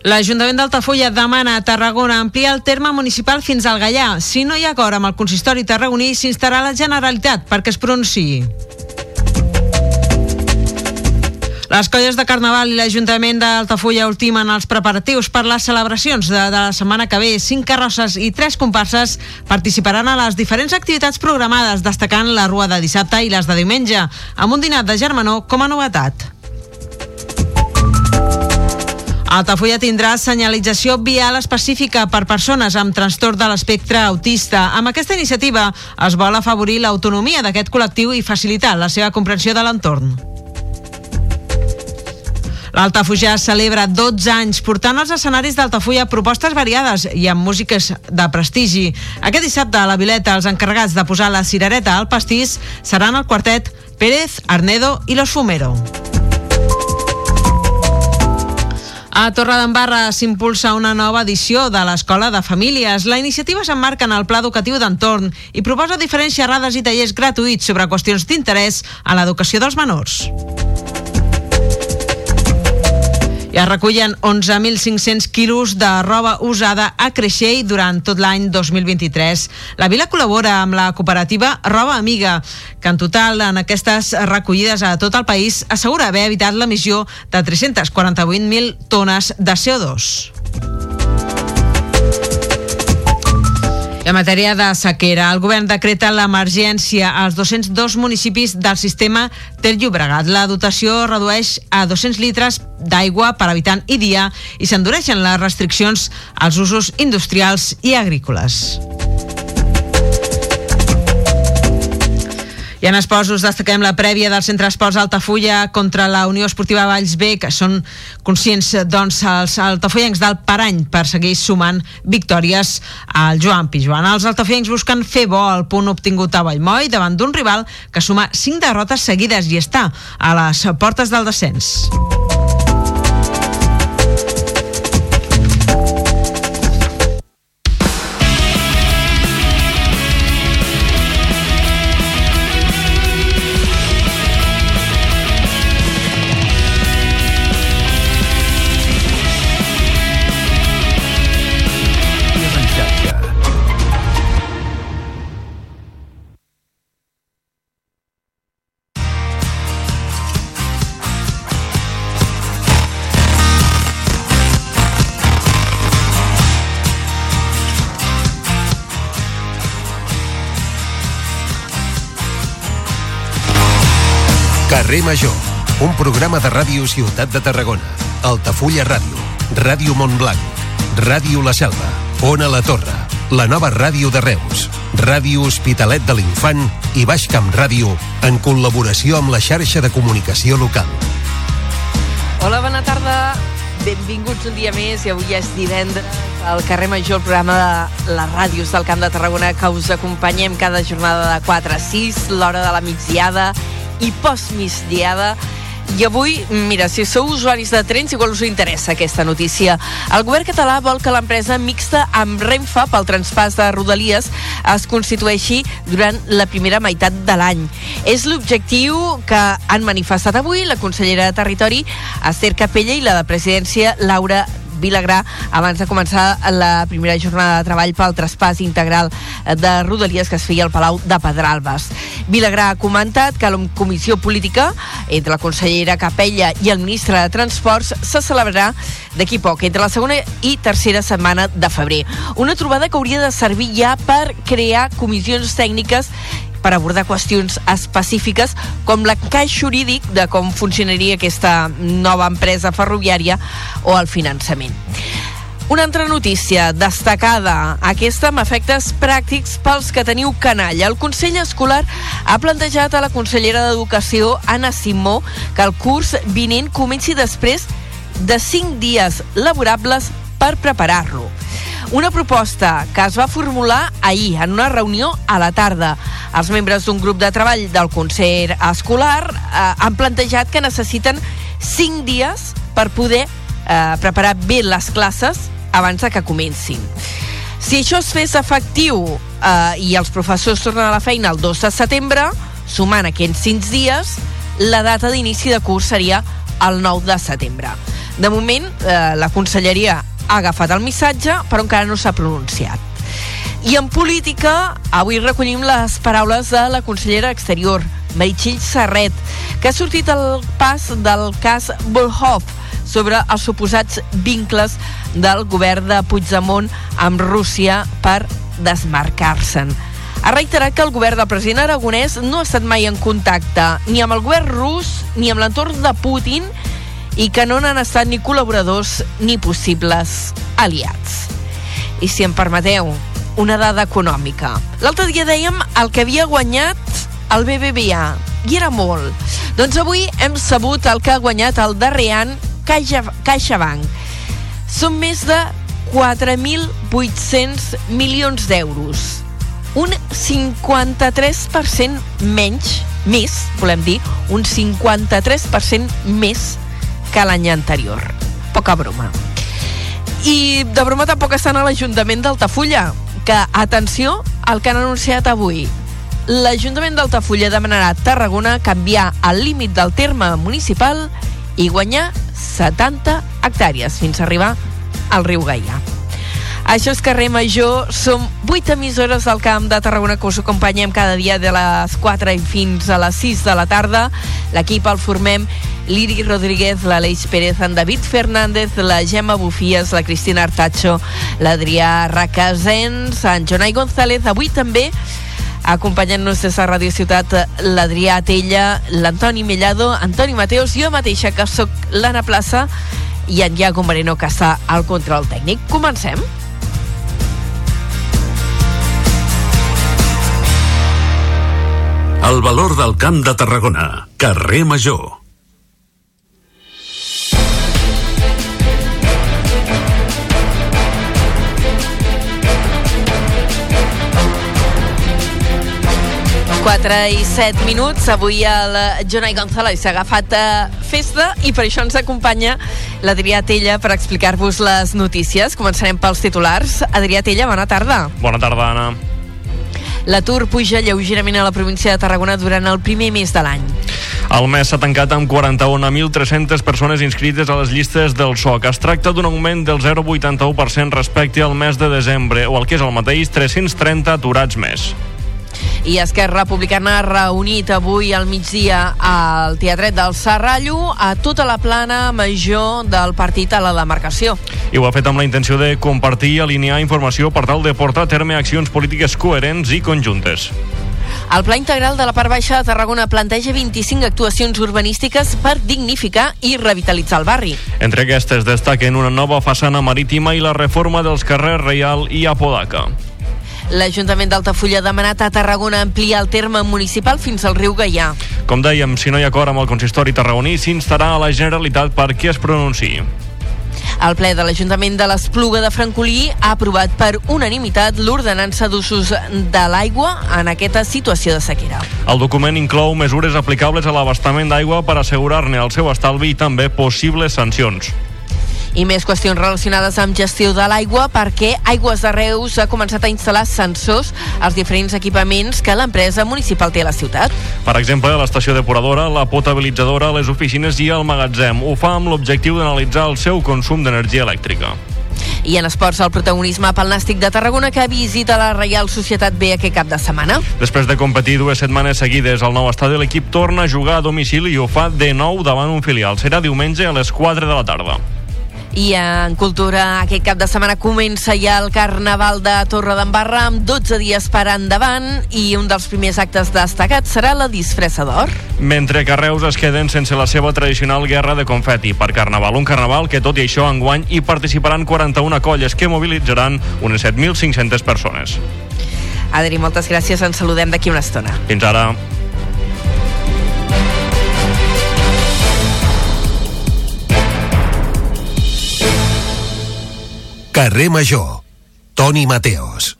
L'Ajuntament d'Altafulla demana a Tarragona ampliar el terme municipal fins al Gallà. Si no hi ha acord amb el consistori tarragoní, s'instarà la Generalitat perquè es pronunciï. Les colles de Carnaval i l'Ajuntament d'Altafulla ultimen els preparatius per les celebracions de, de la setmana que ve. Cinc carrosses i tres comparses participaran a les diferents activitats programades, destacant la rua de dissabte i les de diumenge, amb un dinat de germanor com a novetat. Altafulla tindrà senyalització vial específica per persones amb trastorn de l'espectre autista. Amb aquesta iniciativa es vol afavorir l'autonomia d'aquest col·lectiu i facilitar la seva comprensió de l'entorn. L'Altafulla celebra 12 anys portant als escenaris d'Altafulla propostes variades i amb músiques de prestigi. Aquest dissabte a la Vileta els encarregats de posar la cirereta al pastís seran el quartet Pérez, Arnedo i Los Fumero. A Torredembarra s'impulsa una nova edició de l'Escola de Famílies. La iniciativa s'emmarca en el Pla Educatiu d'Entorn i proposa diferents xerrades i tallers gratuïts sobre qüestions d'interès a l'educació dels menors. I es recullen 11.500 quilos de roba usada a Creixell durant tot l'any 2023. La vila col·labora amb la cooperativa Roba Amiga, que en total en aquestes recollides a tot el país assegura haver evitat l'emissió de 348.000 tones de CO2. En matèria de sequera, el govern decreta l'emergència als 202 municipis del sistema Ter Llobregat. La dotació redueix a 200 litres d'aigua per habitant i dia i s'endureixen les restriccions als usos industrials i agrícoles. I en esports us destaquem la prèvia del Centre Esports Altafulla contra la Unió Esportiva Valls B, que són conscients doncs, els altafollencs del Parany per seguir sumant victòries al Joan Pijuan. Els altafollencs busquen fer bo el punt obtingut a Vallmoi davant d'un rival que suma 5 derrotes seguides i està a les portes del descens. Carrer Major, un programa de ràdio Ciutat de Tarragona, Altafulla Ràdio, Ràdio Montblanc, Ràdio La Selva, Ona La Torre, la nova ràdio de Reus, Ràdio Hospitalet de l'Infant i Baix Camp Ràdio, en col·laboració amb la xarxa de comunicació local. Hola, bona tarda. Benvinguts un dia més i avui és divendres al carrer Major, el programa de les ràdios del Camp de Tarragona que us acompanyem cada jornada de 4 a 6, l'hora de la migdiada i postmigdiada i avui, mira, si sou usuaris de trens, igual us interessa aquesta notícia. El govern català vol que l'empresa mixta amb Renfe pel transpàs de Rodalies es constitueixi durant la primera meitat de l'any. És l'objectiu que han manifestat avui la consellera de Territori, Esther Capella, i la de Presidència, Laura Vilagrà abans de començar la primera jornada de treball pel traspàs integral de Rodalies que es feia al Palau de Pedralbes. Vilagrà ha comentat que la comissió política entre la consellera Capella i el ministre de Transports se celebrarà d'aquí poc, entre la segona i tercera setmana de febrer. Una trobada que hauria de servir ja per crear comissions tècniques per abordar qüestions específiques com l'encaix jurídic de com funcionaria aquesta nova empresa ferroviària o el finançament. Una altra notícia destacada, aquesta amb efectes pràctics pels que teniu canalla. El Consell Escolar ha plantejat a la consellera d'Educació, Anna Simó, que el curs vinent comenci després de 5 dies laborables per preparar-lo. Una proposta que es va formular ahir en una reunió a la tarda. Els membres d'un grup de treball del Consell Escolar eh, han plantejat que necessiten 5 dies per poder eh, preparar bé les classes abans de que comencin. Si això es fes efectiu eh, i els professors tornen a la feina el 2 de setembre, sumant aquests 5 dies, la data d'inici de curs seria el 9 de setembre. De moment, eh, la conselleria ha agafat el missatge, però encara no s'ha pronunciat. I en política, avui recollim les paraules de la consellera exterior, Meritxell Serret, que ha sortit al pas del cas Volhov, sobre els suposats vincles del govern de Puigdemont amb Rússia per desmarcar-se'n. Ha reiterat que el govern del president aragonès no ha estat mai en contacte ni amb el govern rus ni amb l'entorn de Putin i que no n'han estat ni col·laboradors ni possibles aliats. I si em permeteu, una dada econòmica. L'altre dia dèiem el que havia guanyat el BBVA, i era molt. Doncs avui hem sabut el que ha guanyat el darrer any Caixa, CaixaBank. Són més de 4.800 milions d'euros. Un 53% menys, més, volem dir, un 53% més que l'any anterior. Poca broma. I de broma tampoc estan a l'Ajuntament d'Altafulla, que, atenció, el que han anunciat avui. L'Ajuntament d'Altafulla demanarà a Tarragona canviar el límit del terme municipal i guanyar 70 hectàrees fins a arribar al riu Gaià. Això és Carrer Major, som 8 emissores del Camp de Tarragona que us acompanyem cada dia de les 4 i fins a les 6 de la tarda. L'equip el formem l'Iri Rodríguez, l'Aleix Pérez, en David Fernández, la Gemma Bufies, la Cristina Artacho, l'Adrià Racasens, en Jonai González. Avui també acompanyant-nos des de Ràdio Ciutat l'Adrià Tella, l'Antoni Mellado, Antoni Mateos, jo mateixa que sóc l'Anna Plaça i en Iago Moreno que està al control tècnic. Comencem? El valor del camp de Tarragona. Carrer Major. Quatre i set minuts. Avui el Jonai González s'ha agafat a festa i per això ens acompanya l'Adrià Tella per explicar-vos les notícies. Començarem pels titulars. Adrià Tella, bona tarda. Bona tarda, Anna. L'atur puja lleugerament a la província de Tarragona durant el primer mes de l'any. El mes s'ha tancat amb 41.300 persones inscrites a les llistes del SOC. Es tracta d'un augment del 0,81% respecte al mes de desembre, o el que és el mateix, 330 aturats més. I Esquerra Republicana ha reunit avui al migdia al Teatret del Serrallo a tota la plana major del partit a la demarcació. I ho ha fet amb la intenció de compartir i alinear informació per tal de portar a terme accions polítiques coherents i conjuntes. El Pla Integral de la Part Baixa de Tarragona planteja 25 actuacions urbanístiques per dignificar i revitalitzar el barri. Entre aquestes destaquen una nova façana marítima i la reforma dels carrers Reial i Apodaca. L'Ajuntament d'Altafulla ha demanat a Tarragona ampliar el terme municipal fins al riu Gaià. Com dèiem, si no hi ha acord amb el consistori tarragoní, s'instarà a la Generalitat perquè es pronunciï. El ple de l'Ajuntament de l'Espluga de Francolí ha aprovat per unanimitat l'ordenança d'usos de l'aigua en aquesta situació de sequera. El document inclou mesures aplicables a l'abastament d'aigua per assegurar-ne el seu estalvi i també possibles sancions i més qüestions relacionades amb gestió de l'aigua perquè Aigües de Reus ha començat a instal·lar sensors als diferents equipaments que l'empresa municipal té a la ciutat. Per exemple, l'estació depuradora, la potabilitzadora, les oficines i el magatzem. Ho fa amb l'objectiu d'analitzar el seu consum d'energia elèctrica. I en esports, el protagonisme pel Nàstic de Tarragona que visita la Reial Societat B aquest cap de setmana. Després de competir dues setmanes seguides al nou estadi, l'equip torna a jugar a domicili i ho fa de nou davant un filial. Serà diumenge a les 4 de la tarda. I en cultura aquest cap de setmana comença ja el Carnaval de Torre d'Embarra amb 12 dies per endavant i un dels primers actes destacats serà la disfressa d'or. Mentre que Reus es queden sense la seva tradicional guerra de confeti per Carnaval. Un Carnaval que, tot i això, enguany hi participaran 41 colles que mobilitzaran unes 7.500 persones. Adri, moltes gràcies. Ens saludem d'aquí una estona. Fins ara. Carrer Major. Toni Mateos.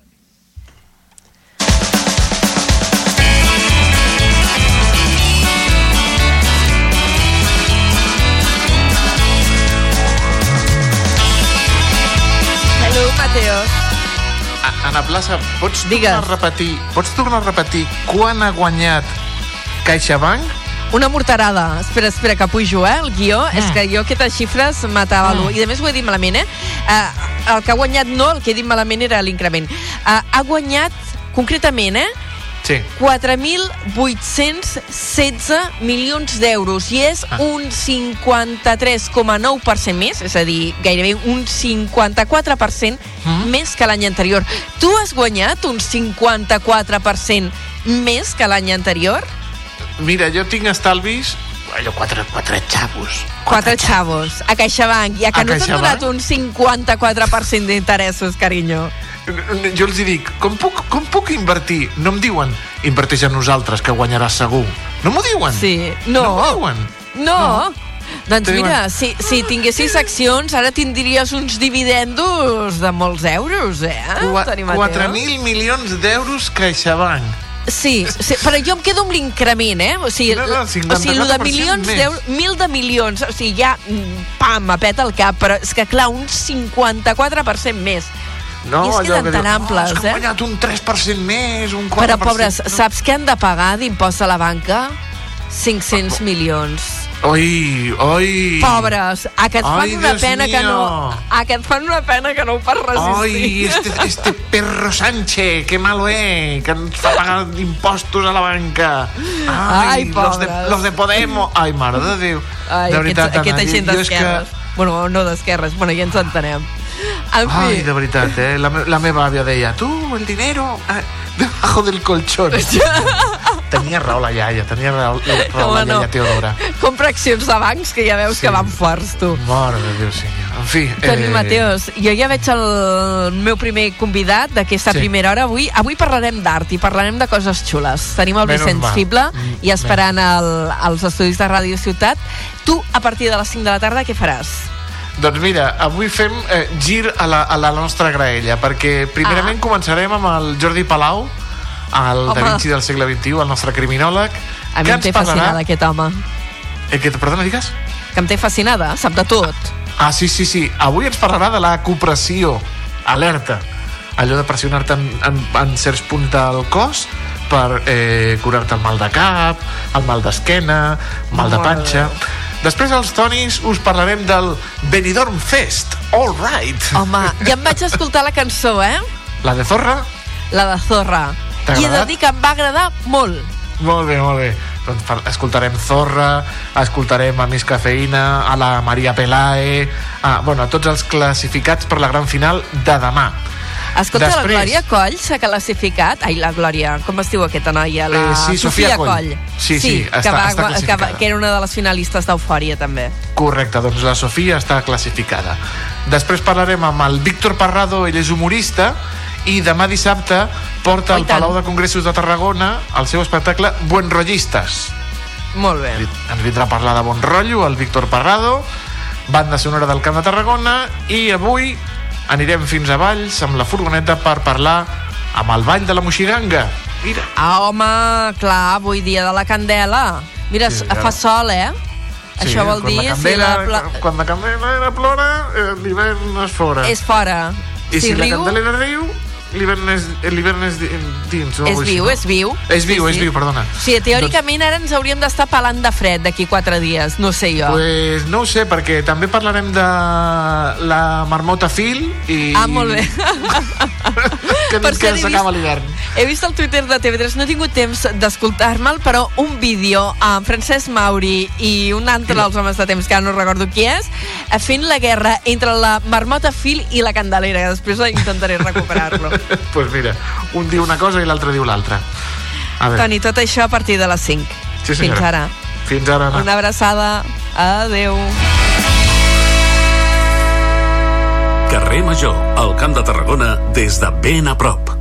Hello, Mateos. A- Ana Plaça, pots Digues. tornar a repetir, pots tornar a repetir quan ha guanyat CaixaBank? Una morterada. Espera, espera, que pujo, eh, el guió. Ah. És que jo aquestes xifres m'atabalo. Ah. I a més ho he dit malament, eh? Uh, el que ha guanyat no, el que he dit malament era l'increment. Uh, ha guanyat, concretament, eh? Sí. 4.816 milions d'euros i és Ah. un 53,9% més, és a dir, gairebé un 54% Mm. més que l'any anterior. Tu has guanyat un 54% més que l'any anterior? Mira, jo tinc estalvis allò, quatre, quatre xavos. Quatre xavos, a CaixaBank, ja que A no t'han CaixaBank? donat un 54% d'interessos, carinyo. Jo els dic, com puc, com puc invertir? No em diuen, inverteix en nosaltres, que guanyaràs segur. No m'ho diuen. Sí, no. No m'ho diuen. No. Doncs Te mira, si, si tinguessis accions, ara tindries uns dividendos de molts euros, eh? Qua- Toni Mateo? 4.000 milions d'euros CaixaBank. Sí, sí, però jo em quedo amb l'increment, eh? O sigui, No, no, o sigui, el de 54% milions més. d'euros, mil de milions, o sigui, ja, mm, pam, m'apeta el cap, però és que, clar, un 54% més. No, I es allò queden que tan diu, amples, oh, és que eh? guanyat un 3% més, un 4%. Però, pobres, saps què han de pagar d'impost a la banca? 500 milions. Oi, oi. Pobres, a que et fan Ai, una Dios pena que no... mío. A que et fan una pena que no ho pots Ai, resistir. este, este perro Sánchez, que malo es, que ens fa pagar impostos a la banca. Ai, los, de, pobres. los de Podemos. Ai, mare de Déu. Ai, de veritat, aquests, aquesta gent és d'esquerres. Bueno, no d'esquerres, bueno, ja ens entenem. En fi, Ai, de veritat, eh? La, me- la meva àvia deia, tu, el dinero, eh, debajo del colchón. tenia raó la iaia, tenia raó, raó la Home, no. iaia Teodora. compra accions de bancs que ja veus Sí. que van forts, tu. Mare de Déu, senyor. En fi... Toni Mateos, jo ja veig el meu primer convidat d'aquesta Sí. primera hora avui. Avui parlarem d'art i parlarem de coses xules. Tenim el Menys Vicenç mal. Fible Mm, i esperant el, als estudis de Ràdio Ciutat. Tu, a partir de les 5 de la tarda, què faràs? Doncs mira, avui fem eh, gir a la, a la nostra graella, perquè primerament Ah. començarem amb el Jordi Palau, el Home. Da Vinci del segle XXI, el nostre criminòleg, A mi em té fascinada aquest home. Eh, que, perdona, digues? Que em té fascinada, sap de tot. Ah, sí, sí, sí. Avui ens parlarà de la copressió. Alerta. Allò de pressionar-te en, en, en certs punts del cos per eh, curar-te el mal de cap, el mal d'esquena, mal de panxa. Després als Tonis us parlarem del Benidorm Fest. All right. Home, ja em vaig escoltar la cançó, eh? La de Zorra? La de Zorra. I he de dir que em va agradar molt. Molt bé, molt bé. Doncs escoltarem Zorra, escoltarem a Més Cafeïna, a la Maria Pelae, a, bueno, a tots els classificats per la gran final de demà. Escolta, Després- la Glòria Coll s'ha classificat... Ai, la Glòria, com es diu aquesta noia? La Eh, sí, Sofia Coll. Sí, sí, que, està- va, està que, va, que era una de les finalistes d'Eufòria, també. Correcte, doncs la Sofia està classificada. Després parlarem amb el Víctor Parrado, ell és humorista, i demà dissabte porta al. Palau de Congressos de Tarragona el seu espectacle Buen Rollistes. Molt bé. Ens vindrà a parlar de bon rotllo el Víctor Parrado, banda sonora del Camp de Tarragona, i avui anirem fins a Valls amb la furgoneta per parlar amb el Vall de la Moixiganga. Mira, Ah, home, clar, avui dia de la Candela. Mira, Sí, sí, ara. fa sol, eh? Això vol dir... la si candela, la pla... quan la candela era plora, eh, l'hivern es fora. És fora. I si, si la riu, candelera riu, l'hivern és, l'hivern és di- dins. o És viu, és viu. És viu, és viu, perdona. Sí, teòricament ara ens hauríem d'estar pelant de fred d'aquí quatre dies, no sé jo. Pues no ho sé, perquè també parlarem de la marmota fil i... Ah, molt bé. que, Per que s'acaba l'hivern. He vist el Twitter de TV3, no he tingut temps d'escoltar-me'l, però un vídeo amb Francesc Mauri i un altre dels homes de temps, que ara no recordo qui és, fent la guerra entre la marmota fil i la candelera, que després intentaré recuperar-lo. pues mira, un diu una cosa i l'altre diu l'altra. Toni, tot això a partir de les 5. Sí, senyora. Fins ara. fins ara, Anna. Una abraçada. Adeu. Carrer Major, al Camp de Tarragona, des de ben a prop.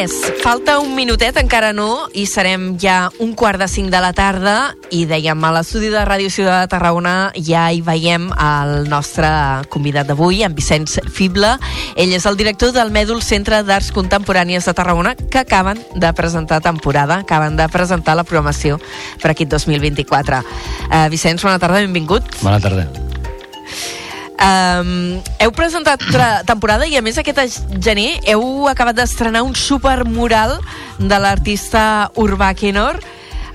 Res, falta un minutet, encara no, i serem ja un quart de cinc de la tarda i dèiem, a l'estudi de Ràdio Ciutat de Tarragona ja hi veiem el nostre convidat d'avui, en Vicenç Fibla. Ell és el director del Mèdul Centre d'Arts Contemporànies de Tarragona que acaben de presentar temporada, acaben de presentar la programació per aquest 2024. Uh, Vicenç, bona tarda, benvingut. Bona tarda. Um, heu presentat temporada i a més aquest gener heu acabat d'estrenar un supermural de l'artista Urbà Kenor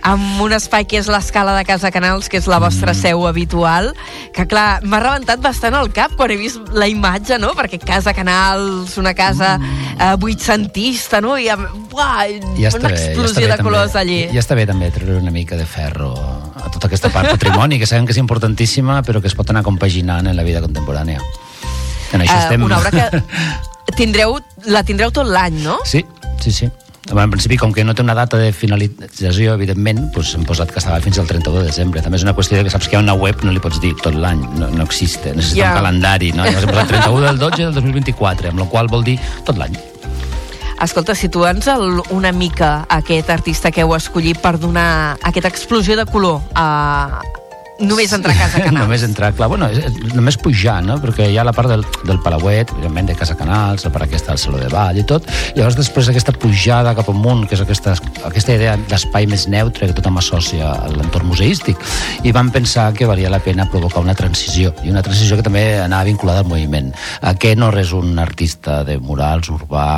amb un espai que és l'escala de Casa Canals, que és la vostra seu habitual, que clar, m'ha rebentat bastant el cap quan he vist la imatge, no? Perquè Casa Canals, una casa eh, vuitcentista, no? I amb, buah, Ja una bé, ja explosió està bé, de també. colors allí. Ja està bé també treure una mica de ferro a tota aquesta part patrimoni, que sabem que és importantíssima, però que es pot anar compaginant en la vida contemporània. En això Eh, estem... Una obra que tindreu, la tindreu tot l'any, no? Sí, sí, sí. Bueno, en principi, com que no té una data de finalització, evidentment, doncs hem posat que estava fins al 31 de desembre. També és una qüestió de que saps que hi ha una web, no li pots dir tot l'any, no, no existe, necessita Ja. un calendari, no? Llavors hem posat 31 del 12 del 2024, amb la qual vol dir tot l'any. Escolta, situa'ns una mica aquest artista que heu escollit per donar aquesta explosió de color a... Només entrar a Casa Canals. només entrar, clar, bueno, és, és, només pujar, no? Perquè hi ha la part del, del Palauet, evidentment, de Casa Canals, la part aquesta del Saló de Vall i tot, llavors després aquesta pujada cap amunt, que és aquesta, aquesta idea d'espai més neutre que tothom associa a l'entorn museístic, i vam pensar que valia la pena provocar una transició, i una transició que també anava vinculada al moviment. Aquest no és un artista de murals urbà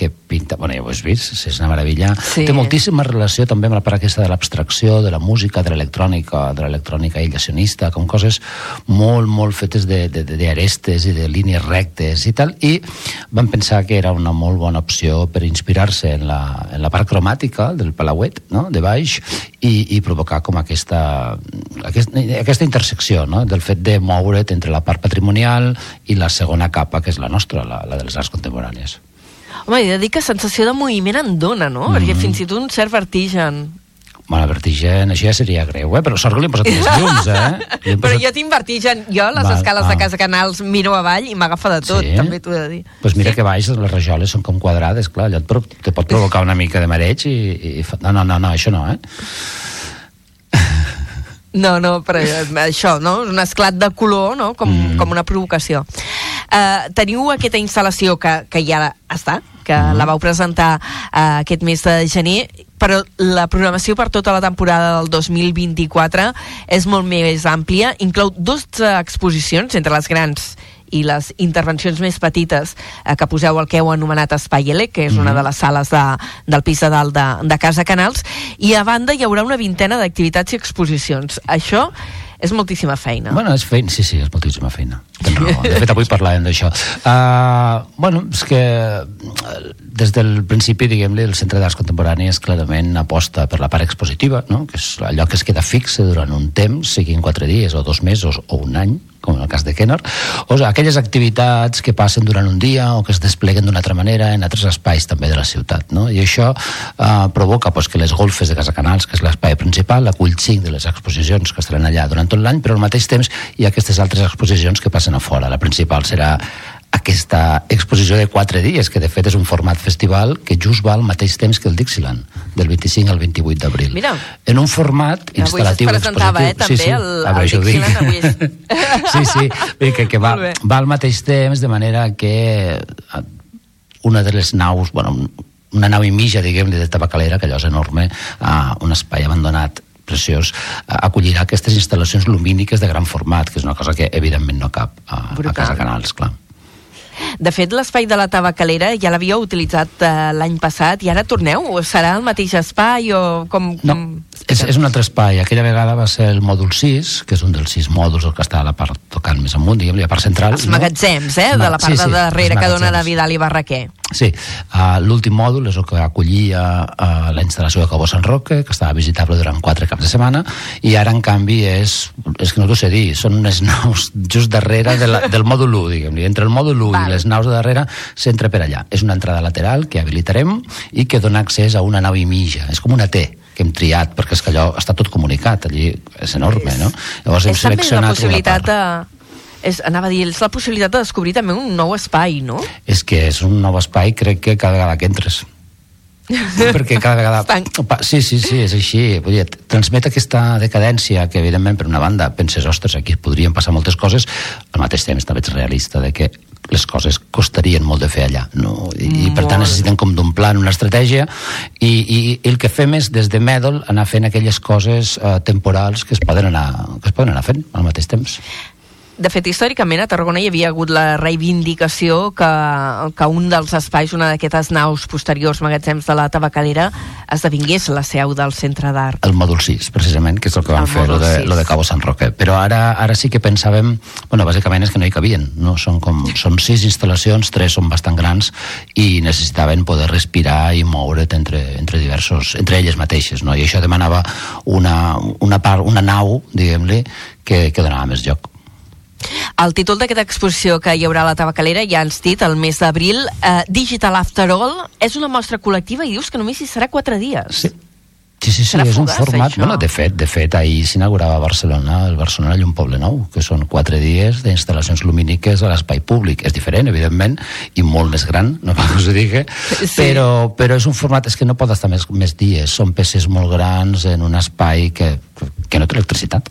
que pinta, bueno, ja ho has vist, és una meravella. Sí. Té moltíssima relació també amb la part aquesta de l'abstracció, de la música, de l'electrònica, de l'electrònica aïllacionista, com coses molt, molt fetes de- de- de- d'arestes i de línies rectes i tal, i vam pensar que era una molt bona opció per inspirar-se en, la, en la part cromàtica del Palauet, no?, de baix, i, i provocar com aquesta, aquesta, aquesta intersecció, no?, del fet de moure't entre la part patrimonial i la segona capa, que és la nostra, la, la de les arts contemporànies. Home, he de dir que sensació de moviment en dona, no? Mm. Perquè fins i tot un cert vertigen. Bueno, vertigen, això ja seria greu, eh? Però sort que li hem posat més llums, eh? Hem Però posat... jo tinc vertigen. Jo, a les Val, escales ah. de Casa Canals, miro avall i m'agafa de tot, Sí? també t'ho he de dir. pues mira que baix les rajoles són com quadrades, clar, allò et, te pot provocar una mica de mareig i, i no, no, no, no, això no, eh? No, no, però eh, això, no? Un esclat de color, no? Com, mm. com una provocació. Uh, teniu aquesta instal·lació que, que ja està, que mm. la vau presentar uh, aquest mes de gener, però la programació per tota la temporada del 2024 és molt més àmplia, inclou dues exposicions entre les grans i les intervencions més petites eh, que poseu al que heu anomenat Espai L, que és una de les sales de, del pis de dalt de, de Casa Canals, i a banda hi haurà una vintena d'activitats i exposicions. Això és moltíssima feina. Bueno, és feina, sí, sí, és moltíssima feina. Tens raó. De fet, avui parlàvem d'això. Uh, bueno, és que eh, des del principi, diguem-li, el Centre d'Arts Contemporànies clarament aposta per la part expositiva, no? que és allò que es queda fixe durant un temps, siguin quatre dies o dos mesos o un any, com en el cas de Kenner, o sigui, aquelles activitats que passen durant un dia o que es despleguen d'una altra manera en altres espais també de la ciutat. No? I això eh, provoca pues, que les golfes de Casa Canals, que és l'espai principal, acull cinc de les exposicions que estaran allà durant tot l'any, però al mateix temps hi ha aquestes altres exposicions que passen a fora. La principal serà aquesta exposició de quatre dies, que de fet és un format festival que just va al mateix temps que el Dixieland, del 25 al 28 d'abril. En un format Avui instal·latiu presentava, eh, expositiu. també, el- A veure, el dic. Dixieland avui és- sí, sí, que, que va, va al mateix temps, de manera que eh, una de les naus, bueno, una nau i mitja, diguem de tabacalera, que allò és enorme, uh, un espai abandonat preciós, acollirà aquestes instal·lacions lumíniques de gran format, que és una cosa que evidentment no cap a, a. Casa Canals, clar. De fet, l'espai de la tabacalera ja l'havíeu utilitzat eh, l'any passat i ara torneu? O serà el mateix espai o com... No, com... és, és un altre espai. Aquella vegada va ser el mòdul 6, que és un dels sis mòduls el que està a la part tocant més amunt, diguem-li, a part central. Els magatzems, eh? De la part Sí, sí, de darrere que dona de. Vidal i Barraquer. Sí, uh, l'últim mòdul és el que acollia uh, la instal·lació de Cabo Sant Roque, que estava visitable durant quatre caps de setmana, i ara, en canvi, és, és que no t'ho sé dir, són unes naus just darrere de la, del mòdul 1, diguem-li. Entre el mòdul 1 Val. i les naus de darrere s'entra per allà. És una entrada lateral que habilitarem i que dona accés a una nau i mitja. És com una T que hem triat, perquè és que allò està tot comunicat, allí és enorme, no? Llavors hem és també seleccionat una possibilitat part. de... És, anava a dir, és la possibilitat de descobrir també un nou espai, no? És que és un nou espai, crec que cada vegada que entres. perquè cada vegada... Pa- Sí, sí, sí, és així. Vull dir, transmet aquesta decadència que, evidentment, per una banda, penses, ostres, aquí podrien passar moltes coses, al mateix temps també ets realista de que les coses costarien molt de fer allà no? I, i per tant necessiten com d'un plan, una estratègia i, i, i el que fem és des de Medal anar fent aquelles coses eh, temporals que es poden anar, que es poden anar fent al mateix temps De fet, històricament a Tarragona hi havia hagut la reivindicació que, que un dels espais, una d'aquestes naus posteriors magatzems de la tabacalera, esdevingués la seu del centre d'art. el mòdul 6, precisament, que és el que van El fer, lo de, 6. lo de Cabo San Roque. Però ara, ara sí que pensàvem, bueno, bàsicament és que no hi cabien, no? Són, com, són sis instal·lacions, tres són bastant grans i necessitaven poder respirar i moure't entre, entre diversos, entre elles mateixes, no? I això demanava una, una, part, una nau, diguem-li, que, que donava més joc. El títol d'aquesta exposició que hi haurà a la tabacalera, ja ens dit, el mes d'abril, eh, Digital After All, és una mostra col·lectiva i dius que només hi serà quatre dies. Sí. Sí, sí, sí, Serà és un format... això. Bueno, de fet, de fet, ahir s'inaugurava a Barcelona, el Barcelona Llum Poble Nou, que són quatre dies d'instal·lacions lumíniques a l'espai públic. És diferent, evidentment, i molt més gran, no cal que us ho digui, Sí. però, però és un format, és que no pot estar més, més dies, són peces molt grans en un espai que, que no té electricitat.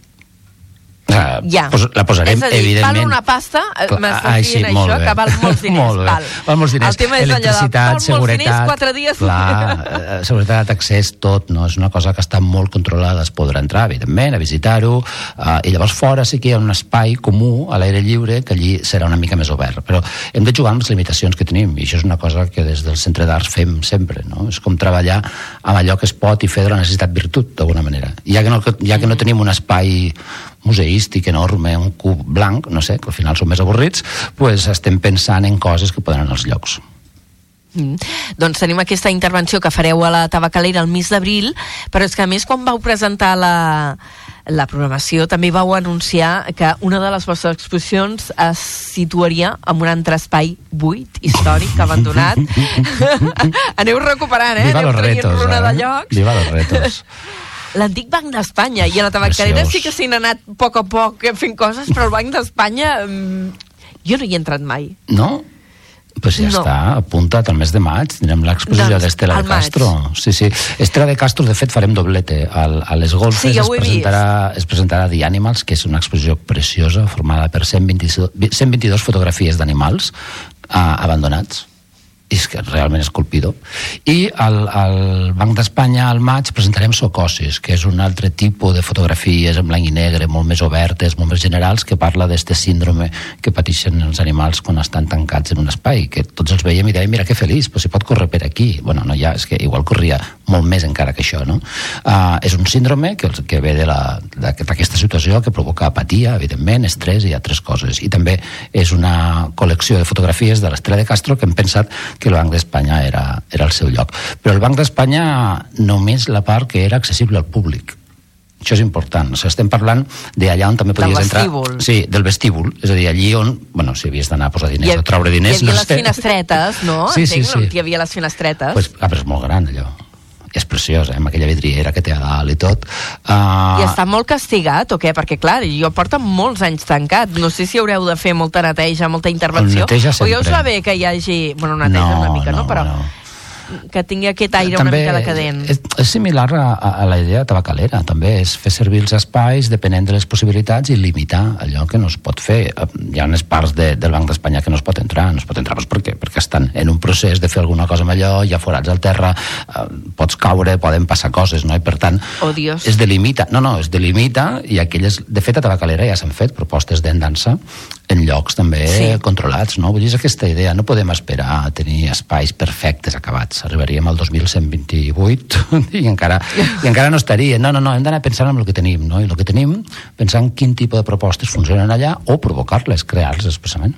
Sigui, Ja. pos, la posarem, és a dir, evidentment... val una pasta, eh, m'estàs dient sí, molt això, bé. que val molts diners. molt val. Val molts diners. El tema és allò de, seguretat... diners, quatre dies... Clar, eh, seguretat, accés, tot, no? És una cosa que està molt controlada, es podrà entrar, evidentment, a visitar-ho, eh, i llavors fora sí que hi ha un espai comú a l'aire lliure que allí serà una mica més obert, però hem de jugar amb les limitacions que tenim, i això és una cosa que des del Centre d'Arts fem sempre, no? És com treballar amb allò que es pot i fer de la necessitat virtut, d'alguna manera. Ja que, no, ja que no tenim un espai museístic enorme, un cub blanc, no sé, que al final són més avorrits, pues estem pensant en coses que poden anar als llocs. Mm. Doncs tenim aquesta intervenció que fareu a la tabacalera el mes d'abril, però és que a més quan vau presentar la, la programació també vau anunciar que una de les vostres exposicions es situaria en un altre espai buit, històric, abandonat. Aneu recuperant, eh? Viva Aneu los traient retos, runa de eh? llocs. Viva los retos. L'antic Banc d'Espanya i a la tabacalera sí que s'hi han anat a poc a poc fent coses, però el Banc d'Espanya mm, jo no hi he entrat mai. No? Pues ja No. està, apunta't al mes de maig, tindrem l'exposició Doncs, d'Estela de maig. Castro. Sí, sí. Estela de Castro, de fet, farem doblete. Al, a les golfes Sí, ja es, presentarà, es presentarà The Animals, que és una exposició preciosa, formada per 122, 122 fotografies d'animals uh, abandonats és que realment és colpidor. I al, al Banc d'Espanya al maig presentarem Socosis, que és un altre tipus de fotografies en blanc i negre, molt més obertes, molt més generals, que parla d'este síndrome que pateixen els animals quan estan tancats en un espai, que tots els veiem i dèiem, mira que feliç, però si pot córrer per aquí. Bueno, no ja, és que igual corria molt més encara que això, no? Uh, és un síndrome que, que ve d'aquesta situació que provoca apatia, evidentment, estrès i altres coses. I també és una col·lecció de fotografies de l'Estrella de Castro que hem pensat que el Banc d'Espanya era, era el seu lloc. Però el Banc d'Espanya només la part que era accessible al públic. Això és important. O sigui, estem parlant d'allà on també podies entrar... vestíbul. Sí, del vestíbul. És a dir, allí on... Bueno, si havies d'anar a posar diners Hi ha- o treure diners... Hi havia no les sé. finestretes, no? Sí, sí, Entenc, sí. Hi havia les finestretes. Pues, ah, però és molt gran, allò. És preciós, eh? amb aquella vidriera que té a dalt i tot. Uh, I està molt castigat o què? Perquè, clar, jo porta molts anys tancat. No sé si haureu de fer molta neteja, molta intervenció. neteja o ja us va bé que hi hagi... Bueno, neteja una mica, no? Però... No. Que tingui aquest aire una mica decadent. És, és similar a, a, la idea tabacalera, també, és fer servir els espais depenent de les possibilitats i limitar allò que no es pot fer. Hi ha unes parts de, del Banc d'Espanya que no es pot entrar, no es pot entrar doncs per què? perquè estan en un procés de fer alguna cosa amb allò, hi ha forats al terra, eh, pots caure, poden passar coses, no? I per tant, oh, Dios. es delimita, no, no, es delimita i aquelles, de fet a Tabacalera ja s'han fet propostes d'endança en llocs també sí. controlats, no? Vull dir, és aquesta idea, no podem esperar a tenir espais perfectes acabats. Arribaríem al 2128 i encara, i encara no estaria. No, no, no, hem d'anar pensant en el que tenim, no? I el que tenim, pensant quin tipus de propostes funcionen allà o provocar-les, crear-les expressament.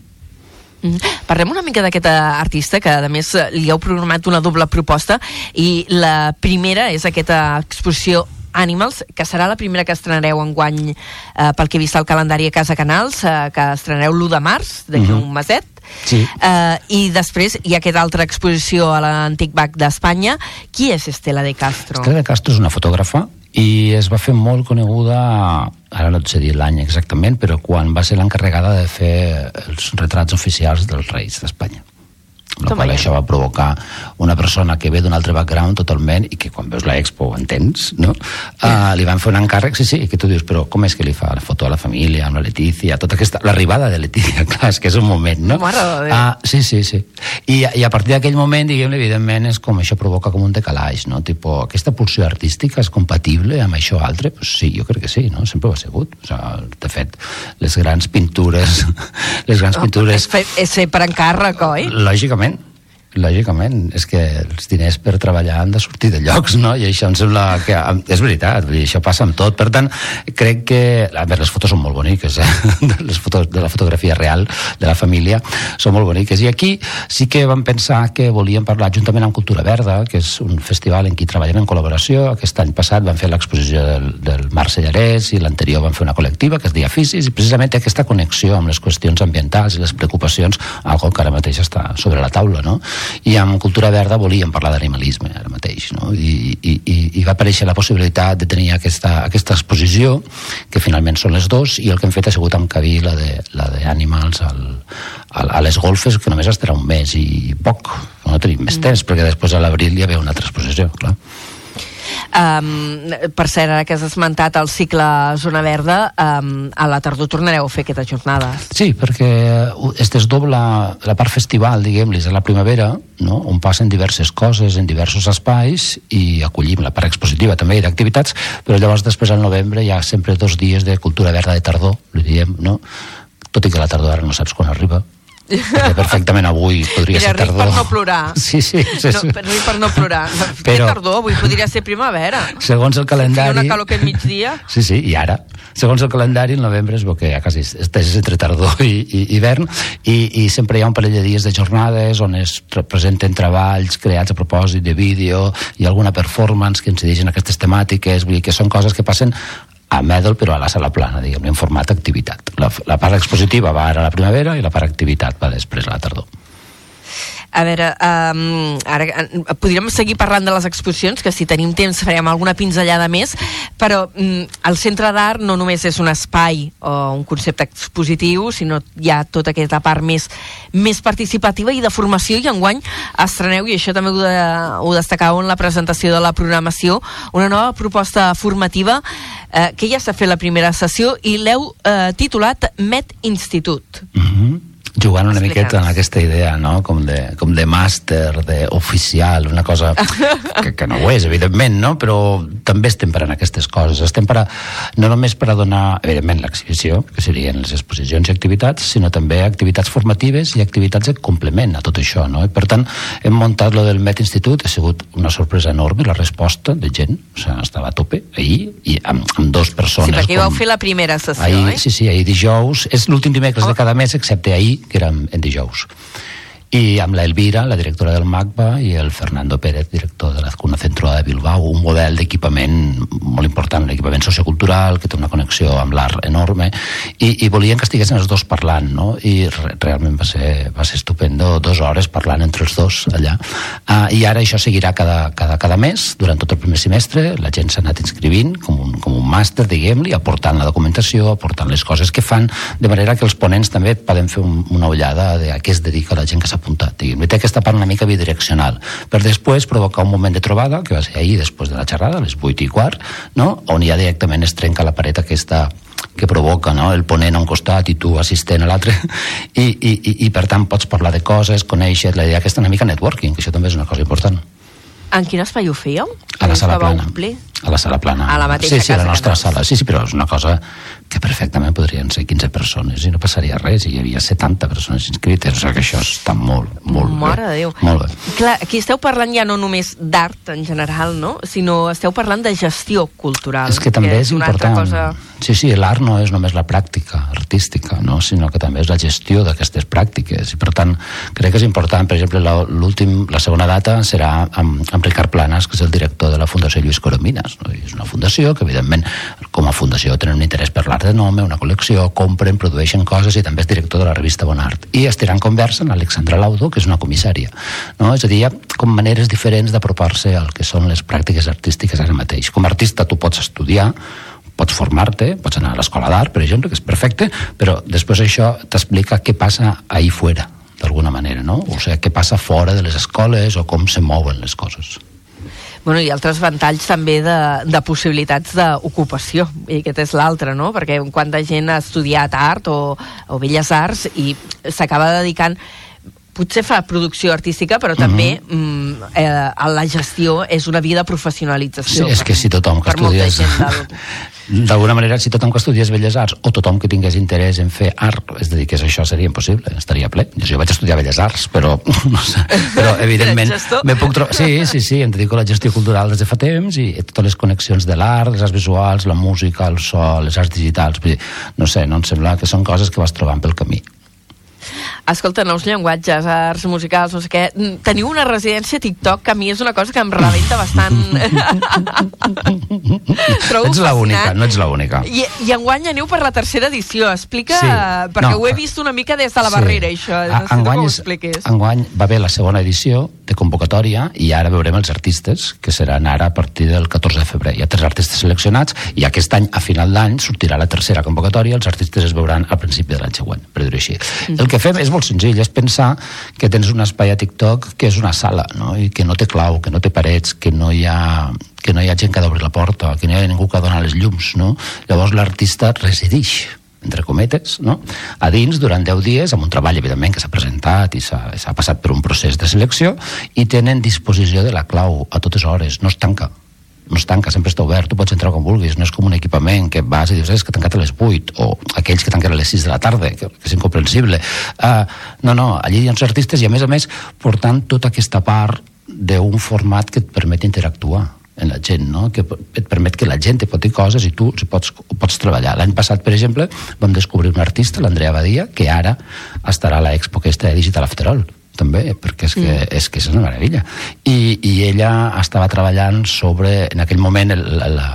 Mm. Parlem una mica d'aquest artista que a més li heu programat una doble proposta i la primera és aquesta exposició Animals, que serà la primera que estrenareu en guany eh, pel que he vist al calendari a Casa Canals, eh, que estrenareu l'1 de març, d'aquí uh mhm. -huh. un meset. Sí. Eh, I després hi ha aquesta altra exposició a l'Antic Bac d'Espanya. Qui és Estela de Castro? Estela de Castro és una fotògrafa i es va fer molt coneguda ara no et sé dir l'any exactament, però quan va ser l'encarregada de fer els retrats oficials dels reis d'Espanya la qual això va provocar una persona que ve d'un altre background totalment i que quan veus la expo ho entens, no? Uh, li van fer un encàrrec, sí, sí, que tu dius, però com és que li fa la foto a la família, amb la Letícia, tota aquesta... L'arribada de Letícia, clar, és que és un moment, no? Mare de uh, sí, sí, sí. I, I a partir d'aquell moment, diguem evidentment, és com això provoca com un decalaix, no? Tipo, aquesta pulsió artística és compatible amb això altre? Pues sí, jo crec que sí, no? Sempre ho ha sigut. O sigui, de fet, les grans pintures... les grans oh, pintures... És fer, és fer per encàrrec, oi? Lògicament, Lògicament, és que els diners per treballar han de sortir de llocs, no? I això em sembla que... És veritat, vull dir, això passa amb tot. Per tant, crec que... A veure, les fotos són molt boniques, eh? Les fotos de la fotografia real de la família són molt boniques. I aquí sí que vam pensar que volíem parlar juntament amb Cultura Verda, que és un festival en què treballem en col·laboració. Aquest any passat van fer l'exposició del, del Marcellarès i l'anterior van fer una col·lectiva que es deia Fisis i precisament aquesta connexió amb les qüestions ambientals i les preocupacions, algo que ara mateix està sobre la taula, no? I amb Cultura Verda volíem parlar d'animalisme ara mateix no? I, i, i va aparèixer la possibilitat de tenir aquesta, aquesta exposició que finalment són les dos i el que hem fet ha sigut encabir la de, la de Animals al, al, a les golfes que només estarà un mes i poc no tenim més mm. temps perquè després a l'abril hi ha una altra exposició clar Um, per cert, ara que has esmentat el cicle Zona Verda, um, a la tardor tornareu a fer aquesta jornada. Sí, perquè es desdobla la part festival, diguem-li, a la primavera, no? on passen diverses coses en diversos espais i acollim la part expositiva també d'activitats, però llavors després al novembre hi ha sempre dos dies de cultura verda de tardor, li diem, no? tot i que la tardor ara no saps quan arriba, perfectament avui podria Mira, ser tardor. per no plorar. Sí, sí. sí, sí. No, per, per no plorar. Però, Té tardor, avui podria ser primavera. Segons el calendari... Feia una calor aquest migdia. Sí, sí, i ara. Segons el calendari, el novembre és que ja quasi estàs entre tardor i, i hivern, i, i sempre hi ha un parell de dies de jornades on es presenten treballs creats a propòsit de vídeo i alguna performance que incideixen en aquestes temàtiques, vull dir que són coses que passen a Medal, però a la sala plana, diguem en format activitat. La, la part expositiva va ara a la primavera i la part activitat va després a la tardor. A veure, um, ara podríem seguir parlant de les exposicions, que si tenim temps farem alguna pinzellada més, però um, el Centre d'Art no només és un espai o un concepte expositiu, sinó hi ha tota aquesta part més, més participativa i de formació, i enguany estreneu, i això també ho, de, ho destacàveu en la presentació de la programació, una nova proposta formativa eh, que ja s'ha fet la primera sessió i l'heu eh, titulat Met Institut. Mm -hmm jugant una miqueta en aquesta idea, no? Com de, com de màster, d'oficial, una cosa que, que no ho és, evidentment, no? Però també estem per en aquestes coses. Estem per a, no només per a donar, evidentment, l'exhibició, que serien les exposicions i activitats, sinó també activitats formatives i activitats de complement a tot això, no? I per tant, hem muntat lo del Met Institut, ha sigut una sorpresa enorme la resposta de gent, o sigui, estava a tope ahir, i amb, amb dos persones. Sí, perquè com... vau fer la primera sessió, ahir, eh? Sí, sí, ahir dijous, és l'últim dimecres oh. de cada mes, excepte ahir, que era en dijous i amb la Elvira, la directora del MACBA, i el Fernando Pérez, director de la Cuna Centro de Bilbao, un model d'equipament molt important, l'equipament sociocultural, que té una connexió amb l'art enorme, i, i volien que estiguessin els dos parlant, no? I re, realment va ser, va ser estupendo, dues hores parlant entre els dos allà. Uh, I ara això seguirà cada, cada, cada mes, durant tot el primer semestre, la gent s'ha anat inscrivint com un, com un màster, diguem-li, aportant la documentació, aportant les coses que fan, de manera que els ponents també poden fer un, una ullada de a què es dedica la gent que s'ha apuntat. Diguem. Té aquesta part una mica bidireccional. Per després provocar un moment de trobada, que va ser ahir, després de la xerrada, a les 8 i quart, no? on ja directament es trenca la paret aquesta que provoca no? el ponent a un costat i tu assistent a l'altre I, i, i, i per tant pots parlar de coses, conèixer la idea aquesta una mica networking, que això també és una cosa important En quin espai ho fèieu? a la sala plana omplir? a la sala plana A la mateixa sí, sí, a casa la nostra sala sí, sí, però és una cosa que perfectament podrien ser 15 persones i no passaria res i hi havia 70 persones inscrites o sigui que això està molt, molt Mare bé de Déu. molt bé Clar, aquí esteu parlant ja no només d'art en general, no? Sinó esteu parlant de gestió cultural. És que també és una altra important. Cosa... Sí, sí, l'art no és només la pràctica artística, no? sinó que també és la gestió d'aquestes pràctiques. I per tant, crec que és important, per exemple, l'últim, la segona data serà amb, amb Ricard Planas, que és el director de la Fundació Lluís Coromines. No? I és una fundació que, evidentment, com a fundació tenen un interès per l'art de nome, una col·lecció, compren, produeixen coses i també és director de la revista Bon Art. I estirà en conversa amb Alexandra Laudo, que és una comissària. No? És a dir, hi ha com maneres diferents d'apropar-se al que són les pràctiques artístiques ara mateix. Com a artista tu pots estudiar, pots formar-te, pots anar a l'escola d'art, per exemple, que és perfecte, però després això t'explica què passa ahí fora, d'alguna manera, no? O sigui, què passa fora de les escoles o com se mouen les coses. Bueno, i altres ventalls també de, de possibilitats d'ocupació, i aquest és l'altre, no? Perquè quanta gent ha estudiat art o, o belles arts i s'acaba dedicant potser fa producció artística, però també mm, eh, a la gestió és una vida de Sí, professionalització. és que si tothom que estudies... D'alguna manera, si tothom que estudies Belles Arts o tothom que tingués interès en fer art, és a dir, que això seria impossible, estaria ple. Jo vaig estudiar Belles Arts, però, no sé, però evidentment... Me puc trobar... Sí, sí, sí, em dedico a la gestió cultural des de fa temps i totes les connexions de l'art, les arts visuals, la música, el so, les arts digitals... Dir, no sé, no em sembla que són coses que vas trobant pel camí. Escolta, nous llenguatges, arts musicals, no sé què. Mm, Teniu una residència a TikTok que a mi és una cosa que em rebenta bastant. Trobo ets la única, fascinant. no ets la única. I, I enguany aneu per la tercera edició. Explica, Sí. perquè No, ho he vist una mica des de la barrera, això. No sé enguany com ho expliquis. Enguany va haver la segona edició de convocatòria i ara veurem els artistes, que seran ara a partir del 14 de febrer. Hi ha tres artistes seleccionats i aquest any, a final d'any, sortirà la tercera convocatòria. Els artistes es veuran al principi de l'any següent, per dir-ho així. El que fem és molt senzill, és pensar que tens un espai a TikTok que és una sala, no? i que no té clau, que no té parets, que no hi ha que no hi ha gent que ha d'obrir la porta, que no hi ha ningú que donar les llums, no? Llavors l'artista resideix entre cometes, no? a dins durant 10 dies, amb un treball, evidentment, que s'ha presentat i s'ha passat per un procés de selecció, i tenen disposició de la clau a totes hores, no es tanca no es tanca, sempre està obert, tu pots entrar com vulguis, no és com un equipament que vas i dius, "Eh, és que tancat a les 8, o aquells que tanquen a les 6 de la tarda, que, que és incomprensible. Uh, no, no, allí hi ha uns artistes i, a més a més, portant tota aquesta part d'un format que et permet interactuar en la gent, no? que et permet que la gent te pot dir coses i tu pots, pots treballar. L'any passat, per exemple, vam descobrir un artista, l'Andrea Badia, que ara estarà a l'expo aquesta de Digital After All també, perquè és que, mm. és que és una meravella. I, I ella estava treballant sobre, en aquell moment, el, la,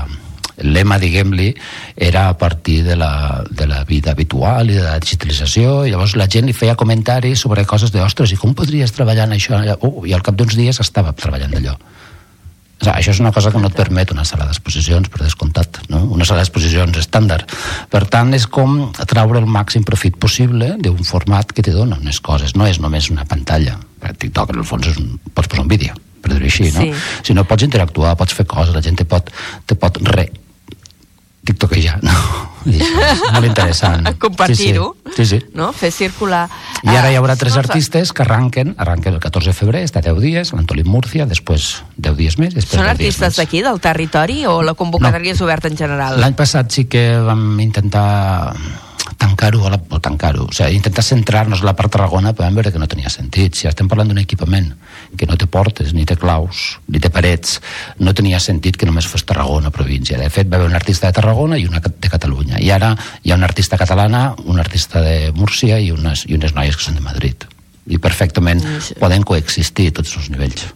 el lema, diguem-li, era a partir de la, de la vida habitual i de la digitalització, i llavors la gent li feia comentaris sobre coses de, ostres, i com podries treballar en això? Uh, I al cap d'uns dies estava treballant d'allò. O sigui, això és una cosa que no et permet una sala d'exposicions, per descomptat, no? una sala d'exposicions estàndard. Per tant, és com treure el màxim profit possible d'un format que te dona unes coses, no és només una pantalla. TikTok, en el fons, és un, pots posar un vídeo, per dir-ho així, no? Sí. Si no, pots interactuar, pots fer coses, la gent te pot, te pot re tiktokejar, no? I això és molt interessant. Compartir-ho, Sí, sí. sí, sí. no? Fer circular... I ara hi haurà Ah, tres no, artistes que arranquen, arranquen el 14 de febrer, està 10 dies, l'Antolí Múrcia, després 10 dies més, després Són 10 dies artistes d'aquí, del territori, o la convocatòria és oberta en general? L'any passat sí que vam intentar tancar-ho, o tancar-ho, o sigui, intentar centrar-nos a la part Tarragona, però vam veure que no tenia sentit. Si estem parlant d'un equipament que no té portes, ni té claus, ni té parets, no tenia sentit que només fos Tarragona província. De fet, va haver un artista de Tarragona i una de Catalunya. I ara hi ha una artista catalana, un artista de Múrcia i unes, i unes noies que són de Madrid. I perfectament Sí. poden coexistir a tots els nivells.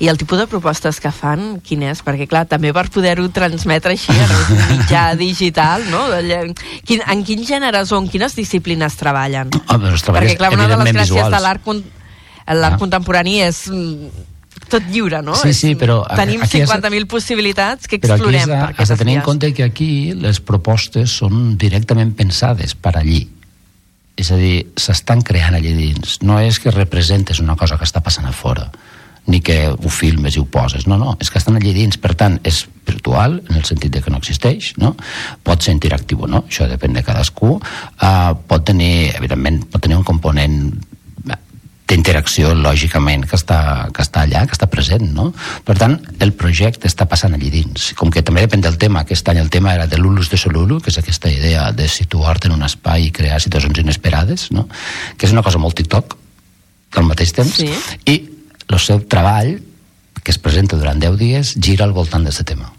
I el tipus de propostes que fan, quin és? Perquè, clar, també per poder-ho transmetre així en un mitjà digital, no? Quin, en quins gèneres o en quines disciplines treballen? Ah, però els treballs, Perquè, clar, una de les gràcies visuals. de l'art con- l'art Ah. contemporani és mm, tot lliure, no? Sí, sí, És- però Tenim aquí has de- 50.000 possibilitats que Però aquí explorem has de, has de tenir en compte que aquí les propostes són directament pensades per allí. És a dir, s'estan creant allà dins. No és que representes una cosa que està passant a fora, ni que ho filmes i ho poses. No, no, és que estan allà dins. Per tant, és virtual, en el sentit de que no existeix, no? Pot ser interactiu o no, això depèn de cadascú. Uh, pot tenir, evidentment, pot tenir un component d'interacció lògicament que està, que està allà, que està present no? per tant el projecte està passant allí dins com que també depèn del tema aquest any el tema era de l'Ulus de Solulu que és aquesta idea de situar-te en un espai i crear situacions inesperades no? que és una cosa molt TikTok al mateix temps Sí. i el seu treball que es presenta durant 10 dies gira al voltant d'aquest tema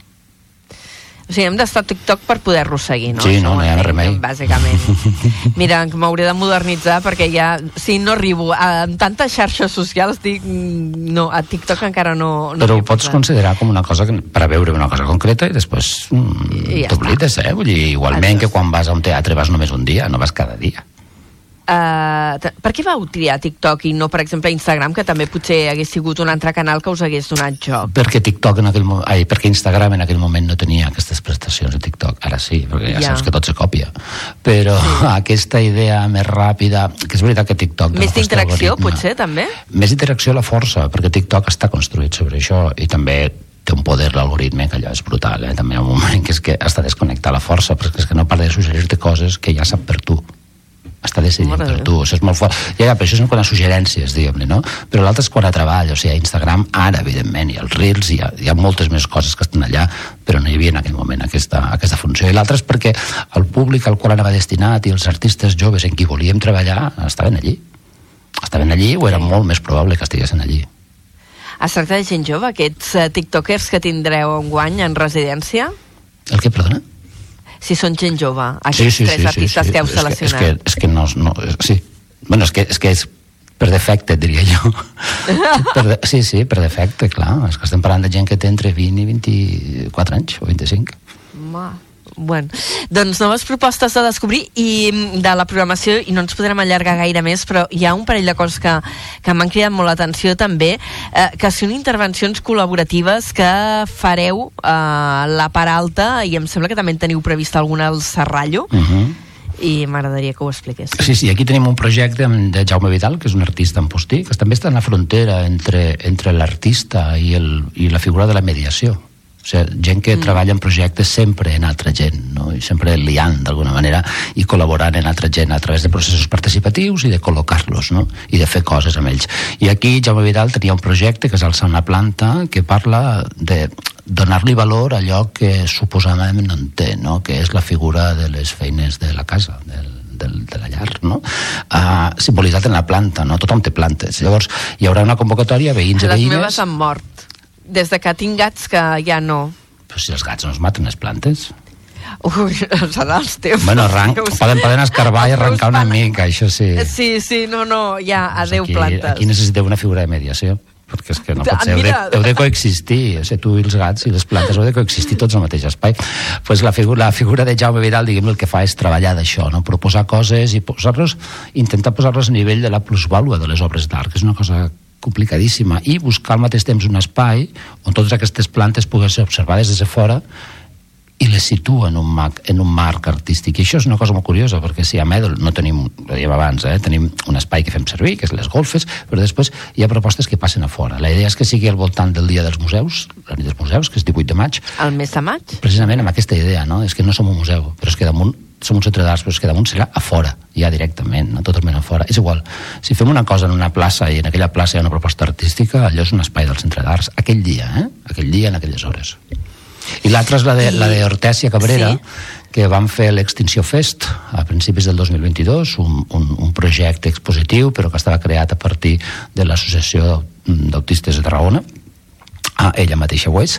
O sigui, hem d'estar a TikTok per poder-lo seguir, no? Sí, no, no hi ha remei. Bàsicament. Mira, m'hauré de modernitzar perquè ja... Sí, no arribo. A, amb tantes xarxes socials dic... mm, No, a TikTok encara no... no però ho pots posat. considerar com una cosa que, per a veure una cosa concreta i després mm, ja t'oblides, eh? Vull dir, igualment Adiós. que quan vas a un teatre vas només un dia, no vas cada dia. Uh, per què vau triar TikTok i no, per exemple, Instagram, que també potser hagués sigut un altre canal que us hagués donat joc? Perquè TikTok en aquell moment, ai, perquè Instagram en aquell moment no tenia aquestes prestacions de TikTok, ara sí, perquè ja, Ja. saps que tot se copia. Però sí. aquesta idea més ràpida, que és veritat que TikTok... Més d'interacció, potser, també? Més interacció a la força, perquè TikTok està construït sobre això i també té un poder l'algoritme que allò és brutal, eh? també hi ha un moment que és que està desconnectat la força perquè és que no para de suggerir-te coses que ja sap per tu està decidint Mare per de tu, això és molt fort. Ja, ja, però això és quan a suggerències, diguem-ne no? però l'altre és quan a treball, o sigui, a Instagram ara, evidentment, i els Reels hi ha, hi ha moltes més coses que estan allà, però no hi havia en aquell moment aquesta, aquesta funció, i l'altre és perquè el públic al qual anava destinat i els artistes joves en qui volíem treballar estaven allí. Estaven allí o era molt més probable que estiguessin allí. Es tracta de gent jove, aquests uh, tiktokers que tindreu un guany en residència? el que, perdona? Si són gent jove, aquests tres artistes que heu És que, és seleccionat. que, és que no, no, sí. Bueno, és que, és que és per defecte, diria jo. per de, sí, sí, per defecte, clar. És que estem parlant de gent que té entre 20 i 24 anys, o 25. Ma. Bueno, doncs noves propostes de descobrir i mm, de la programació, i no ens podrem allargar gaire més, però hi ha un parell de coses que, que m'han cridat molt l'atenció també, eh, que són intervencions col·laboratives que fareu eh, la part alta, i em sembla que també en teniu prevista alguna al Serrallo, Uh -huh. i m'agradaria que ho expliqués. Sí, sí, aquí tenim un projecte de Jaume Vidal, que és un artista en postí, que també està en la frontera entre, entre l'artista i, el, i la figura de la mediació. O sigui, gent que mm. treballa en projectes sempre en altra gent, no? i sempre liant d'alguna manera i col·laborant en altra gent a través de processos participatius i de col·locar-los no? i de fer coses amb ells. I aquí Jaume Vidal tenia un projecte que és Alçar una planta que parla de donar-li valor a allò que suposadament no en té, no? que és la figura de les feines de la casa, del, del, de la llar, no? Uh, simbolitzat en la planta, no? Tothom té plantes. Llavors, hi haurà una convocatòria, veïns i Les veïnes... meves han mort. Des de que tinc gats que ja no. Però si els gats no es maten les plantes. Ui, serà els teus. Bueno, teus. poden, poden escarbar i arrencar una mica, això sí. Sí, sí, no, no, ja, adeu aquí, plantes. Aquí necessiteu una figura de mediació perquè és que no pot Ah, ser, heu de, heu de coexistir, o sigui, tu i els gats i les plantes heu de coexistir tots al mateix espai pues la, figura, la figura de Jaume Vidal diguem el que fa és treballar d'això, no? proposar coses i posar-los, intentar posar-los a nivell de la plusvàlua de les obres d'art, que és una cosa complicadíssima, i buscar al mateix temps un espai on totes aquestes plantes puguin ser observades des de fora i les situa en un, marc, en un marc artístic. I això és una cosa molt curiosa, perquè si a Medel no tenim, ho dèiem abans, eh, tenim un espai que fem servir, que és les golfes, però després hi ha propostes que passen a fora. La idea és que sigui al voltant del Dia dels Museus, la nit dels museus, que és 18 de maig, El mes de maig? precisament amb aquesta idea, no? És que no som un museu, però és que damunt som un centre d'arts, però és que damunt serà a fora, ja directament, no? totalment a fora. És igual, si fem una cosa en una plaça i en aquella plaça hi ha una proposta artística, allò és un espai del centre d'arts, aquell dia, eh? Aquell dia, en aquelles hores. I l'altra és la de, I- la de Hortèsia Cabrera, Sí. que vam fer l'Extinció Fest a principis del 2022, un, un, un projecte expositiu, però que estava creat a partir de l'Associació d'Autistes de Tarragona, Ah, ella mateixa ho és,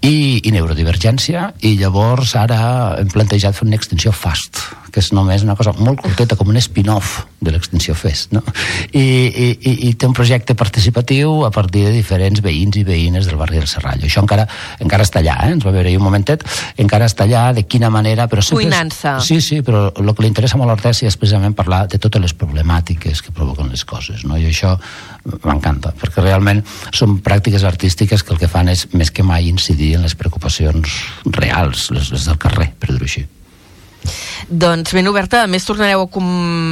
i, i neurodivergència, i llavors ara hem plantejat fer una extensió FAST, que és només una cosa molt curteta, com un spin-off de l'extensió FEST, no? I, i, i, i té un projecte participatiu a partir de diferents veïns i veïnes del barri del Serrallo. Això encara, encara està allà, eh? ens va veure un momentet, encara està allà, de quina manera... Però Cuinant-se. Sí, sí, però el que li interessa molt a l'Hortèsia és precisament parlar de totes les problemàtiques que provoquen les coses, no? I això m'encanta, perquè realment són pràctiques artístiques que el que fan és més que mai incidir en les preocupacions reals, les, les del carrer, per dir-ho així. Doncs ben oberta, a més tornareu a, com,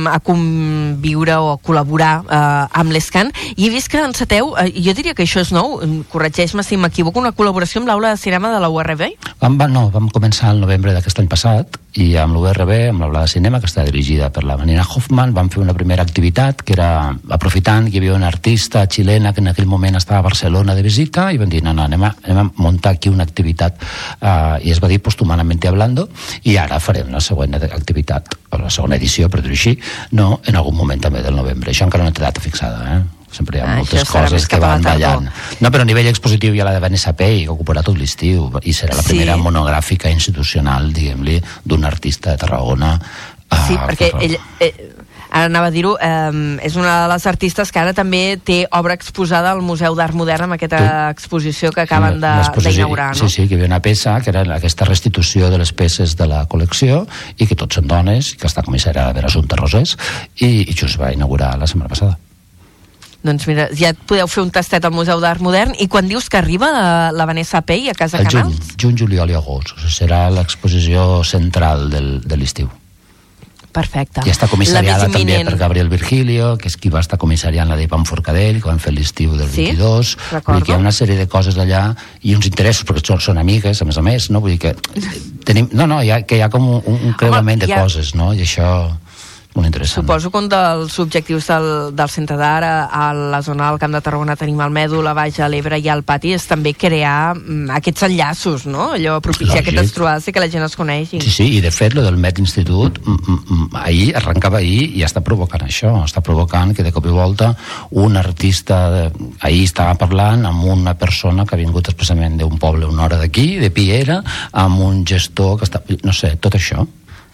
a conviure o a col·laborar eh, amb l'ESCAN i he vist que enceteu, eh, jo diria que això és nou, corregeix-me si m'equivoco, una col·laboració amb l'aula de cinema de la URB? Vam, va, no, vam començar el novembre d'aquest any passat i amb l'URB, amb l'aula de cinema, que està dirigida per la Manina Hoffman, vam fer una primera activitat que era, aprofitant que hi havia una artista xilena que en aquell moment estava a Barcelona de visita i vam dir, no, no, anem a, anem a muntar aquí una activitat uh, i es va dir Postumanamente Hablando i ara farem la següent activitat, o la segona edició, per dir-ho així, no, en algun moment també del novembre. Això encara no té data fixada, eh? Sempre hi ha ah, moltes coses que van ballant. No, però a nivell expositiu hi ha la de Vanessa Pei, que ocuparà tot l'estiu, i serà la primera sí. monogràfica institucional, diguem-li, d'un artista de Tarragona. Sí, perquè ell, eh, ara anava a dir-ho, eh, és una de les artistes que ara també té obra exposada al Museu d'Art Modern amb aquesta sí. exposició que acaben d'inaugurar, no? Sí, sí, que hi havia una peça que era aquesta restitució de les peces de la col·lecció i que tots són dones, que està comissària de l'Assumpte Rosés i, i just va inaugurar la setmana passada. Doncs mira, ja podeu fer un tastet al Museu d'Art Modern i quan dius que arriba la, la Vanessa Pei a Casa el Canals? Juny, juny, juliol i agost. O sigui, serà l'exposició central del, de l'estiu. Perfecte. I està comissariada també per Gabriel Virgilio, que és qui va estar comissariant la d'Ivan Forcadell, que van fer l'estiu del sí? 22. Vull dir que hi ha una sèrie de coses allà i uns interessos, perquè són, són amigues, a més a més, no? Vull dir que tenim... No, no, hi ha, que hi ha com un, un creuament Home, de ha... coses, no? I això molt interessant. Suposo que un dels objectius del, del centre d'art a, la zona del Camp de Tarragona tenim el Mèdul, a baix a l'Ebre i al pati és també crear mm, aquests enllaços, no? Allò propiciar Lògic. aquestes trobades i que la gent es coneixi. Sí, sí, i de fet, lo del Met Institut mm, mm, ahir, arrencava ahir i està provocant això, està provocant que de cop i volta un artista de, ahir estava parlant amb una persona que ha vingut expressament d'un poble una hora d'aquí, de Piera, amb un gestor que està... no sé, tot això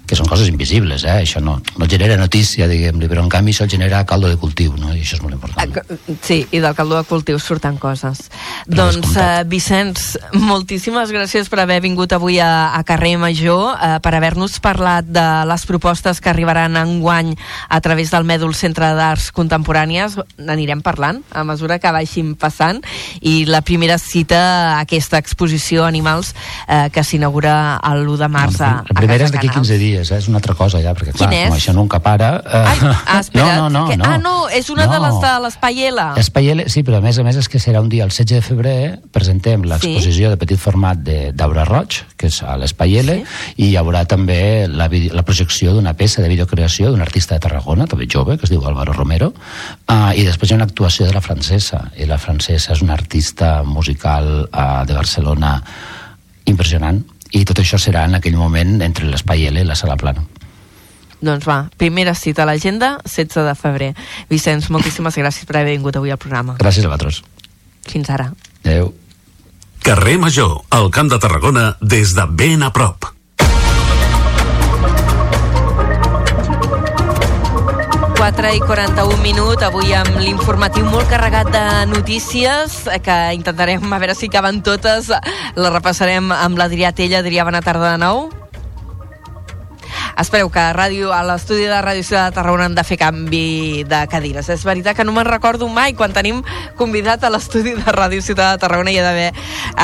que són coses invisibles, eh? això no, no genera notícia, diguem-li, però en canvi això genera caldo de cultiu, no? i això és molt important. Sí, i del caldo de cultiu surten coses. Però doncs, uh, Vicenç, moltíssimes gràcies per haver vingut avui a, a Carrer Major, uh, per haver-nos parlat de les propostes que arribaran en guany a través del Mèdul Centre d'Arts Contemporànies. N'anirem parlant a mesura que vagin passant, i la primera cita, aquesta exposició Animals, uh, que s'inaugura l'1 de març a, a La primera és d'aquí 15 dies és, eh? és una altra cosa ja, perquè clar, com això nunca para... Eh... Ai, ah, espera't, no, no, no, que, no. Ah, no, és una no. de les de l'Espai L. Espai L, sí, però a més a més és que serà un dia, el 16 de febrer, presentem l'exposició sí. de petit format d'Aura Roig, que és a l'Espai L, sí. i hi haurà també la, la projecció d'una peça de videocreació d'un artista de Tarragona, també jove, que es diu Álvaro Romero, uh, i després hi ha una actuació de la francesa, i la francesa és una artista musical uh, de Barcelona impressionant, i tot això serà en aquell moment entre l'Espai L i la Sala Plana. Doncs va, primera cita a l'agenda, 16 de febrer. Vicenç, moltíssimes gràcies per haver vingut avui al programa. Gràcies a vosaltres. Fins ara. Adéu. Carrer Major, al Camp de Tarragona, des de ben a prop. 4 i 41 minuts, avui amb l'informatiu molt carregat de notícies que intentarem a veure si caben totes. La repassarem amb l'Adrià Tella. Adrià, bona tarda de nou. Espereu que a, ràdio, a l'estudi de Ràdio Ciutat de Tarragona hem de fer canvi de cadires. És veritat que no me'n recordo mai quan tenim convidat a l'estudi de Ràdio Ciutat de Tarragona hi ha d'haver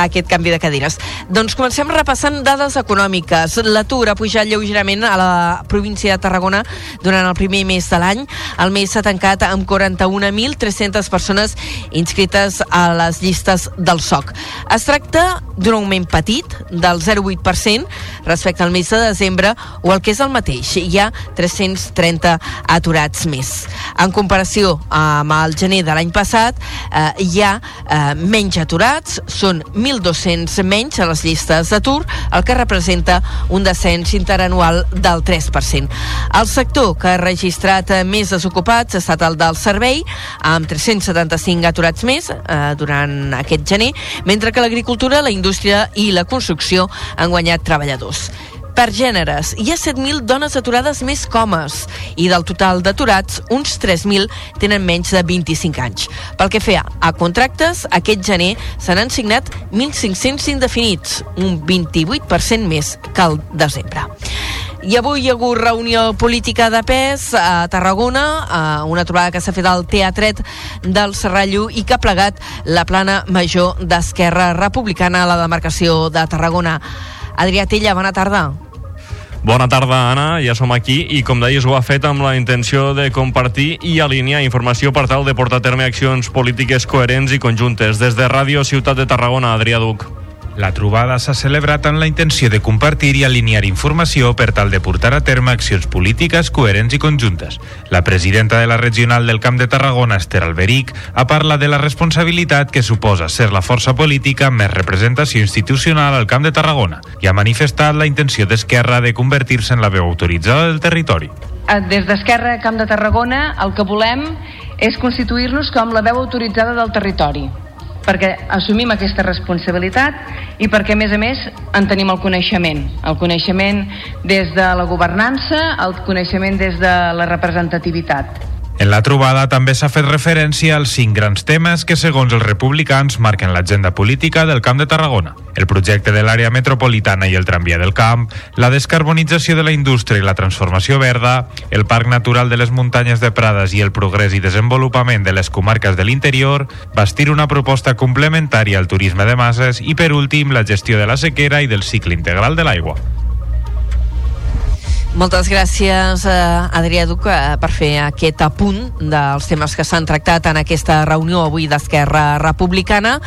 aquest canvi de cadires. Doncs comencem repassant dades econòmiques. L'atur ha pujat lleugerament a la província de Tarragona durant el primer mes de l'any. El mes s'ha tancat amb 41.300 persones inscrites a les llistes del SOC. Es tracta d'un augment petit del 0,8% respecte al mes de desembre o el que és el mateix. Hi ha 330 aturats més. En comparació amb el gener de l'any passat, eh, hi ha eh, menys aturats, són 1.200 menys a les llistes d'atur, el que representa un descens interanual del 3%. El sector que ha registrat eh, més desocupats ha estat el del servei, amb 375 aturats més eh, durant aquest gener, mentre que l'agricultura, la indústria i la construcció han guanyat treballadors. Per gèneres, hi ha 7.000 dones aturades més comes i del total d'aturats, uns 3.000 tenen menys de 25 anys. Pel que feia a contractes, aquest gener se n'han signat 1.500 indefinits, un 28% més que el desembre. I avui hi ha hagut reunió política de pes a Tarragona, una trobada que s'ha fet al Teatret del Serrallo i que ha plegat la plana major d'Esquerra Republicana a la demarcació de Tarragona. Adrià Tella, bona tarda. Bona tarda, Anna. Ja som aquí i, com deies, ho ha fet amb la intenció de compartir i alinear informació per tal de portar a terme accions polítiques coherents i conjuntes. Des de Ràdio Ciutat de Tarragona, Adrià Duc. La trobada s'ha celebrat amb la intenció de compartir i alinear informació per tal de portar a terme accions polítiques coherents i conjuntes. La presidenta de la regional del Camp de Tarragona, Esther Alberic, ha parlat de la responsabilitat que suposa ser la força política amb més representació institucional al Camp de Tarragona i ha manifestat la intenció d'Esquerra de convertir-se en la veu autoritzada del territori. Eh, Des d'Esquerra Camp de Tarragona el que volem és constituir-nos com la veu autoritzada del territori perquè assumim aquesta responsabilitat i perquè, a més a més, en tenim el coneixement. El coneixement des de la governança, el coneixement des de la representativitat. En la trobada també s'ha fet referència als cinc grans temes que, segons els republicans, marquen l'agenda política del Camp de Tarragona. El projecte de l'àrea metropolitana i el tramvia del camp, la descarbonització de la indústria i la transformació verda, el Parc Natural de les Muntanyes de Prades i el progrés i desenvolupament de les comarques de l'interior, bastir una proposta complementària al turisme de masses i, per últim, la gestió de la sequera i del cicle integral de l'aigua. Moltes gràcies, eh, Adrià Duc, eh, per fer aquest apunt dels temes que s'han tractat en aquesta reunió avui d'Esquerra Republicana.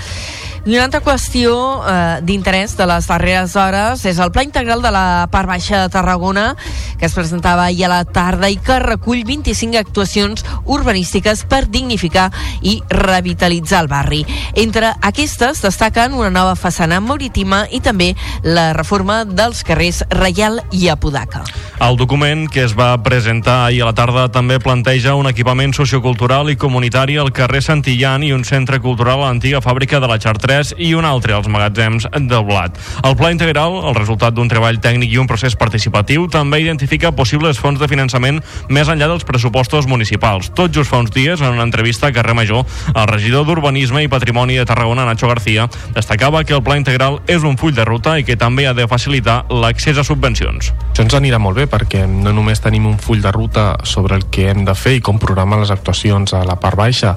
I una altra qüestió eh, d'interès de les darreres hores és el Pla Integral de la Part Baixa de Tarragona, que es presentava ahir a la tarda i que recull 25 actuacions urbanístiques per dignificar i revitalitzar el barri. Entre aquestes destaquen una nova façana marítima i també la reforma dels carrers Reial i Apodaca. El document que es va presentar ahir a la tarda també planteja un equipament sociocultural i comunitari al carrer Santillan i un centre cultural a l'antiga fàbrica de la Chartres i un altre als magatzems del Blat. El pla integral, el resultat d'un treball tècnic i un procés participatiu, també identifica possibles fonts de finançament més enllà dels pressupostos municipals. Tot just fa uns dies, en una entrevista a Carrer Major, el regidor d'Urbanisme i Patrimoni de Tarragona, Nacho García, destacava que el pla integral és un full de ruta i que també ha de facilitar l'accés a subvencions. Això ens anirà molt bé perquè no només tenim un full de ruta sobre el que hem de fer i com programar les actuacions a la part baixa,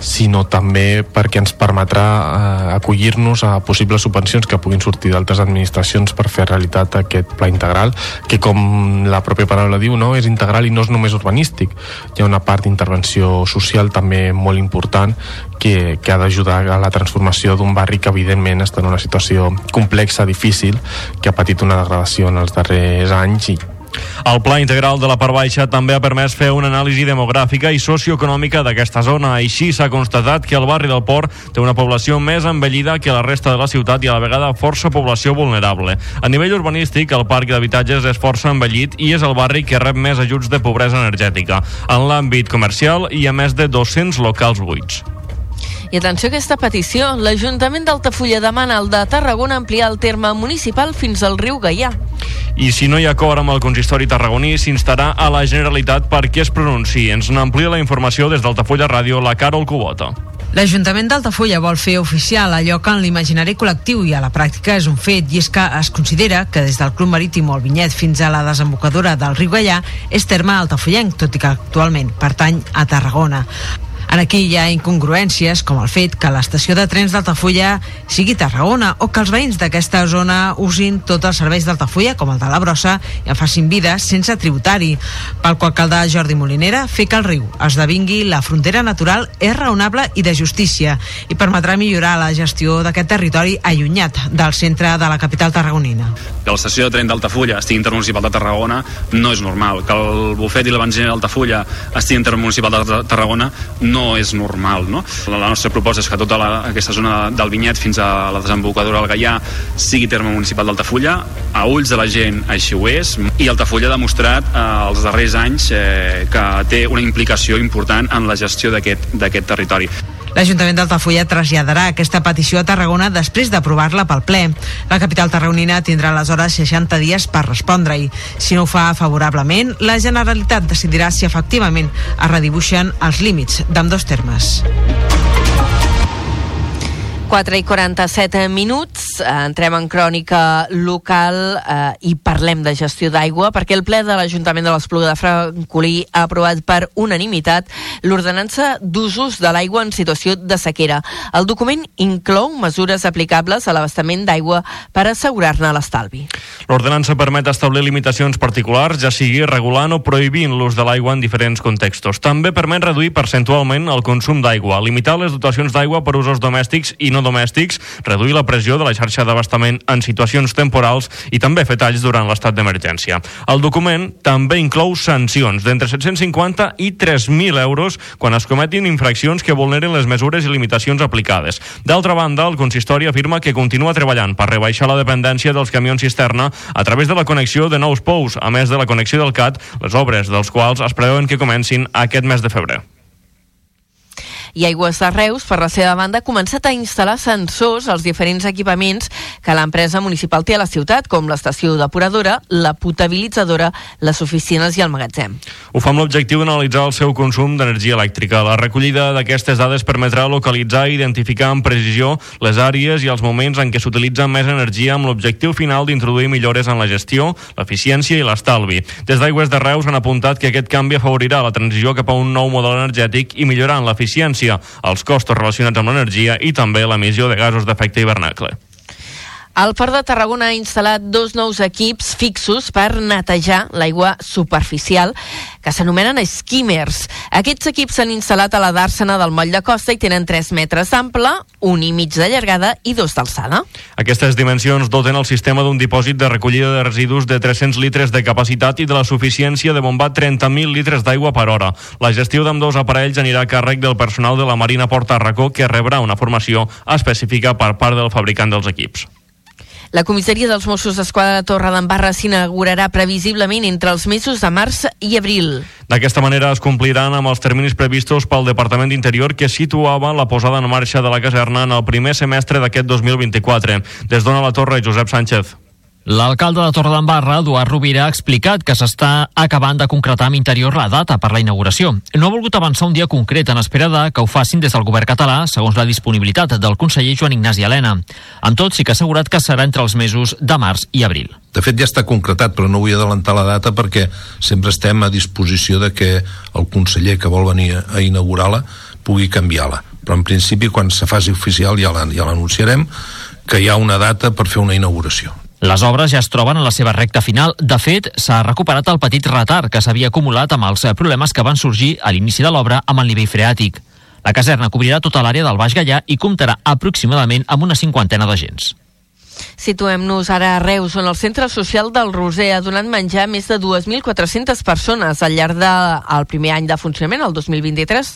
sinó també perquè ens permetrà eh, acollir-nos a possibles subvencions que puguin sortir d'altres administracions per fer realitat aquest pla integral, que com la pròpia paraula diu, no, és integral i no és només urbanístic. Hi ha una part d'intervenció social també molt important que, que ha d'ajudar a la transformació d'un barri que evidentment està en una situació complexa, difícil, que ha patit una degradació en els darrers anys i el Pla Integral de la Part Baixa també ha permès fer una anàlisi demogràfica i socioeconòmica d'aquesta zona. Així s'ha constatat que el barri del Port té una població més envellida que la resta de la ciutat i a la vegada força població vulnerable. A nivell urbanístic, el parc d'habitatges és força envellit i és el barri que rep més ajuts de pobresa energètica. En l'àmbit comercial hi ha més de 200 locals buits. I atenció a aquesta petició. L'Ajuntament d'Altafulla demana al de Tarragona ampliar el terme municipal fins al riu Gaià. I si no hi ha acord amb el consistori tarragoní, s'instarà a la Generalitat perquè es pronunciï. Ens n'amplia la informació des d'Altafulla Ràdio, la Carol Cubota. L'Ajuntament d'Altafulla vol fer oficial allò que en l'imaginari col·lectiu i a la pràctica és un fet, i és que es considera que des del Club Marítim o el Vinyet fins a la desembocadura del riu Gallà és terme altafullenc, tot i que actualment pertany a Tarragona. En aquí hi ha incongruències, com el fet que l'estació de trens d'Altafulla sigui Tarragona o que els veïns d'aquesta zona usin tots els serveis d'Altafulla, com el de la Brossa, i en facin vida sense tributari. Pel qual caldrà Jordi Molinera fer que el riu esdevingui la frontera natural és raonable i de justícia i permetrà millorar la gestió d'aquest territori allunyat del centre de la capital tarragonina. Que l'estació de tren d'Altafulla estigui intermunicipal de Tarragona no és normal. Que el bufet i la benzina d'Altafulla estigui intermunicipal de Tarragona no és normal. No? La, nostra proposta és que tota la, aquesta zona del Vinyet fins a la desembocadura del Gaià sigui terme municipal d'Altafulla. A ulls de la gent així ho és i Altafulla ha demostrat eh, els darrers anys eh, que té una implicació important en la gestió d'aquest territori. L'Ajuntament d'Altafulla traslladarà aquesta petició a Tarragona després d'aprovar-la pel ple. La capital tarragonina tindrà aleshores 60 dies per respondre-hi. Si no ho fa favorablement, la Generalitat decidirà si efectivament es redibuixen els límits d'ambdós termes. 4 i 47 minuts, entrem en crònica local eh, i parlem de gestió d'aigua perquè el ple de l'Ajuntament de l'Espluga de Francolí ha aprovat per unanimitat l'ordenança d'usos de l'aigua en situació de sequera. El document inclou mesures aplicables a l'abastament d'aigua per assegurar-ne l'estalvi. L'ordenança permet establir limitacions particulars, ja sigui regulant o prohibint l'ús de l'aigua en diferents contextos. També permet reduir percentualment el consum d'aigua, limitar les dotacions d'aigua per usos domèstics i no domèstics, reduir la pressió de la xarxa d'abastament en situacions temporals i també fer talls durant l'estat d'emergència. El document també inclou sancions d'entre 750 i 3.000 euros quan es cometin infraccions que vulneren les mesures i limitacions aplicades. D'altra banda, el consistori afirma que continua treballant per rebaixar la dependència dels camions cisterna a través de la connexió de nous pous, a més de la connexió del CAT, les obres dels quals es preveuen que comencin aquest mes de febrer i Aigües de Reus, per la seva banda, ha començat a instal·lar sensors als diferents equipaments que l'empresa municipal té a la ciutat, com l'estació depuradora, la potabilitzadora, les oficines i el magatzem. Ho fa amb l'objectiu d'analitzar el seu consum d'energia elèctrica. La recollida d'aquestes dades permetrà localitzar i identificar amb precisió les àrees i els moments en què s'utilitza més energia amb l'objectiu final d'introduir millores en la gestió, l'eficiència i l'estalvi. Des d'Aigües de Reus han apuntat que aquest canvi afavorirà la transició cap a un nou model energètic i millorant l'eficiència referència als costos relacionats amb l'energia i també l'emissió de gasos d'efecte hivernacle. El Port de Tarragona ha instal·lat dos nous equips fixos per netejar l'aigua superficial que s'anomenen skimmers. Aquests equips s'han instal·lat a la dàrsena del moll de costa i tenen 3 metres d'ample, un i mig de llargada i dos d'alçada. Aquestes dimensions doten el sistema d'un dipòsit de recollida de residus de 300 litres de capacitat i de la suficiència de bombar 30.000 litres d'aigua per hora. La gestió d'ambdós aparells anirà a càrrec del personal de la Marina Port Tarracó que rebrà una formació específica per part del fabricant dels equips. La comissaria dels Mossos d'Esquadra de Torre d'Embarra s'inaugurarà previsiblement entre els mesos de març i abril. D'aquesta manera es compliran amb els terminis previstos pel Departament d'Interior que situava la posada en marxa de la caserna en el primer semestre d'aquest 2024. Des d'on a la Torre, Josep Sánchez. L'alcalde de Torredembarra, Eduard Rovira, ha explicat que s'està acabant de concretar amb interior la data per la inauguració. No ha volgut avançar un dia concret en espera de que ho facin des del govern català, segons la disponibilitat del conseller Joan Ignasi Helena. Amb tot, sí que ha assegurat que serà entre els mesos de març i abril. De fet, ja està concretat, però no vull adelantar la data perquè sempre estem a disposició de que el conseller que vol venir a inaugurar-la pugui canviar-la. Però en principi, quan se faci oficial ja l'anunciarem, que hi ha una data per fer una inauguració. Les obres ja es troben en la seva recta final. De fet, s'ha recuperat el petit retard que s'havia acumulat amb els problemes que van sorgir a l'inici de l'obra amb el nivell freàtic. La caserna cobrirà tota l'àrea del Baix Gallà i comptarà aproximadament amb una cinquantena d'agents. Situem-nos ara a Reus, on el Centre Social del Roser ha donat menjar a més de 2.400 persones al llarg del de, primer any de funcionament, el 2023.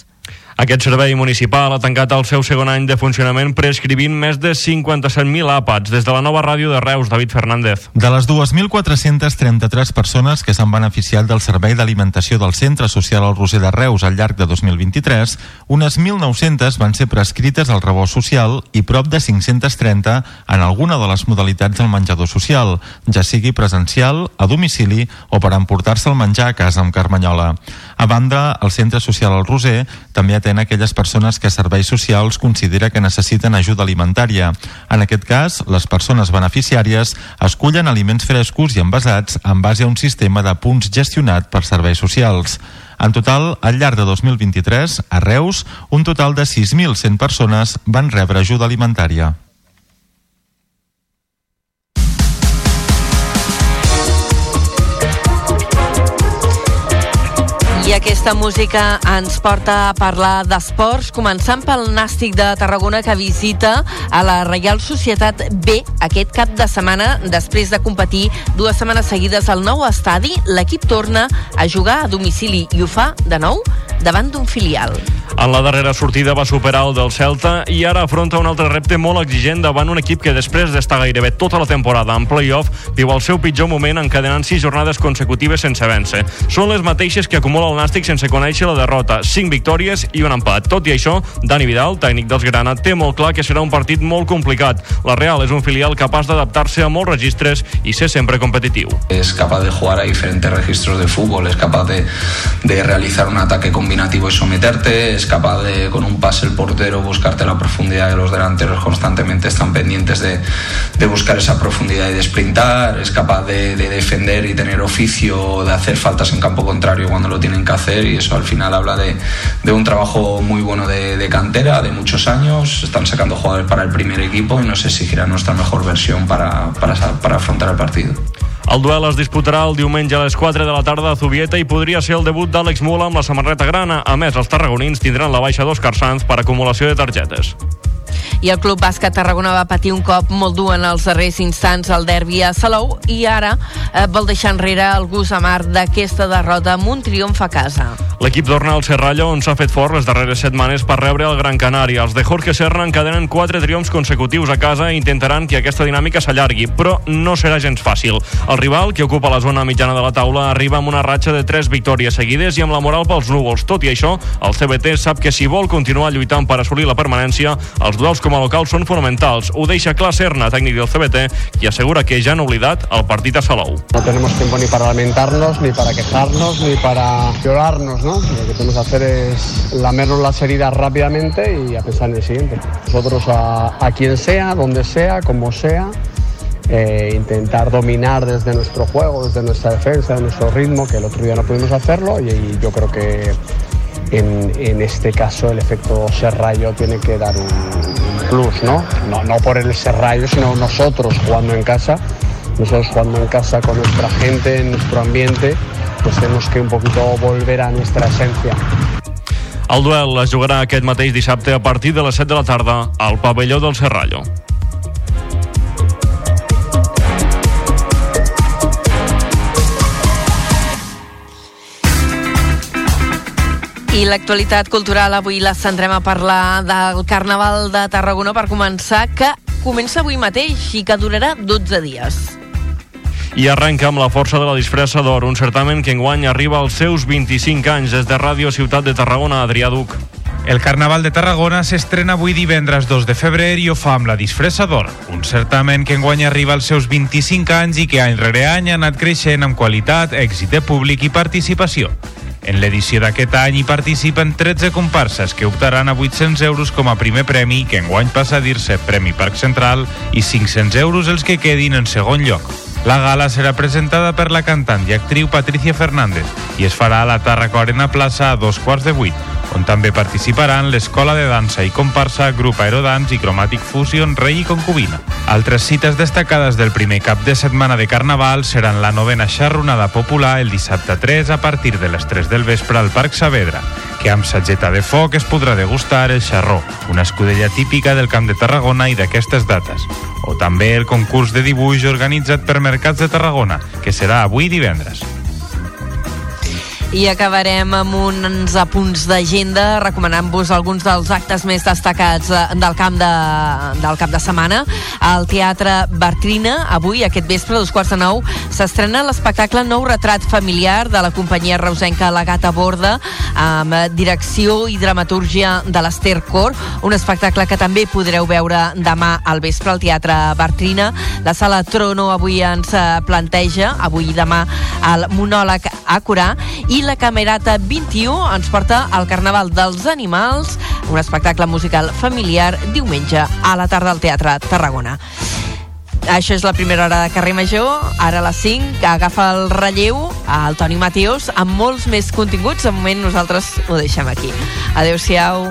Aquest servei municipal ha tancat el seu segon any de funcionament prescrivint més de 57.000 àpats. Des de la nova ràdio de Reus, David Fernández. De les 2.433 persones que s'han beneficiat del servei d'alimentació del Centre Social al Roser de Reus al llarg de 2023, unes 1.900 van ser prescrites al rebost social i prop de 530 en alguna de les modalitats del menjador social, ja sigui presencial, a domicili o per emportar-se el menjar a casa amb Carmanyola. A banda, el Centre Social al Roser també atén aquelles persones que Serveis Socials considera que necessiten ajuda alimentària. En aquest cas, les persones beneficiàries escullen aliments frescos i envasats en base a un sistema de punts gestionat per Serveis Socials. En total, al llarg de 2023, a Reus, un total de 6.100 persones van rebre ajuda alimentària. I aquesta música ens porta a parlar d'esports, començant pel Nàstic de Tarragona que visita a la Reial Societat B aquest cap de setmana. Després de competir dues setmanes seguides al nou estadi, l'equip torna a jugar a domicili i ho fa, de nou, davant d'un filial. En la darrera sortida va superar el del Celta i ara afronta un altre repte molt exigent davant un equip que després d'estar gairebé tota la temporada en play-off viu el seu pitjor moment encadenant sis jornades consecutives sense vèncer. Són les mateixes que acumula el Nàstic sense conèixer la derrota, cinc victòries i un empat. Tot i això, Dani Vidal, tècnic dels Grana, té molt clar que serà un partit molt complicat. La Real és un filial capaç d'adaptar-se a molts registres i ser sempre competitiu. Es capaz de jugar a diferentes registros de fútbol, es capaz de, de realizar un ataque combinativo y someterte, es capaz de, con un pase el portero, buscarte la profundidad de los delanteros constantemente están pendientes de, de buscar esa profundidad y de sprintar, es capaz de, de, defender y tener oficio, de hacer faltas en campo contrario cuando lo tienen que hacer y eso al final habla de, de un trabajo muy bueno de, de, cantera, de muchos años, están sacando jugadores para el primer equipo y nos exigirá nuestra mejor versión para, para, para afrontar el partido. El duel es disputarà el diumenge a les 4 de la tarda a Zubieta i podria ser el debut d'Àlex Mula amb la samarreta grana. A més, els tarragonins tindran la baixa d'Òscar Sanz per acumulació de targetes i el Club Bàsquet Tarragona va patir un cop molt dur en els darrers instants al derbi a Salou i ara eh, vol deixar enrere el gust amar d'aquesta derrota amb un triomf a casa. L'equip torna al Serrallo on s'ha fet fort les darreres setmanes per rebre el Gran Canària. Els de Jorge Serra encadenen quatre triomfs consecutius a casa i intentaran que aquesta dinàmica s'allargui, però no serà gens fàcil. El rival, que ocupa la zona mitjana de la taula, arriba amb una ratxa de tres victòries seguides i amb la moral pels núvols. Tot i això, el CBT sap que si vol continuar lluitant per assolir la permanència, els duels com a local són fonamentals. Ho deixa clar Serna, tècnic del CBT, i assegura que ja han oblidat el partit a Salou. No tenemos tiempo ni para lamentarnos, ni para quejarnos, ni para llorarnos, ¿no? Lo que tenemos que hacer es lamernos las heridas rápidamente y a pensar en el siguiente. Nosotros a, a quien sea, donde sea, como sea, eh, intentar dominar desde nuestro juego, desde nuestra defensa, de nuestro ritmo, que el otro día no pudimos hacerlo y, y yo creo que en, este caso el efecto Serrallo tiene que dar un, plus, ¿no? ¿no? No por el Serrallo, sino nosotros jugando en casa, nosotros jugando en casa con nuestra gente, en nuestro ambiente, pues tenemos que un poquito volver a nuestra esencia. El duel es jugarà aquest mateix dissabte a partir de les 7 de la tarda al pavelló del Serrallo. I l'actualitat cultural avui la centrem a parlar del Carnaval de Tarragona per començar, que comença avui mateix i que durarà 12 dies. I arrenca amb la força de la disfressa d'or, un certamen que enguany arriba als seus 25 anys des de Ràdio Ciutat de Tarragona, Adrià Duc. El Carnaval de Tarragona s'estrena avui divendres 2 de febrer i ho fa amb la disfressa d'or, un certamen que enguany arriba als seus 25 anys i que any rere any ha anat creixent amb qualitat, èxit de públic i participació. En l'edició d'aquest any hi participen 13 comparses que optaran a 800 euros com a primer premi, que enguany passa a dir-se Premi Parc Central, i 500 euros els que quedin en segon lloc. La gala serà presentada per la cantant i actriu Patricia Fernández i es farà a la Tarraco Arena Plaça a dos quarts de vuit, on també participaran l'Escola de Dansa i Comparsa, Grup Aerodans i Chromatic Fusion Rei i Concubina. Altres cites destacades del primer cap de setmana de Carnaval seran la novena xarronada popular el dissabte 3 a partir de les 3 del vespre al Parc Saavedra, que amb sageta de foc es podrà degustar el xarró, una escudella típica del Camp de Tarragona i d'aquestes dates. O també el concurs de dibuix organitzat per Mercats de Tarragona, que serà avui divendres. I acabarem amb uns apunts d'agenda recomanant-vos alguns dels actes més destacats eh, del camp de, del cap de setmana. Al Teatre Bartrina, avui, aquest vespre, a dos quarts de nou, s'estrena l'espectacle Nou retrat familiar de la companyia reusenca La Gata Borda, amb direcció i dramatúrgia de l'Ester Cor, un espectacle que també podreu veure demà al vespre al Teatre Bartrina. La sala Trono avui ens eh, planteja, avui i demà, el monòleg a curar, la Camerata 21 ens porta al Carnaval dels Animals, un espectacle musical familiar diumenge a la tarda al Teatre Tarragona. Això és la primera hora de Carrer Major, ara a les 5, agafa el relleu al Toni Mateus amb molts més continguts. De moment nosaltres ho deixem aquí. Adéu-siau.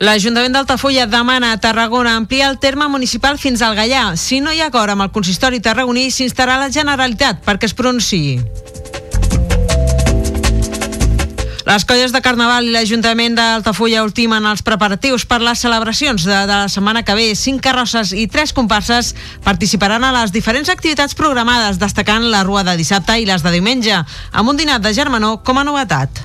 L'Ajuntament d'Altafulla demana a Tarragona ampliar el terme municipal fins al Gallà. Si no hi ha acord amb el consistori tarragoní, s'instarà la Generalitat perquè es pronunciï. Les colles de Carnaval i l'Ajuntament d'Altafulla ultimen els preparatius per les celebracions de, de la setmana que ve. Cinc carrosses i tres comparses participaran a les diferents activitats programades, destacant la rua de dissabte i les de diumenge, amb un dinat de germanor com a novetat.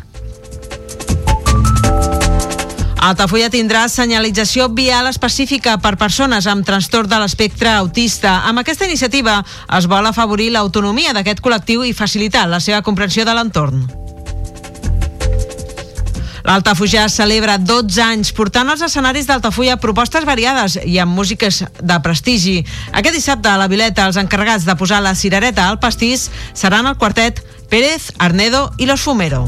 Altafulla tindrà senyalització vial específica per persones amb trastorn de l'espectre autista. Amb aquesta iniciativa es vol afavorir l'autonomia d'aquest col·lectiu i facilitar la seva comprensió de l'entorn. L'Altafulla celebra 12 anys portant als escenaris d'Altafulla propostes variades i amb músiques de prestigi. Aquest dissabte a la Vileta els encarregats de posar la cirereta al pastís seran el quartet Pérez, Arnedo i Los Fumero.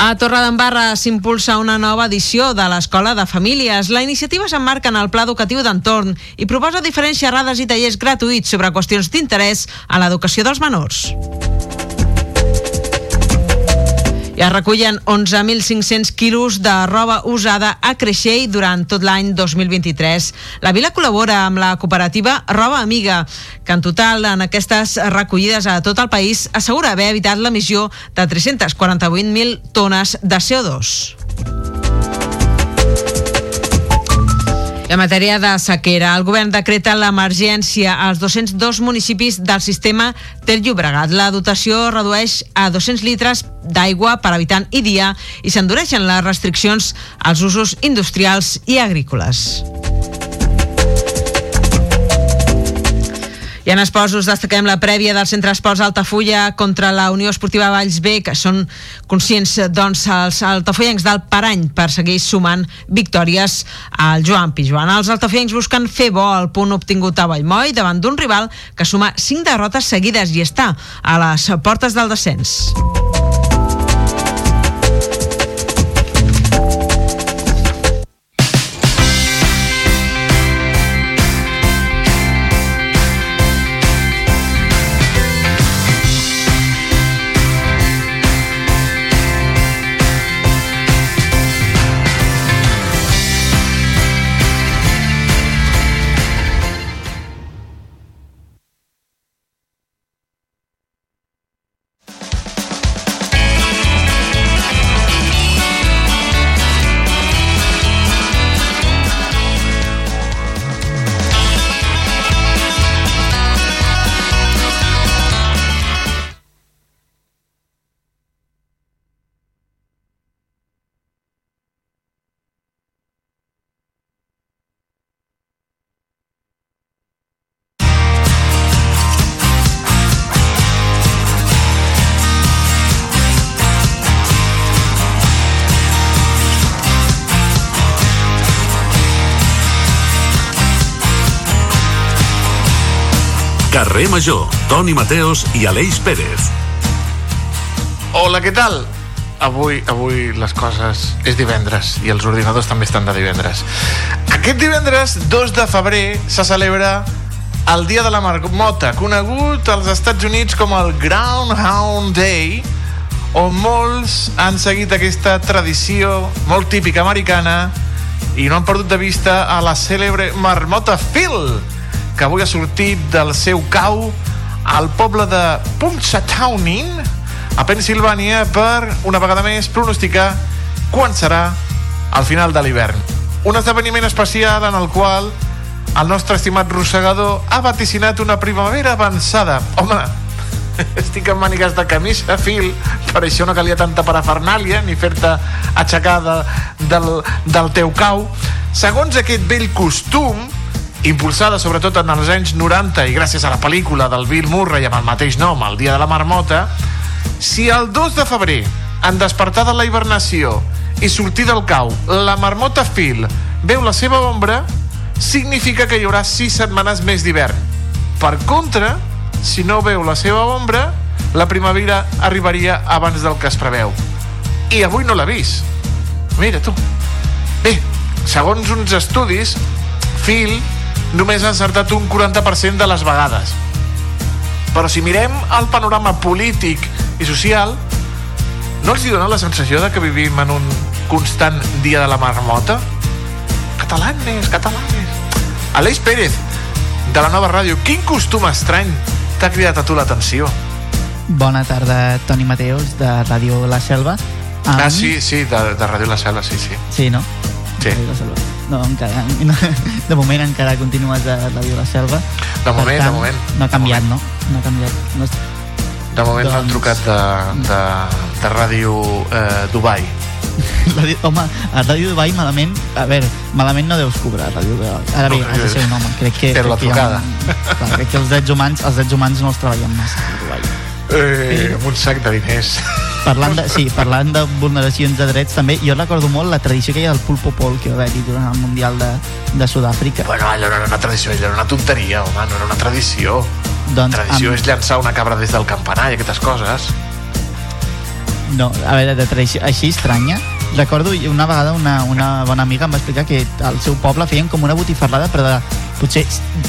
A Torredembarra s'impulsa una nova edició de l'Escola de Famílies. La iniciativa s'emmarca en el Pla Educatiu d'Entorn i proposa diferents xerrades i tallers gratuïts sobre qüestions d'interès a l'educació dels menors. Es recullen 11.500 quilos de roba usada a Creixell durant tot l'any 2023. La vila col·labora amb la cooperativa Roba Amiga, que en total en aquestes recollides a tot el país assegura haver evitat l'emissió de 348.000 tones de CO2. I en matèria de sequera, el govern decreta l'emergència als 202 municipis del sistema Ter Llobregat. La dotació redueix a 200 litres d'aigua per habitant i dia i s'endureixen les restriccions als usos industrials i agrícoles. I en esports us destaquem la prèvia del Centre Esports Altafulla contra la Unió Esportiva Valls B, que són conscients doncs, els altafollencs del Parany per seguir sumant victòries al Joan Pijuan. Els altafollencs busquen fer bo el punt obtingut a Vallmoll davant d'un rival que suma 5 derrotes seguides i està a les portes del descens. Carrer Major, Toni Mateos i Aleix Pérez. Hola, què tal? Avui, avui les coses és divendres i els ordinadors també estan de divendres. Aquest divendres, 2 de febrer, se celebra el Dia de la Marmota, conegut als Estats Units com el Groundhound Day, on molts han seguit aquesta tradició molt típica americana i no han perdut de vista a la cèlebre marmota Phil, que avui ha sortit del seu cau al poble de Punxsutawney, a Pensilvània, per una vegada més pronosticar quan serà el final de l'hivern. Un esdeveniment especial en el qual el nostre estimat rossegador ha vaticinat una primavera avançada. Home, estic amb mànigues de camisa, fil, per això no calia tanta parafernàlia ni fer-te aixecar de, del, del teu cau. Segons aquest vell costum, impulsada sobretot en els anys 90 i gràcies a la pel·lícula del Bill Murray amb el mateix nom, El dia de la marmota, si el 2 de febrer, en despertar de la hibernació i sortir del cau, la marmota Phil veu la seva ombra, significa que hi haurà 6 setmanes més d'hivern. Per contra, si no veu la seva ombra, la primavera arribaria abans del que es preveu. I avui no l'ha vist. Mira tu. Bé, segons uns estudis, Phil només ha encertat un 40% de les vegades. Però si mirem el panorama polític i social, no els hi dona la sensació de que vivim en un constant dia de la marmota? Catalanes, catalanes. Aleix Pérez, de la nova ràdio, quin costum estrany t'ha cridat a tu l'atenció? Bona tarda, Toni Mateus, de Ràdio La Selva. Ah, ah sí, sí, de, de Ràdio La Selva, sí, sí. Sí, no? Sí. No, encara, no, de moment encara continues a Ràdio La Selva. De moment, tant, de moment. No ha canviat, no? No ha canviat. No és... De moment doncs... m'han trucat de, de, de Ràdio eh, Dubai. Home, a Ràdio Dubai malament, a veure, malament no deus cobrar Ràdio Dubai. Ara bé, No, has de ser un home. Crec que, crec que, ha clar, crec que els drets humans, els drets humans no els treballen massa a Dubai. Eh, amb un sac de diners. Parlant de, sí, parlant de vulneracions de drets també, jo recordo molt la tradició que hi ha del pulpo pol que va haver-hi durant el Mundial de, de Sud-àfrica. Bueno, allò no era una tradició, allò era una tonteria, home, no era una tradició. Doncs, tradició amb- és llançar una cabra des del campanar i aquestes coses. No, a veure, de tradició així estranya. Recordo una vegada una, una bona amiga em va explicar que al seu poble feien com una botifarrada, però de, potser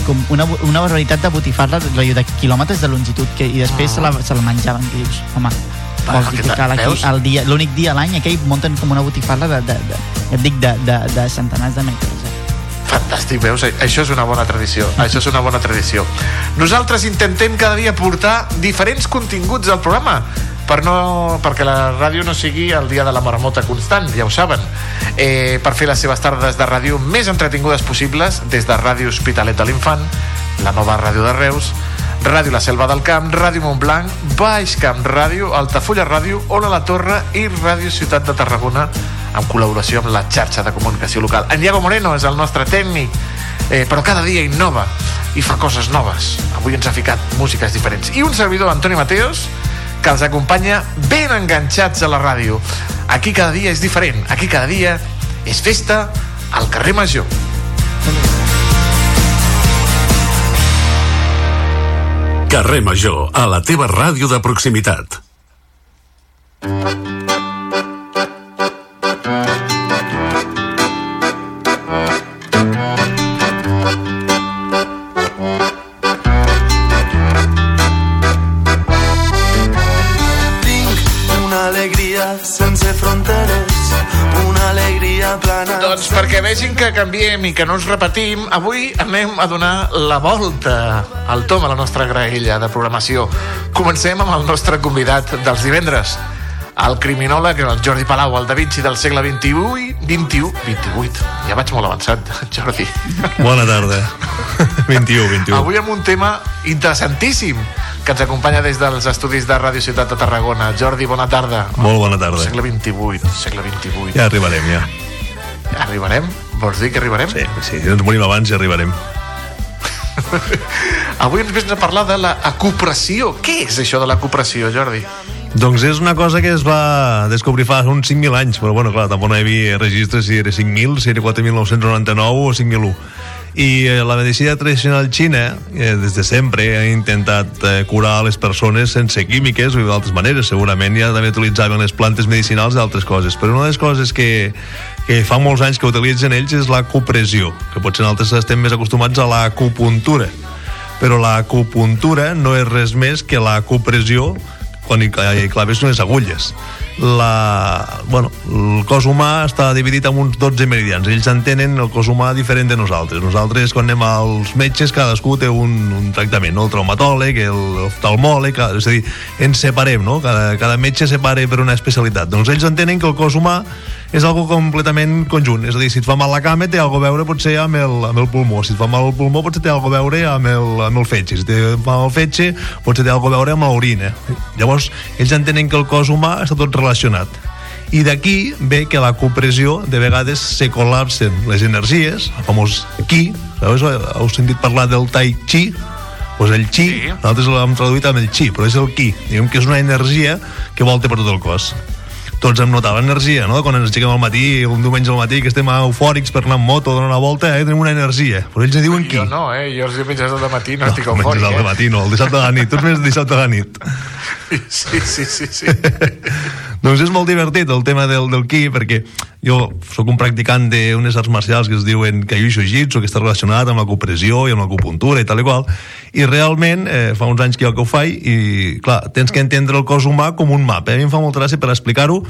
com una, una barbaritat de botifarra rotllo de quilòmetres de longitud que, i després se, la, se la menjaven, que dius, home, Bueno, vols dir que cal aquí, dia, l'únic dia a l'any aquell munten com una botifarra de, de, de, ja et dic, de, de, de centenars de metres. Eh? Fantàstic, veus? Això és una bona tradició. Això és una bona tradició. Nosaltres intentem cada dia portar diferents continguts al programa per no, perquè la ràdio no sigui el dia de la marmota constant, ja ho saben. Eh, per fer les seves tardes de ràdio més entretingudes possibles, des de Ràdio Hospitalet de l'Infant, la nova ràdio de Reus, Ràdio La Selva del Camp, Ràdio Montblanc, Baix Camp Ràdio, Altafulla Ràdio, Ona la Torre i Ràdio Ciutat de Tarragona en col·laboració amb la xarxa de comunicació local. En Diego Moreno és el nostre tècnic, eh, però cada dia innova i fa coses noves. Avui ens ha ficat músiques diferents. I un servidor, Antoni Mateos, que els acompanya ben enganxats a la ràdio. Aquí cada dia és diferent, aquí cada dia és festa al carrer Major. Carrer Major, a la teva ràdio de proximitat. Tinc canviem i que no ens repetim, avui anem a donar la volta al tom a la nostra graella de programació. Comencem amb el nostre convidat dels divendres, el criminòleg, el Jordi Palau, el Da Vinci del segle XXI, 21, 28. Ja vaig molt avançat, Jordi. Bona tarda. 21, 21. Avui amb un tema interessantíssim que ens acompanya des dels estudis de Ràdio Ciutat de Tarragona. Jordi, bona tarda. Molt bona tarda. Segle XXVIII, segle XXVIII. Ja arribarem, ja. Arribarem? Vols dir que arribarem? Sí, sí, si ens morim abans ja arribarem. Avui ens vens a parlar de la. Què és això de l'acupressió, Jordi? Doncs és una cosa que es va descobrir fa uns 5.000 anys, però bueno, clar, tampoc no hi havia registres si era 5.000, si era 4.999 o 5.001. I eh, la medicina tradicional xina, eh, des de sempre, ha intentat eh, curar les persones sense químiques o d'altres maneres. Segurament ja també utilitzaven les plantes medicinals altres coses. Però una de les coses que, que fa molts anys que utilitzen ells és l'acupressió, que potser nosaltres estem més acostumats a l'acupuntura. Però l'acupuntura no és res més que l'acupressió quan hi claves unes agulles. La, bueno, el cos humà està dividit en uns 12 meridians. Ells entenen el cos humà diferent de nosaltres. Nosaltres, quan anem als metges, cadascú té un, un tractament, no? el traumatòleg, l'oftalmòleg, és a dir, ens separem, no? Cada, cada metge separa per una especialitat. Doncs ells entenen que el cos humà és algo completament conjunt, és a dir, si et fa mal la cama té algo a veure potser amb el, amb el pulmó, si et fa mal el pulmó potser té algo a veure amb el, amb el fetge, si et fa mal el fetge potser té algo a veure amb l'orina. Llavors, ells entenen que el cos humà està tot relacionat. I d'aquí ve que la compressió de vegades se col·lapsen les energies, el famós Qi, sabeu, heu sentit parlar del Tai Chi? Pues el Qi, sí. nosaltres l'hem traduït amb el Qi, però és el Qi, diguem que és una energia que volta per tot el cos tots hem notat l'energia, no? Quan ens aixequem al matí, un diumenge al matí, que estem eufòrics per anar amb moto, donar una volta, eh? tenim una energia. Però ells en diuen qui? Jo no, eh? Jo els diumenges del matí no, no estic eufòric, eh? eh? matí no, el dissabte de la nit. Tu més dissabte de la nit. Sí, sí, sí, sí. doncs és molt divertit el tema del, del ki, perquè jo sóc un practicant d'unes arts marcials que es diuen Kaiusho Jitsu, que està relacionat amb la copressió i amb l'acupuntura i tal i qual, i realment eh, fa uns anys que jo que ho faig, i clar, tens que entendre el cos humà com un mapa. A mi em fa molta gràcia per explicar-ho.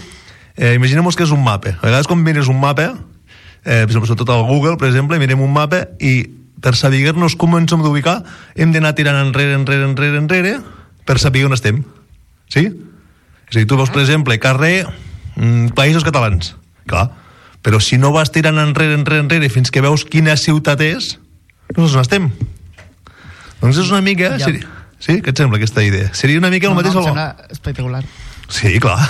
Eh, imaginem que és un mapa. A vegades quan mires un mapa, eh, sobretot al Google, per exemple, mirem un mapa i per saber-nos com ens hem d'ubicar hem d'anar tirant enrere, enrere, enrere, enrere per saber on estem. Sí? És a dir, tu veus, per exemple, carrer mm, Països Catalans. Clar. Però si no vas tirant enrere, enrere, enrere fins que veus quina ciutat és, no saps on estem. Doncs és una mica... Ja. Seria, sí? Què et sembla aquesta idea? Seria una mica el no, mateix... No, em al- sembla espectacular. Sí, clar.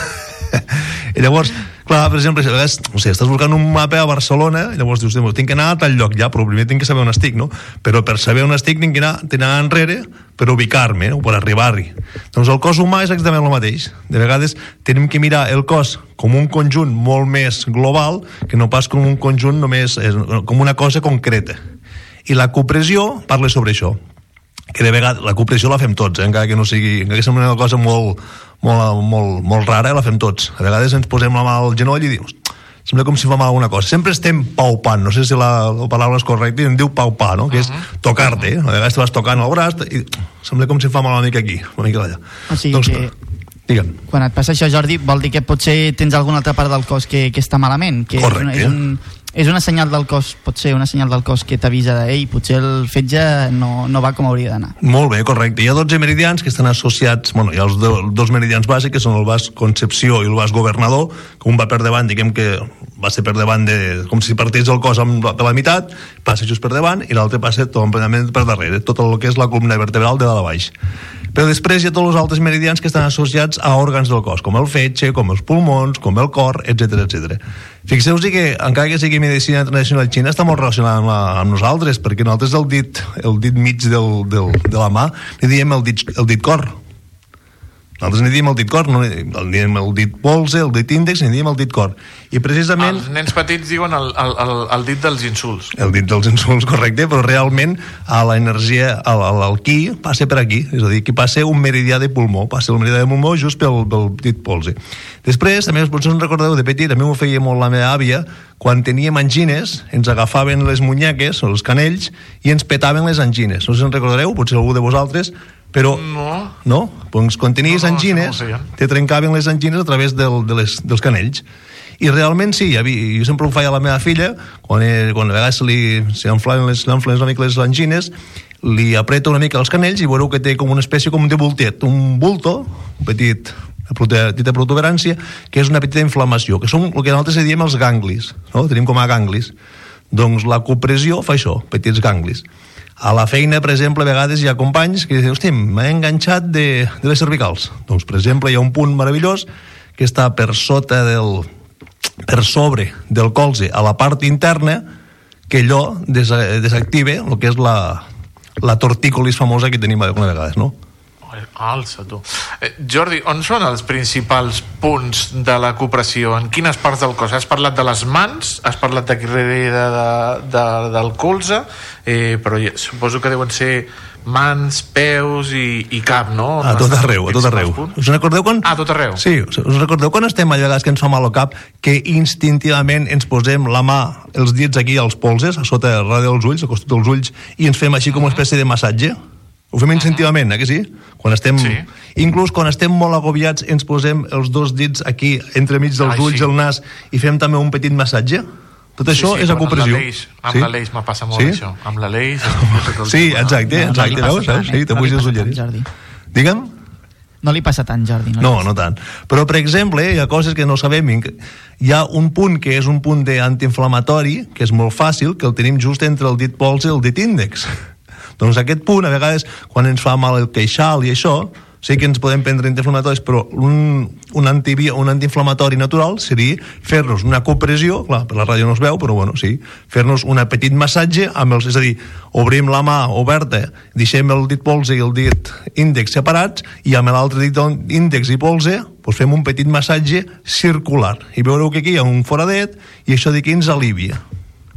I llavors, clar, per exemple, a vegades, o sigui, estàs buscant un mapa a Barcelona, i llavors dius, "Doncs tinc que anar a tal lloc ja, però primer tinc que saber on estic, no? Però per saber on estic tinc que anar, tinc que anar enrere per ubicar-me, o per arribar-hi. Doncs el cos humà és exactament el mateix. De vegades tenim que mirar el cos com un conjunt molt més global que no pas com un conjunt només, eh, com una cosa concreta. I la copressió parla sobre això que de vegades la copressió la fem tots, eh? encara que no sigui encara que sembli una cosa molt, molt, molt, molt rara, la fem tots. A vegades ens posem la mà al genoll i dius sembla com si fa mal alguna cosa. Sempre estem paupant, no sé si la, la paraula és correcta, i en diu paupar, no? que és tocar-te. eh? A vegades te vas tocant el braç i sembla com si fa mal una mica aquí, una mica allà. O sigui doncs, que digue'm. quan et passa això, Jordi, vol dir que potser tens alguna altra part del cos que, que està malament, que Correcte. és, és, un, és una senyal del cos, pot ser una senyal del cos que t'avisa de, ei, potser el fetge no, no va com hauria d'anar. Molt bé, correcte. Hi ha 12 meridians que estan associats, bueno, hi ha els do, dos meridians bàsics, que són el vas Concepció i el vas Governador, que un va per davant, diguem que va ser per davant de... com si partís el cos amb, per la meitat, passa just per davant, i l'altre passa tot per darrere, tot el que és la columna vertebral de dalt a baix. Però després hi ha tots els altres meridians que estan associats a òrgans del cos, com el fetge, com els pulmons, com el cor, etc etc. Fixeu-vos que, encara que sigui medicina tradicional xina, està molt relacionada amb, la, amb nosaltres, perquè nosaltres el dit, el dit mig del, del, de la mà li diem el dit, el dit cor. Nosaltres n'hi diem el dit cor, no n'hi diem el dit polze, el dit índex, n'hi diem el dit cor. I precisament... Els nens petits diuen el, el, el, el dit dels insults. El dit dels insults, correcte, però realment a l'energia, al, al, al qui passa per aquí, és a dir, que passa un meridià de pulmó, passa el meridià de pulmó just pel, pel dit polze. Després, també us potser us recordeu de petit, també m'ho feia molt la meva àvia, quan teníem angines, ens agafaven les munyeques, o els canells, i ens petaven les angines. No si en recordareu, potser algú de vosaltres, però... No. No? Doncs quan tenies No, no, angines, no te trencaven les angines a través del, de les, dels canells. I realment sí, havia, jo sempre ho feia a la meva filla, quan, eh, quan a vegades li, enflaven les, una mica les angines, li apreta una mica els canells i veureu que té com una espècie com de voltet, un bulto, un petit, una petita protuberància, que és una petita inflamació, que són el que nosaltres diem els ganglis, no? tenim com a ganglis. Doncs la copressió fa això, petits ganglis. A la feina, per exemple, a vegades hi ha companys que diuen, hosti, m'he enganxat de, de les cervicals. Doncs, per exemple, hi ha un punt meravellós que està per sota del, per sobre del colze a la part interna que allò des, desactiva el que és la, la tortícolis famosa que tenim alguna vegades, no? Alça, tu. Eh, Jordi, on són els principals punts de la cooperació? En quines parts del cos? Has parlat de les mans, has parlat de darrere de, de, del colze, eh, però ja, suposo que deuen ser mans, peus i, i cap, no? A tot arreu, a tot arreu. Us recordeu quan... A tot arreu. Sí, us recordeu quan estem a vegades que ens fa mal al cap que instintivament ens posem la mà, els dits aquí als polses, a sota radi dels ulls, al costat dels ulls, i ens fem així com una espècie de massatge? Ho fem instintivament, eh, que sí? Quan estem... Sí. Inclús quan estem molt agobiats ens posem els dos dits aquí, entremig dels Ai, ulls sí. el nas, i fem també un petit massatge? Tot això és però acupressió. Amb l'Aleix, amb Sí? l'Aleix me passa molt Sí? això. Amb l'Aleix... Sí, exacte, exacte, veus? Eh? Sí, te no li puges els ulleres. Jordi. Digue'm? No li passa tant, Jordi. No, No, passa. no tant. Però, per exemple, hi ha coses que no sabem. Hi ha un punt que és un punt d'antiinflamatori, que és molt fàcil, que el tenim just entre el dit pols i el dit índex. Doncs aquest punt, a vegades, quan ens fa mal el queixal i això, sí que ens podem prendre antiinflamatoris, però un, un, antibi, un antiinflamatori natural seria fer-nos una compressió, clar, per la ràdio no es veu, però bueno, sí, fer-nos un petit massatge amb els, és a dir, obrim la mà oberta, deixem el dit polze i el dit índex separats i amb l'altre dit índex i polze doncs fem un petit massatge circular. I veureu que aquí hi ha un foradet i això d'aquí ens alivia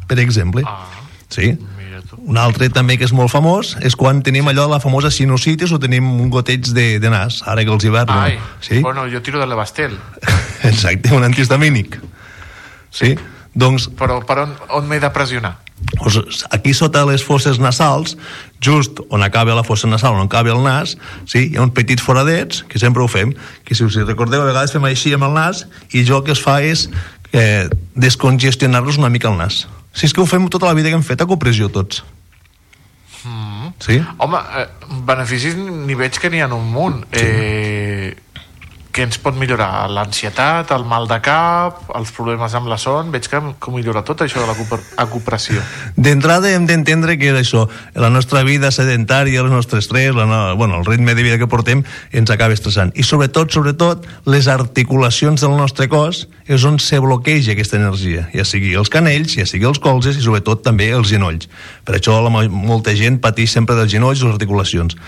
per exemple. Ah, sí un altre també que és molt famós és quan tenim allò de la famosa sinusitis o tenim un goteig de, de nas, ara que els hiverns Ai, sí? bueno, jo tiro de l'Abastel. exacte, un antihistamínic sí? doncs Però per on, on m'he de pressionar? Pues aquí sota les fosses nasals, just on acaba la fossa nasal, on acaba el nas, sí, hi ha uns petits foradets, que sempre ho fem, que si us recordeu, a vegades fem així amb el nas, i jo el que es fa és eh, descongestionar-nos una mica el nas. Si és que ho fem tota la vida que hem fet, a copressió tots. Mm. Sí? Home, eh, beneficis ni veig que n'hi ha un munt. Sí. Eh, què ens pot millorar? L'ansietat, el mal de cap, els problemes amb la son... Veig que, que millora tot això de la cooper- acupressió. D'entrada hem d'entendre que això, la nostra vida sedentària, el nostre estrès, la no, bueno, el ritme de vida que portem ens acaba estressant. I sobretot, sobretot, les articulacions del nostre cos és on se bloqueja aquesta energia, ja sigui els canells, ja sigui els colzes i sobretot també els genolls. Per això la, mo- molta gent pateix sempre dels genolls i les articulacions.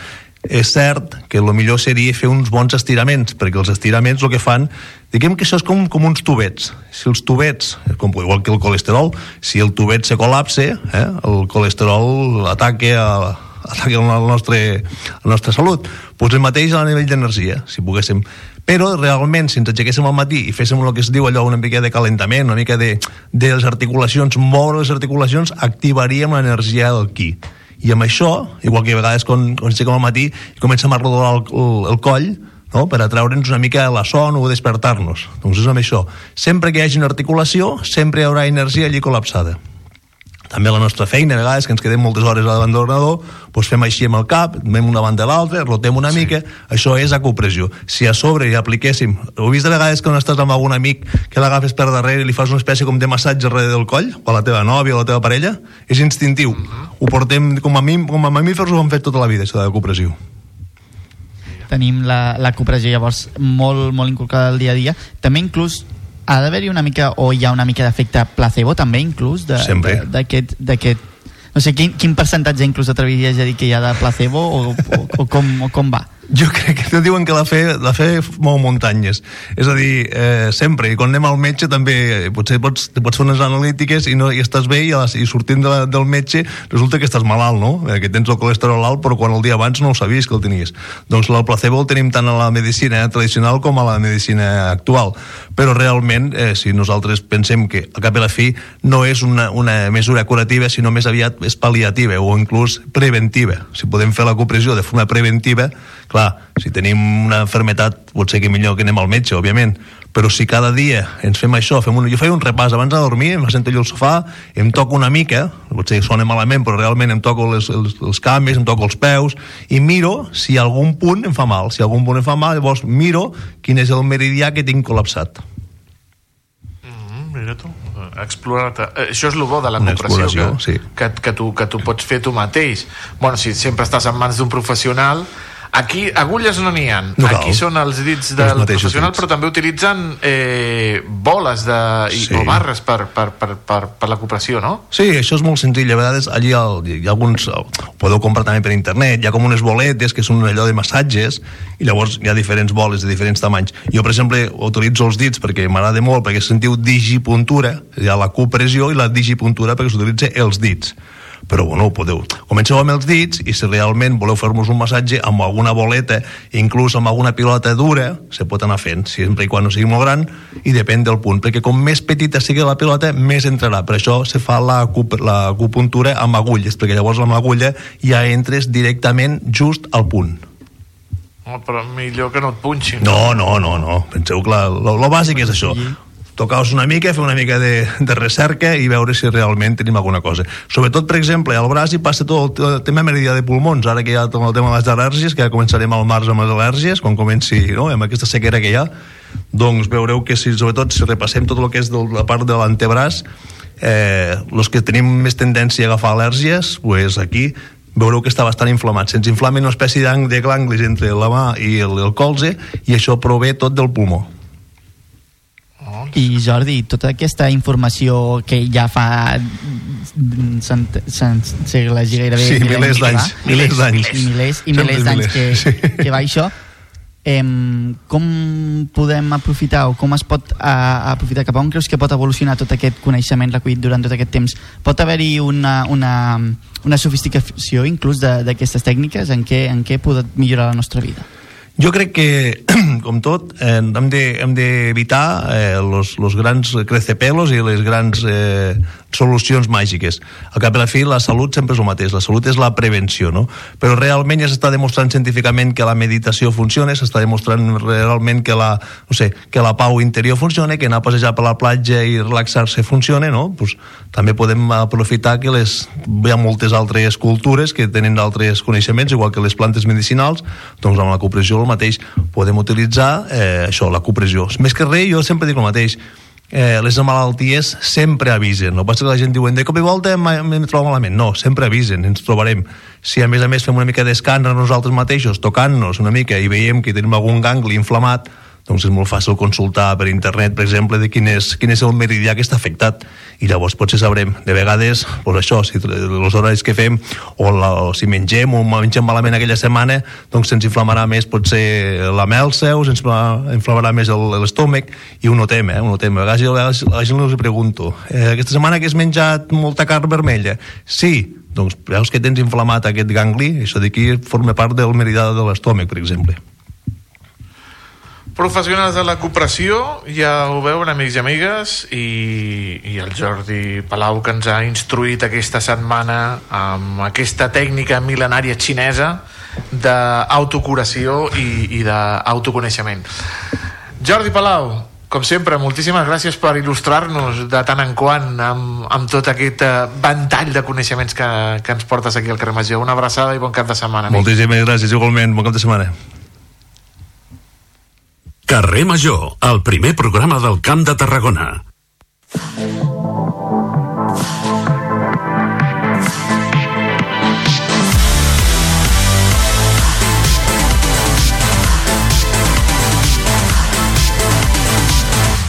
És cert que el millor seria fer uns bons estiraments, perquè els estiraments el que fan, diguem que això és com, com uns tubets. Si els tubets, com, igual que el colesterol, si el tubet se col·lapse, eh, el colesterol ataca a, ataca el nostre, la nostra salut. Doncs el mateix a nivell d'energia, si poguéssim. Però realment, si ens aixequéssim al matí i féssim el que es diu allò, una mica de calentament, una mica de, de les articulacions, moure les articulacions, activaríem l'energia del qui i amb això, igual que a vegades quan, quan aixequem al matí i a rodar el, el, el coll no? per atraure'ns una mica la son o despertar-nos. Doncs és amb això, sempre que hi hagi una articulació sempre hi haurà energia allí col·lapsada també la nostra feina, a vegades, que ens quedem moltes hores davant de l'ordenador, doncs fem així amb el cap, anem una banda a l'altra, rotem una sí. mica, això és acupressió. Si a sobre hi apliquéssim, heu vist de vegades que quan estàs amb algun amic que l'agafes per darrere i li fas una espècie com de massatge darrere del coll, o a la teva nòvia o a la teva parella, és instintiu. Uh -huh. Ho portem, com a, mi, com a mamífers ho hem fet tota la vida, això de l'acupressió. Tenim la, la cooperació llavors molt, molt inculcada al dia a dia. També inclús ha d'haver-hi una mica, o hi ha una mica d'efecte placebo també inclús d'aquest d'aquest no sé, quin, quin percentatge inclús t'atreviries a dir que hi ha de placebo o, o, o, com, o com va? Jo crec que diuen que la fe, la fe mou muntanyes. És a dir, eh, sempre, i quan anem al metge també, eh, potser pots, pots fer unes analítiques i, no, i estàs bé i, a les, i sortint de, del metge resulta que estàs malalt, no? Eh, que tens el colesterol alt però quan el dia abans no ho sabies que el tenies. Doncs el placebo el tenim tant a la medicina tradicional com a la medicina actual. Però realment, eh, si nosaltres pensem que al cap i la fi no és una, una mesura curativa, sinó més aviat és pal·liativa o inclús preventiva. Si podem fer la copressió de forma preventiva, clar, si tenim una enfermetat potser que millor que anem al metge, òbviament, però si cada dia ens fem això, fem un, jo feia un repàs abans de dormir, em sento allò al sofà, em toco una mica, potser sona malament, però realment em toco les, els, els canvis, em toco els peus, i miro si algun punt em fa mal. Si algun punt em fa mal, llavors miro quin és el meridià que tinc col·lapsat. Mm, mira tu, eh, explorar eh, això és el bo de la cooperació que, sí. que, que, tu, que tu pots fer tu mateix bueno, si sempre estàs en mans d'un professional Aquí agulles no n'hi ha. No cal. Aquí són els dits Els del mateixos professional, dits. però també utilitzen eh, boles de, i, Sí. o barres per, per, per, per, per la cooperació, no? Sí, això és molt senzill. A vegades allí ha, hi ha alguns... Ho podeu comprar també per internet. Hi ha com unes boletes que són allò de massatges i llavors hi ha diferents boles de diferents tamanys. Jo, per exemple, utilitzo els dits perquè m'agrada molt, perquè se sentiu digipuntura, hi ha la copressió i la digipuntura perquè s'utilitza els dits però bueno, podeu, comenceu amb els dits i si realment voleu fer-vos un massatge amb alguna boleta, inclús amb alguna pilota dura, se pot anar fent sempre i quan no sigui molt gran i depèn del punt, perquè com més petita sigui la pilota més entrarà, per això se fa la, acup la acupuntura amb agulles perquè llavors amb l'agulla ja entres directament just al punt. Oh, però millor que no et punxin. no, no, no, no. penseu que la, lo, lo bàsic és això tocar-vos una mica, fer una mica de, de recerca i veure si realment tenim alguna cosa. Sobretot, per exemple, al braç hi passa tot el tema meridià de pulmons, ara que hi ha tot el tema de les al·lèrgies, que ja començarem al març amb les al·lèrgies, quan comenci, no?, amb aquesta sequera que hi ha, doncs veureu que si, sobretot si repassem tot el que és de la part de l'antebraç, eh, els que tenim més tendència a agafar al·lèrgies, pues aquí veureu que està bastant inflamat. Se'ns inflama una espècie de glanglis entre la mà i el, el colze i això prové tot del pulmó. I Jordi, tota aquesta informació que ja fa cent, cent, segles i gairebé Sí, milers d'anys, milers d'anys. i milers, i milers d'anys que, sí. que va això. Em, com podem aprofitar o com es pot a, aprofitar cap a on creus que pot evolucionar tot aquest coneixement recollit durant tot aquest temps? Pot haver-hi una, una, una sofisticació inclús de- d'aquestes tècniques? En què, en què pot millorar la nostra vida Jo crec que, com tot, eh, hem de- hem d'evitar de, eh, los, los grans crecepelos i les grans eh, solucions màgiques. Al cap i la fi, la salut sempre és el mateix. La salut és la prevenció, no? Però realment ja s'està demostrant científicament que la meditació funciona, s'està demostrant realment que la, no sé, que la pau interior funciona, que anar a passejar per la platja i relaxar-se funciona, no? Pues, també podem aprofitar que les, hi ha moltes altres cultures que tenen altres coneixements, igual que les plantes medicinals, doncs amb la copressió el mateix. Podem utilitzar eh, això, la copressió. Més que res, jo sempre dic el mateix, eh, les malalties sempre avisen. No passa que la gent diuen de cop i volta em, trobo malament. No, sempre avisen, ens trobarem. Si a més a més fem una mica d'escàner nosaltres mateixos, tocant-nos una mica i veiem que tenim algun gangli inflamat, doncs és molt fàcil consultar per internet, per exemple, de quin és, quin és el meridià que està afectat i llavors potser sabrem. De vegades, doncs això, si els horaris que fem o, la, o si mengem o mengem malament aquella setmana, doncs se'ns inflamarà més potser la melsa o se'ns inflamarà més l'estómac i ho notem, eh? Ho notem. A vegades, a vegades a la gent els pregunto eh, aquesta setmana que has menjat molta carn vermella? Sí, doncs veus que tens inflamat aquest gangli, això d'aquí forma part del meridià de l'estómac, per exemple. Professionals de la cooperació, ja ho veuen, amics i amigues, i, i el Jordi Palau, que ens ha instruït aquesta setmana amb aquesta tècnica mil·lenària xinesa d'autocuració i, i d'autoconeixement. Jordi Palau, com sempre, moltíssimes gràcies per il·lustrar-nos de tant en quant amb, amb tot aquest eh, ventall de coneixements que, que ens portes aquí al carrer Major. Una abraçada i bon cap de setmana. amic. Moltíssimes gràcies, igualment. Bon cap de setmana. Carrer Major, el primer programa del Camp de Tarragona.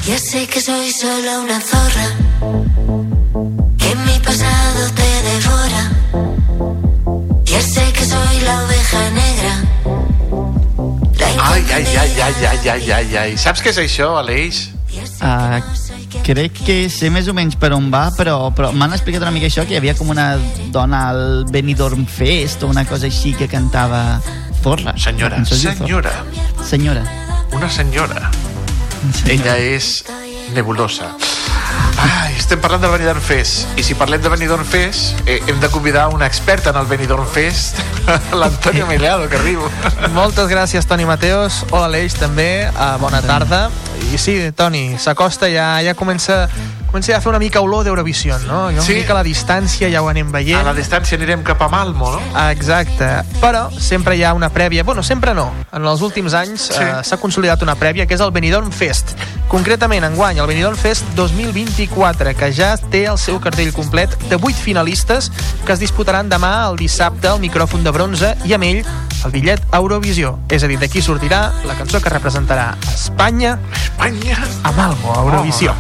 Ya sé que soy solo una zorra, que mi pasado te Ai, ai, ai, ai, ai, ai, ai, ai. Saps què és això, Aleix? Uh, crec que sé més o menys per on va, però, però m'han explicat una mica això, que hi havia com una dona al Benidorm Fest o una cosa així que cantava Zorra. Senyora, senyora. Senyora. Una senyora. Ella és nebulosa. Ai, estem parlant del Benidorm Fest. I si parlem de Benidorm Fest, eh, hem de convidar una experta en el Benidorm Fest, l'Antonio Milado, que arribo. Moltes gràcies, Toni Mateos. Hola, Aleix, també. Uh, bona tarda. I sí, Toni, s'acosta, ja, ja comença, comença a fer una mica olor d'Eurovisió, no? Ja una Sí. mica a la distància ja ho anem veient. A la distància anirem cap a Malmo, no? Exacte. Però sempre hi ha una prèvia. Bueno, sempre no. En els últims anys Sí. eh, s'ha consolidat una prèvia, que és el Benidorm Fest. Concretament, enguany, el Benidorm Fest 2024, que ja té el seu cartell complet de 8 finalistes que es disputaran demà, el dissabte, al micròfon de bronze, i amb ell el bitllet a Eurovisió. És a dir, d'aquí sortirà la cançó que representarà Espanya, Espanya amb algo a Eurovisió.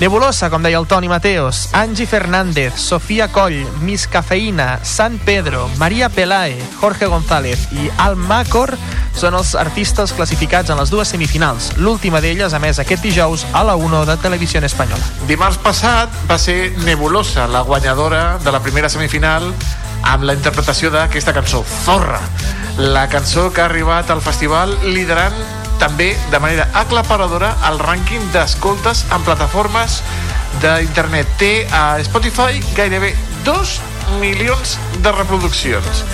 Nebulosa, com deia el Toni Mateos, Angie Fernández, Sofia Coll, Miss Cafeïna, San Pedro, Maria Pelae, Jorge González i Al Macor són els artistes classificats en les dues semifinals. L'última d'elles, a més, aquest dijous a la 1 de Televisió Espanyola. Dimarts passat va ser Nebulosa, la guanyadora de la primera semifinal amb la interpretació d'aquesta cançó, Zorra. La cançó que ha arribat al festival liderant també de manera aclaparadora el rànquing d'escoltes en plataformes d'internet. Té a Spotify gairebé 2 milions de reproduccions.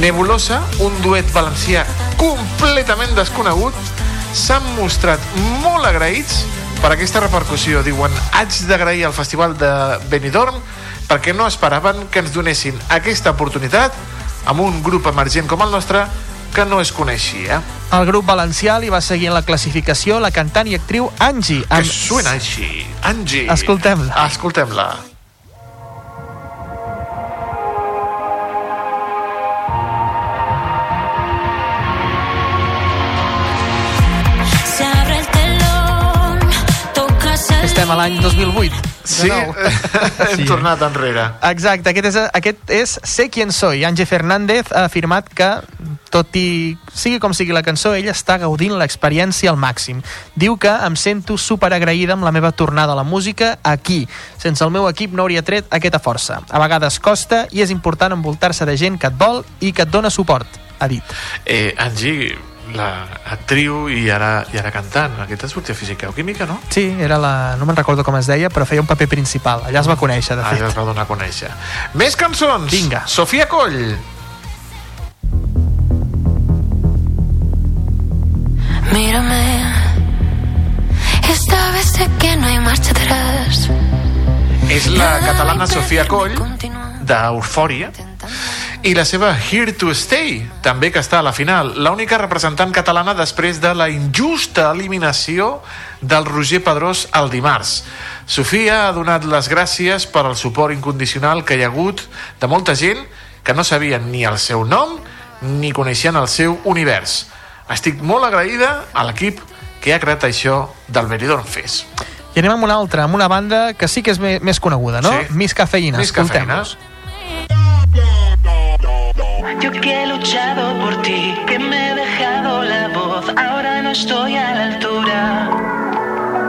Nebulosa, un duet valencià completament desconegut, s'han mostrat molt agraïts per aquesta repercussió. Diuen, haig d'agrair al Festival de Benidorm perquè no esperaven que ens donessin aquesta oportunitat amb un grup emergent com el nostre que no es coneixia. El grup valencià li va seguir en la classificació la cantant i actriu Angie. Que suena així. Angie. Escoltem-la. Escoltem-la. Estem a l'any 2008. de Sí, nou. hem tornat enrere. Exacte, aquest és, aquest és Sé quién soy. Angie Fernández ha afirmat que, tot i sigui com sigui la cançó, ella està gaudint l'experiència al màxim. Diu que em sento super agraïda amb la meva tornada a la música aquí. Sense el meu equip no hauria tret aquesta força. A vegades costa i és important envoltar-se de gent que et vol i que et dona suport, ha dit. Eh, Angie, la actriu i ara, i ara cantant. Aquesta sortia física o química, no? Sí, era la... no me'n recordo com es deia, però feia un paper principal. Allà es va conèixer, de fet. Allà es va donar a conèixer. Més cançons. Vinga. Sofia Coll. Mírame. Esta vez sé que no hay marcha atrás. És la catalana Sofia Coll, d'Eufòria, i la seva Here to Stay, també que està a la final, l'única representant catalana després de la injusta eliminació del Roger Pedrós el dimarts. Sofia ha donat les gràcies per al suport incondicional que hi ha hagut de molta gent que no sabien ni el seu nom ni coneixien el seu univers. Estic molt agraïda a l'equip que ha creat això del Benidorm Fest. I anem amb una altra, amb una banda que sí que és més coneguda, no? Sí. Miss Cafeïna. Miss Cafeïna. Escoltem-los. Yo que he luchado por ti, que me he dejado la voz, ahora no estoy a la altura.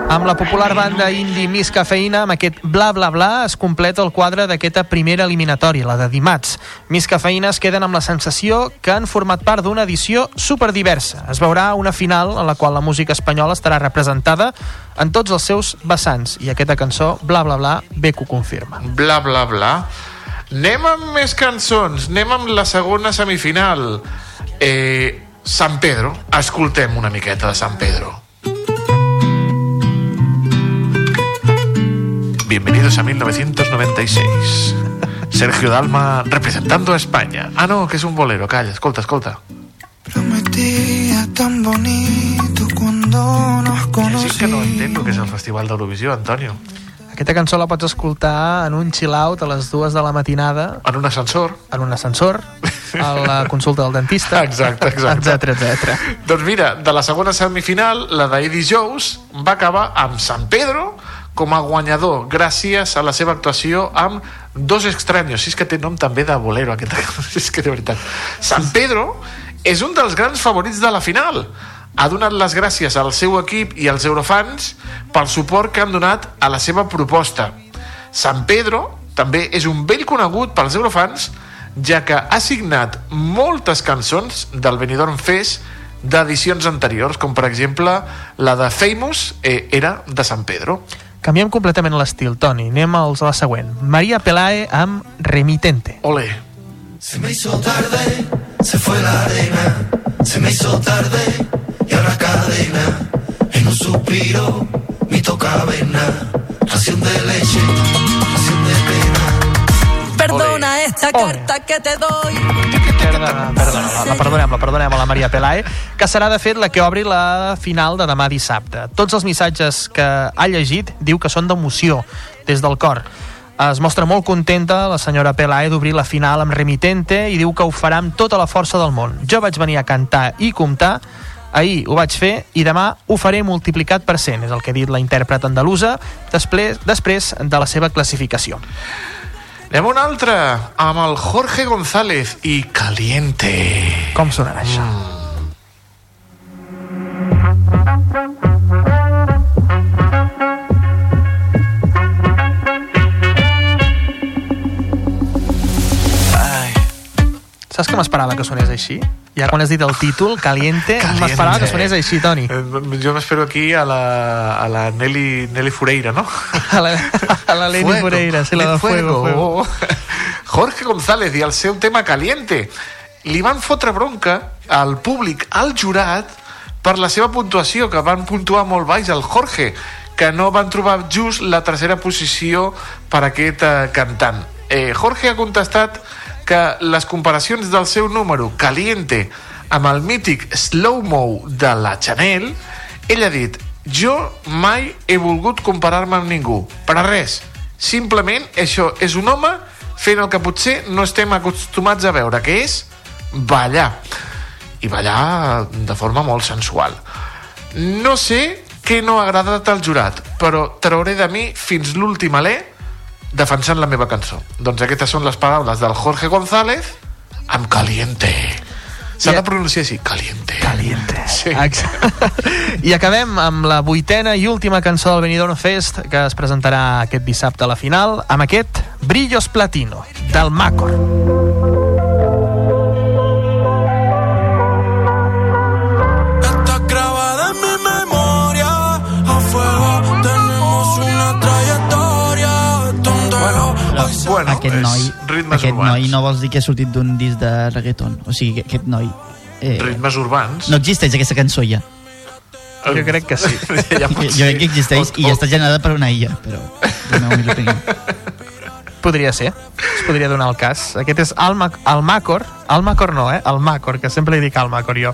Amb la popular banda indie Miss Cafeïna, amb aquest bla bla bla, es completa el quadre d'aquesta primera eliminatòria, la de dimarts. Miss Cafeïna es queden amb la sensació que han format part d'una edició superdiversa. Es veurà una final en la qual la música espanyola estarà representada en tots els seus vessants, i aquesta cançó, bla bla bla, bé que ho confirma. bla bla bla anem amb més cançons. Anem amb la segona semifinal. Eh, San Pedro. Escoltem una miqueta de San Pedro. Bienvenidos a 1996 Sergio Dalma representando a España. Ah no, que es un bolero, calla, escolta, escolta. Prometía tan bonito cuando nos Sí conocimos. que no entendo que és el Festival d'Eurovisió, Antonio Aquesta cançó la pots escoltar en un chill-out a les dues de la matinada. En un ascensor. En un ascensor, a la consulta del dentista. Exacte, exacte. Etcètera, etcètera. Doncs mira, de la segona semifinal, la d'Eddie Jones va acabar amb San Pedro com a guanyador gràcies a la seva actuació amb Dos extraños. Si és que té nom també de bolero, aquest. és que de veritat. San Pedro és un dels grans favorits de la final. Ha donat les gràcies al seu equip i als eurofans pel suport que han donat a la seva proposta. San Pedro també és un vell conegut pels eurofans ja que ha signat moltes cançons del Benidorm Fest d'edicions anteriors, com per exemple la de Famous eh, era de San Pedro. Canviem completament l'estil, Toni. Anem als a la següent. Maria Pelae amb Remitente. Ole. Se me hizo tarde, se fue la arena. Se me hizo tarde y ahora cadena. En un suspiro, mi toca avena. Ración de leche, ración de pena. Perdona esta carta que te doy. Perdona, perdona, la, la perdonem, la perdonem a la Maria Pelae, que serà, de fet, la que obri la final de demà dissabte. Tots els missatges que ha llegit diu que són d'emoció, des del cor. es mostra molt contenta la senyora Pelae d'obrir la final amb Remitente i diu que ho farà amb tota la força del món. Jo vaig venir a cantar i comptar, ahir ho vaig fer i demà ho faré multiplicat per 100, és el que ha dit la intèrpret andalusa després, després de la seva classificació. Anem a un altre, amb el Jorge González i Caliente. Com sonarà això? Mm. Saps que m'esperava que sonés així? Ja quan has dit el títol, Caliente, Caliente. m'esperava que sonés així, Toni. Eh, Jo m'espero aquí a la, a la Nelly, Nelly Fureira, ¿no? A la, a la Leni Fuego, Fureira, sí, la de Fuego. fuego. Jorge González i el seu tema Caliente. Li van fotre bronca al públic, al jurat, per la seva puntuació, que van puntuar molt baix el Jorge, que no van trobar just la tercera posició per aquest eh, cantant. Eh, Jorge ha contestat que les comparacions del seu número Caliente amb el mític Slow Mo de la Chanel, ell ha dit jo mai he volgut comparar-me amb ningú, per a res. Simplement això és un home fent el que potser no estem acostumats a veure, que és ballar. I ballar de forma molt sensual. No sé què no ha agradat al jurat, però trauré de mi fins l'últim alè defensant la meva cançó. Doncs aquestes són les paraules del Jorge González amb Caliente. S'ha de pronunciar així, Caliente. Caliente. Sí. I acabem amb la vuitena i última cançó del Benidorm Fest que es presentarà aquest dissabte a la final amb aquest Brillos Platino del Macor. Está bueno, aquest noi, ritmes aquest urbans. noi no vols dir que ha sortit d'un disc de reggaeton. O sigui, que aquest noi... Eh, Ritmes urbans. no existeix aquesta cançó ja. Jo crec que sí. ja Jo, jo crec que existeix i ja està generada per una illa, però... Podria ser, es podria donar el cas. Aquest és el, Mac el Macor, el Macor no, eh? El Macor, que sempre li dic al Macor jo.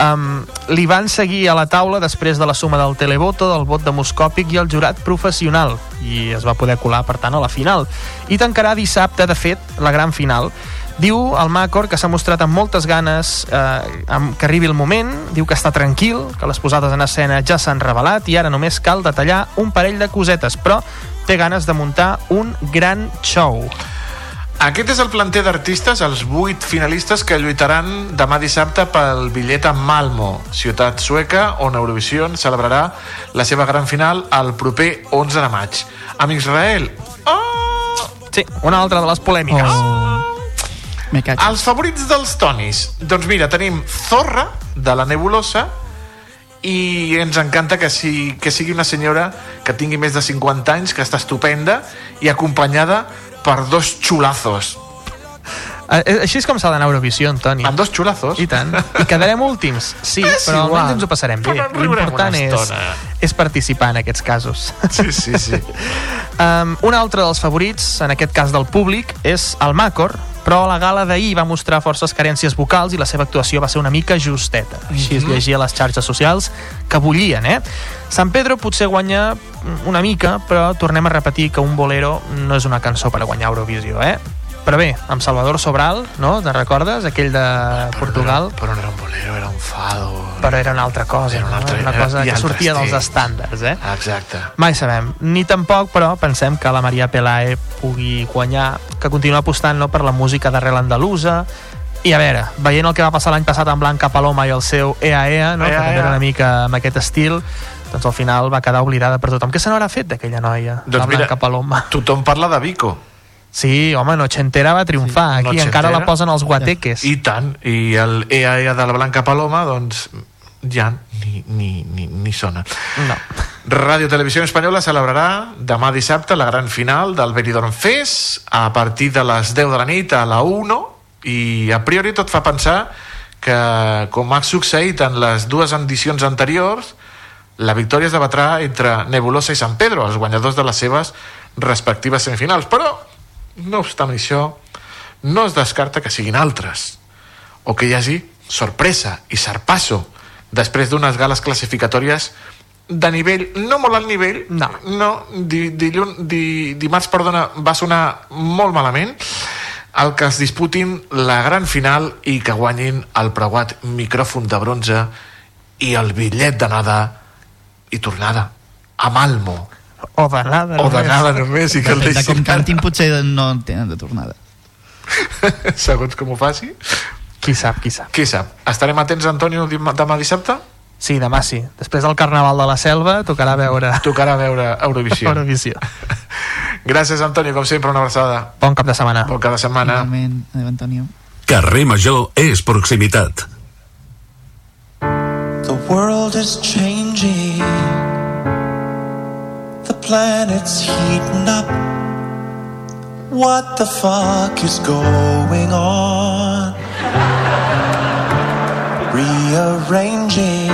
Um, li van seguir a la taula després de la suma del televoto, del vot demoscòpic i el jurat professional, i es va poder colar, per tant, a la final. I tancarà dissabte, de fet, la gran final. Diu el Macor que s'ha mostrat amb moltes ganes eh, que arribi el moment, diu que està tranquil, que les posades en escena ja s'han revelat i ara només cal detallar un parell de cosetes, però té ganes de muntar un gran show. Aquest és el planter d'artistes, els vuit finalistes que lluitaran demà dissabte pel bitllet a Malmo, ciutat sueca, on Eurovision celebrarà la seva gran final el proper 11 de maig. Amb Israel, Sí, una altra de les polèmiques. Oh. Els favorits dels tonis. Doncs mira, tenim Zorra, de la Nebulosa, i ens encanta que, si, que sigui una senyora que tingui més de 50 anys, que està estupenda, i acompanyada per dos xulazos. Eh, eh, Així és com s'ha d'anar a Eurovisió, Toni. Amb dos xulazos? I tant. I quedarem últims, sí, És però igual. almenys ens ho passarem bé. L'important és, és participar en aquests casos. Sí, sí, sí. Um, un altre dels favorits, en aquest cas del públic, és el Macor, però la gala d'ahir va mostrar forces carències vocals i la seva actuació va ser una mica justeta. Així es Mhm. llegia a les xarxes socials que bullien, eh? San Pedro potser guanya una mica, però tornem a repetir que un bolero no és una cançó per a guanyar Eurovisió, eh? Però bé, amb Salvador Sobral, no? Te'n recordes? Aquell de Portugal. Però no era un bolero, era un fado. Però era una altra cosa, Era una no? altra- una era- cosa que sortia dels temps. estàndards, eh? Exacte. Mai sabem. Ni tampoc, però, pensem que la Maria Pelae pugui guanyar, que continua apostant no, per la música d'arrel andalusa. I a veure, veient el que va passar l'any passat amb Blanca Paloma i el seu Ea Ea, no, Ea, que també era una mica amb aquest estil, doncs al final va quedar oblidada per tothom. Què se n'haurà fet d'aquella noia, Doncs la mira, Blanca Paloma? Tothom parla de Vico. Sí, home, Nochentera va triomfar. Aquí encara la posen els guateques. I tant. I el Ea Ea de la Blanca Paloma, doncs ja ni, ni, ni, ni sona. No. Ràdio Televisió Espanyola celebrarà demà dissabte la gran final del Benidorm Fest a partir de les 10 de la nit a la 1 i a priori tot fa pensar que com ha succeït en les dues edicions anteriors la victòria es debatrà entre Nebulosa i San Pedro, els guanyadors de les seves respectives semifinals. Però, no obstant això, no es descarta que siguin altres o que hi hagi sorpresa i sarpasso després d'unes gales classificatòries de nivell, no molt alt nivell, no, no di, dilluns, di, dimarts, perdona, va sonar molt malament, el que es disputin la gran final i que guanyin el preuat micròfon de bronze i el bitllet d'anada i tornada a Malmo. O d'anada O d'anada només, i que el Depèn de deixin com cantin, potser no en tenen de tornada. segons com ho faci. Qui sap, qui sap. Qui sap. Estarem atents, Antonio, demà dissabte? Sí, demà sí. Després del Carnaval de la Selva tocarà veure... Tocarà veure Eurovisió. Eurovisió. Gràcies, Antonio, com sempre, una abraçada. Bon cap de setmana. Bon cap de setmana. Igualment, adéu, Antonio. Carrer Major és proximitat. The world is changing. Planet's heating up. What the fuck is going on? Rearranging.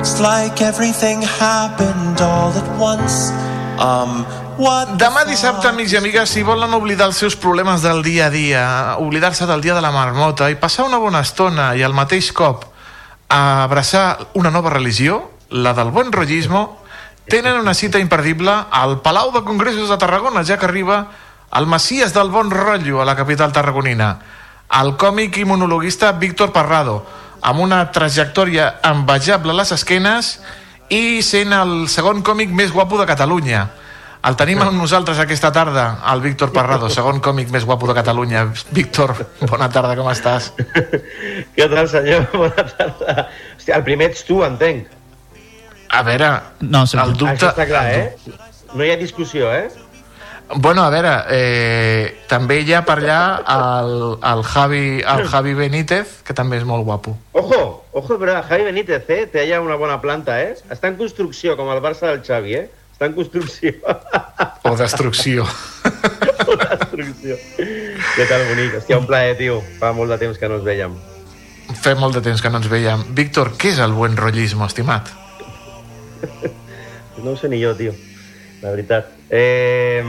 It's like everything happened all at once. Um, what Demà dissabte, amics i amigues, si volen oblidar els seus problemes del dia a dia, oblidar-se del dia de la marmota i passar una bona estona i al mateix cop abraçar una nova religió, la del bon rotllismo, tenen una cita imperdible al Palau de Congressos de Tarragona, ja que arriba el Messies del bon rotllo a la capital tarragonina, el còmic i monologuista Víctor Parrado, amb una trajectòria envejable a les esquenes i sent el segon còmic més guapo de Catalunya. El tenim amb nosaltres aquesta tarda, el Víctor Parrado, segon còmic més guapo de Catalunya. Víctor, bona tarda, com estàs? Què tal, senyor? Bona tarda. Hòstia, el primer ets tu, entenc. A veure, no, el dubte... Això està clar, eh? No hi ha discussió, eh? Bueno, a veure, eh, també hi ha per allà el, el, Javi, el Javi Benítez, que també és molt guapo. Ojo, ojo, però Javi Benítez, eh? Té allà una bona planta, eh? Està en construcció, com el Barça del Xavi, eh? Està en construcció. O destrucció. o destrucció. Què tal, bonic? Hòstia, un plaer, tio. Fa molt de temps que no ens veiem. Fa molt de temps que no ens veiem. Víctor, què és el buen rollismo, estimat? No ho sé ni jo, tio. La veritat. Eh,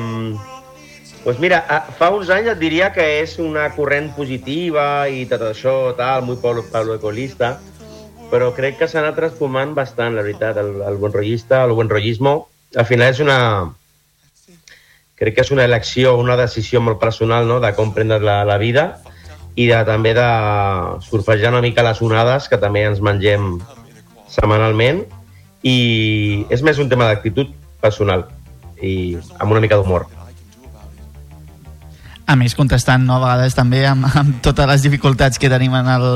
pues mira, fa uns anys et diria que és una corrent positiva i tot això, tal, muy pablo, pablo ecolista, però crec que s'ha anat transformant bastant, la veritat, el, el buen rollista, el buen rollismo. Al final és una... Crec que és una elecció, una decisió molt personal, no?, de com prendre la, la vida i de, també de surfejar una mica les onades que també ens mengem setmanalment i és més un tema d'actitud personal i amb una mica d'humor. A més, contrastant no, a vegades també amb, amb totes les dificultats que tenim en el,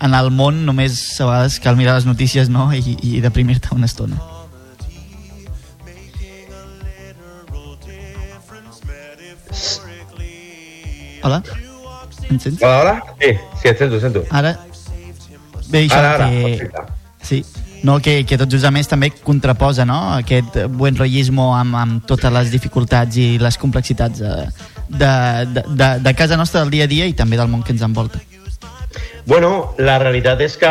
en el món, només a vegades cal mirar les notícies no? i, i deprimir-te una estona. Hola? Em sents? Hola, hola? Sí, sí, et sento, et sento. Ara? Bé, això Ara, ara, que... perfecte. Sí, no, que, que tot just a més també contraposa no? aquest buen rollismo amb, amb totes les dificultats i les complexitats de, de, de, de, de casa nostra del dia a dia i també del món que ens envolta. Bueno, la realitat és que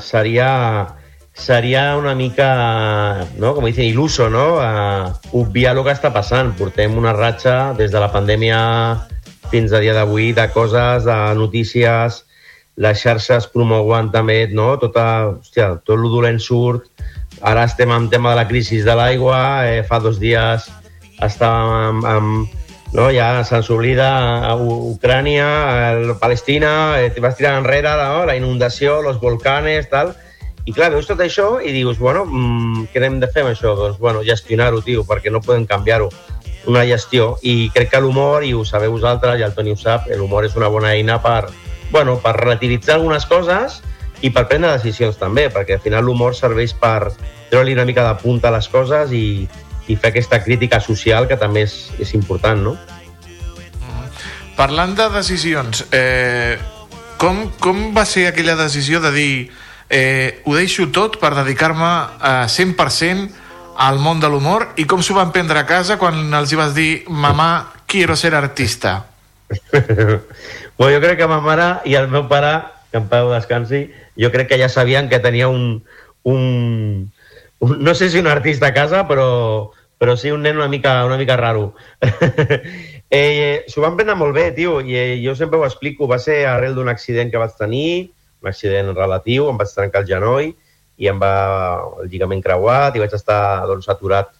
seria, seria una mica, no? com dicen, il·luso, no? Uh, obviar el que està passant. Portem una ratxa des de la pandèmia fins a dia d'avui de coses, de notícies, les xarxes promouen també no? Tota, hòstia, tot el dolent surt. Ara estem amb tema de la crisi de l'aigua, eh, fa dos dies estàvem amb, amb no? ja se'ns oblida U- Ucrània, a Palestina, eh, vas tirant enrere no? la inundació, els volcanes, tal, i clar, veus tot això i dius, bueno, mm, què hem de fer amb això? Doncs, bueno, gestionar-ho, tio, perquè no podem canviar-ho. Una gestió. I crec que l'humor, i ho sabeu vosaltres, i el Toni ho sap, l'humor és una bona eina per, bueno, per relativitzar algunes coses i per prendre decisions també, perquè al final l'humor serveix per treure-li una mica de punta a les coses i, i fer aquesta crítica social que també és, és important, no? Parlant de decisions, eh, com, com va ser aquella decisió de dir eh, ho deixo tot per dedicar-me a 100% al món de l'humor i com s'ho van prendre a casa quan els hi vas dir mamà, quiero ser artista? bueno, jo crec que ma mare i el meu pare, que en pau descansi, jo crec que ja sabien que tenia un, un, un no sé si un artista a casa, però, però sí un nen una mica, una mica raro. eh, S'ho van prendre molt bé, tio, i eh, jo sempre ho explico. Va ser arrel d'un accident que vaig tenir, un accident relatiu, em vaig trencar el genoll, i em va el lligament creuat i vaig estar doncs, aturat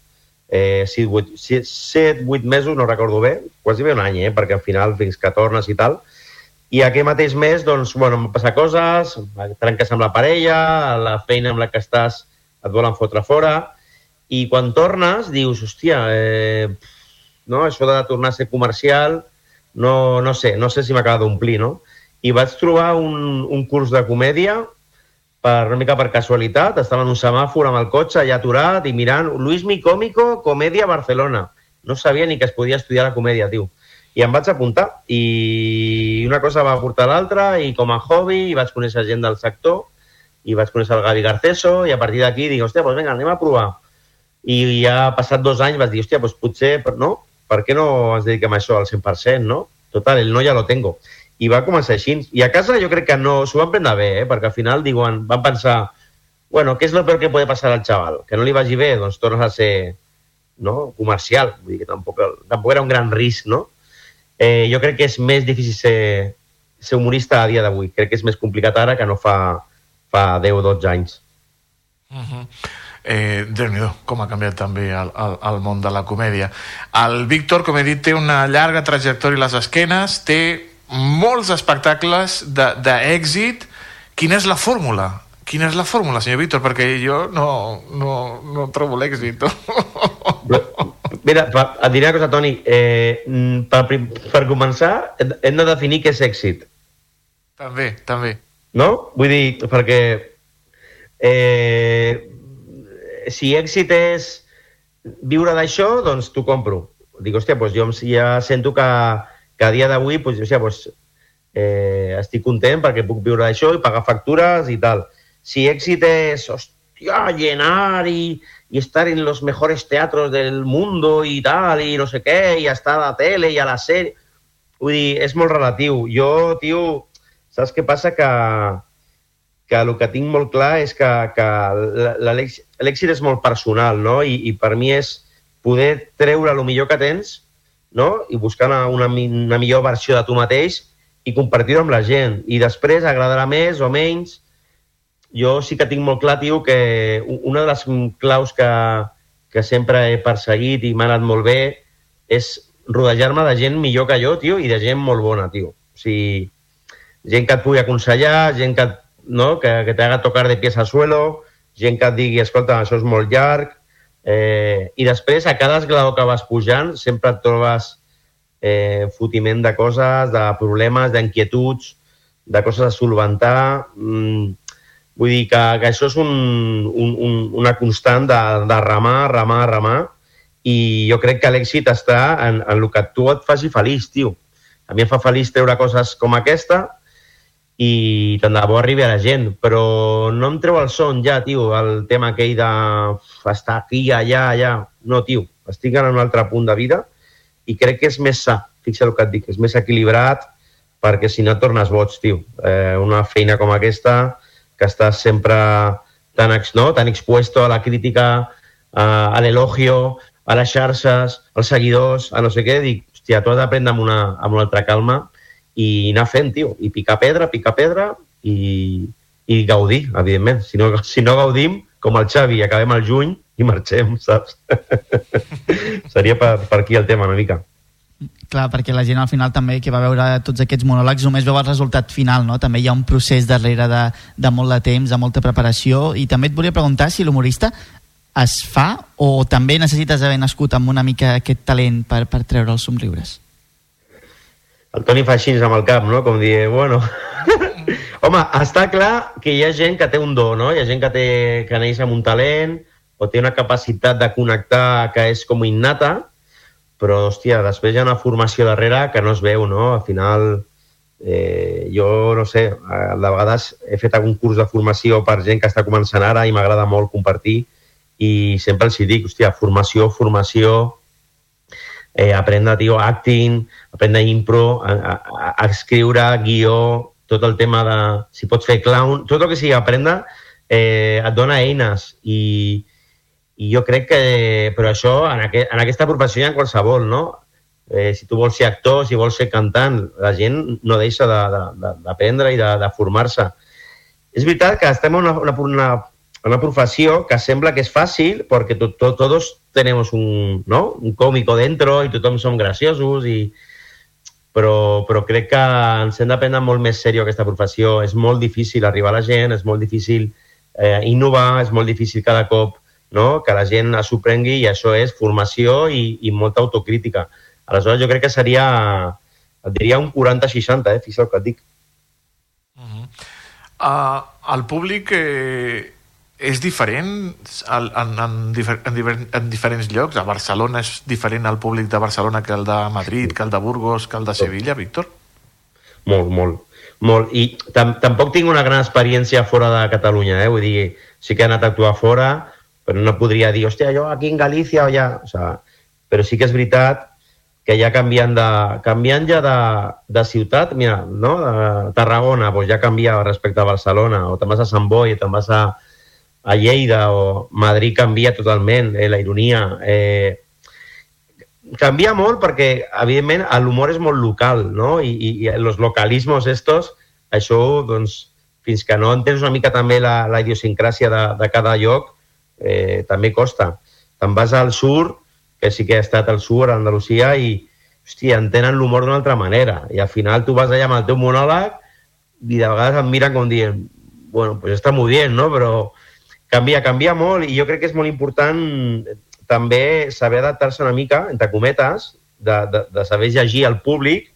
eh, 7-8 mesos, no recordo bé, quasi bé un any, eh, perquè al final fins que tornes i tal. I aquell mateix mes, doncs, bueno, em passar coses, trenques amb la parella, la feina amb la que estàs et volen fotre fora, i quan tornes dius, hòstia, eh, no? això de tornar a ser comercial, no, no sé, no sé si m'acaba d'omplir, no? I vaig trobar un, un curs de comèdia per, una mica per casualitat, estava en un semàfor amb el cotxe allà aturat i mirant Luis Mi Cómico, Comèdia Barcelona. No sabia ni que es podia estudiar la comèdia, tio. I em vaig apuntar i una cosa va portar l'altra i com a hobby i vaig conèixer gent del sector i vaig conèixer el Gavi Garceso i a partir d'aquí dic, hòstia, doncs vinga, anem a provar. I ja passat dos anys vaig dir, hòstia, doncs potser, no? Per què no ens dediquem a això al 100%, no? Total, el no ja lo tengo i va començar així. I a casa jo crec que no s'ho van prendre bé, eh? perquè al final diuen, van pensar bueno, què és el peor que pot passar al xaval? Que no li vagi bé? Doncs tornes a ser no? comercial. Vull dir que tampoc, tampoc era un gran risc, no? Eh, jo crec que és més difícil ser, ser humorista a dia d'avui. Crec que és més complicat ara que no fa, fa 10 o 12 anys. Uh -huh. eh, déu nhi com ha canviat també el, el, el món de la comèdia. El Víctor, com he dit, té una llarga trajectòria a les esquenes, té molts espectacles d'èxit. Quina és la fórmula? Quina és la fórmula, senyor Víctor? Perquè jo no, no, no trobo l'èxit. Mira, et diré una cosa, Toni. Eh, per, per començar, hem de definir què és èxit. També, també. No? Vull dir, perquè eh, si èxit és viure d'això, doncs t'ho compro. Dic, hòstia, doncs jo ja sento que, que a dia d'avui pues, o sigui, pues, eh, estic content perquè puc viure d'això i pagar factures i tal. Si èxit és, hòstia, llenar i, i estar en los mejores teatros del mundo i tal, i no sé què, i estar a la tele i a la sèrie... Vull dir, és molt relatiu. Jo, tio, saps què passa? Que, que el que tinc molt clar és que, que l'èxit és molt personal, no? I, I per mi és poder treure el millor que tens no? i buscar una, una, una millor versió de tu mateix i compartir-ho amb la gent. I després agradarà més o menys. Jo sí que tinc molt clar, tio, que una de les claus que, que sempre he perseguit i m'ha anat molt bé és rodejar-me de gent millor que jo, tio, i de gent molt bona, tio. O sigui, gent que et pugui aconsellar, gent que, no? que, que t'haga tocar de pies al suelo, gent que et digui, escolta, això és molt llarg, Eh, I després, a cada esglaó que vas pujant, sempre et trobes eh, fotiment de coses, de problemes, d'inquietuds, de coses a solventar. Mm, vull dir que, que això és un, un, un, una constant de, de remar, remar, remar, i jo crec que l'èxit està en, en el que tu et faci feliç, tio. A mi em fa feliç treure coses com aquesta, i tant de bo arribi a la gent, però no em treu el son ja, tio, el tema aquell de estar aquí, allà, allà. No, tio, estic en un altre punt de vida i crec que és més sa, fixa el que et dic, és més equilibrat perquè si no tornes boig, tio. Eh, una feina com aquesta, que estàs sempre tan, no? tan expuesto a la crítica, a, a l'elogio, a les xarxes, als seguidors, a no sé què, dic, hòstia, tu has d'aprendre amb, una, amb una altra calma i anar fent, tio, i picar pedra, picar pedra i, i gaudir, evidentment. Si no, si no gaudim, com el Xavi, acabem al juny i marxem, saps? Seria per, per aquí el tema, una mica. Clar, perquè la gent al final també que va veure tots aquests monòlegs només veu el resultat final, no? També hi ha un procés darrere de, de molt de temps, de molta preparació i també et volia preguntar si l'humorista es fa o també necessites haver nascut amb una mica aquest talent per, per treure els somriures? el Toni fa així amb el cap, no? Com dir, bueno... Home, està clar que hi ha gent que té un do, no? Hi ha gent que, té, que neix amb un talent o té una capacitat de connectar que és com innata, però, hòstia, després hi ha una formació darrere que no es veu, no? Al final, eh, jo, no sé, de vegades he fet algun curs de formació per gent que està començant ara i m'agrada molt compartir i sempre els dic, hòstia, formació, formació, eh, aprendre, tio, acting, aprendre impro, a, a, a escriure, guió, tot el tema de... Si pots fer clown, tot el que sigui aprendre eh, et dona eines i, i jo crec que... Però això, en, aquest, en aquesta professió hi ha qualsevol, no? Eh, si tu vols ser actor, si vols ser cantant, la gent no deixa d'aprendre de, de, i de, de formar-se. És veritat que estem en una, una, una, una profesión que sembla que es fácil porque to, to, todos tenemos un, ¿no? un cómico dentro y tothom som graciosos i però, però crec que ens hem de prendre molt més seriós aquesta professió. És molt difícil arribar a la gent, és molt difícil eh, innovar, és molt difícil cada cop no? que la gent s'ho prengui i això és formació i, i molta autocrítica. Aleshores jo crec que seria, et diria un 40-60, eh? fixa't el que et dic. Uh, el públic eh, és diferent en, en, en, difer en, difer en diferents llocs? A Barcelona és diferent el públic de Barcelona que el de Madrid, que el de Burgos, que el de Sevilla, Víctor? Molt, molt. molt. I tam tampoc tinc una gran experiència fora de Catalunya, eh? vull dir, sí que he anat a actuar fora, però no podria dir, hòstia, jo aquí en Galícia o ja... O sea, però sí que és veritat que ja canviant, de, canviant ja de, de ciutat, mira, no? de Tarragona doncs ja canvia respecte a Barcelona, o te'n vas a Sant Boi, o te'n vas a, a Lleida, o Madrid canvia totalment, eh, la ironia. Eh, canvia molt perquè, evidentment, l'humor és molt local, no? I, i, i els localismos estos, això, doncs, fins que no entens una mica també la, la idiosincràsia de, de cada lloc, eh, també costa. Te'n vas al sur, que sí que he estat al sur, a Andalusia, i, hòstia, entenen l'humor d'una altra manera. I al final tu vas allà amb el teu monòleg i de vegades em miren com dient, bueno, pues està molt bé, no? Però canvia, canvia molt i jo crec que és molt important també saber adaptar-se una mica, entre cometes, de, de, de saber llegir al públic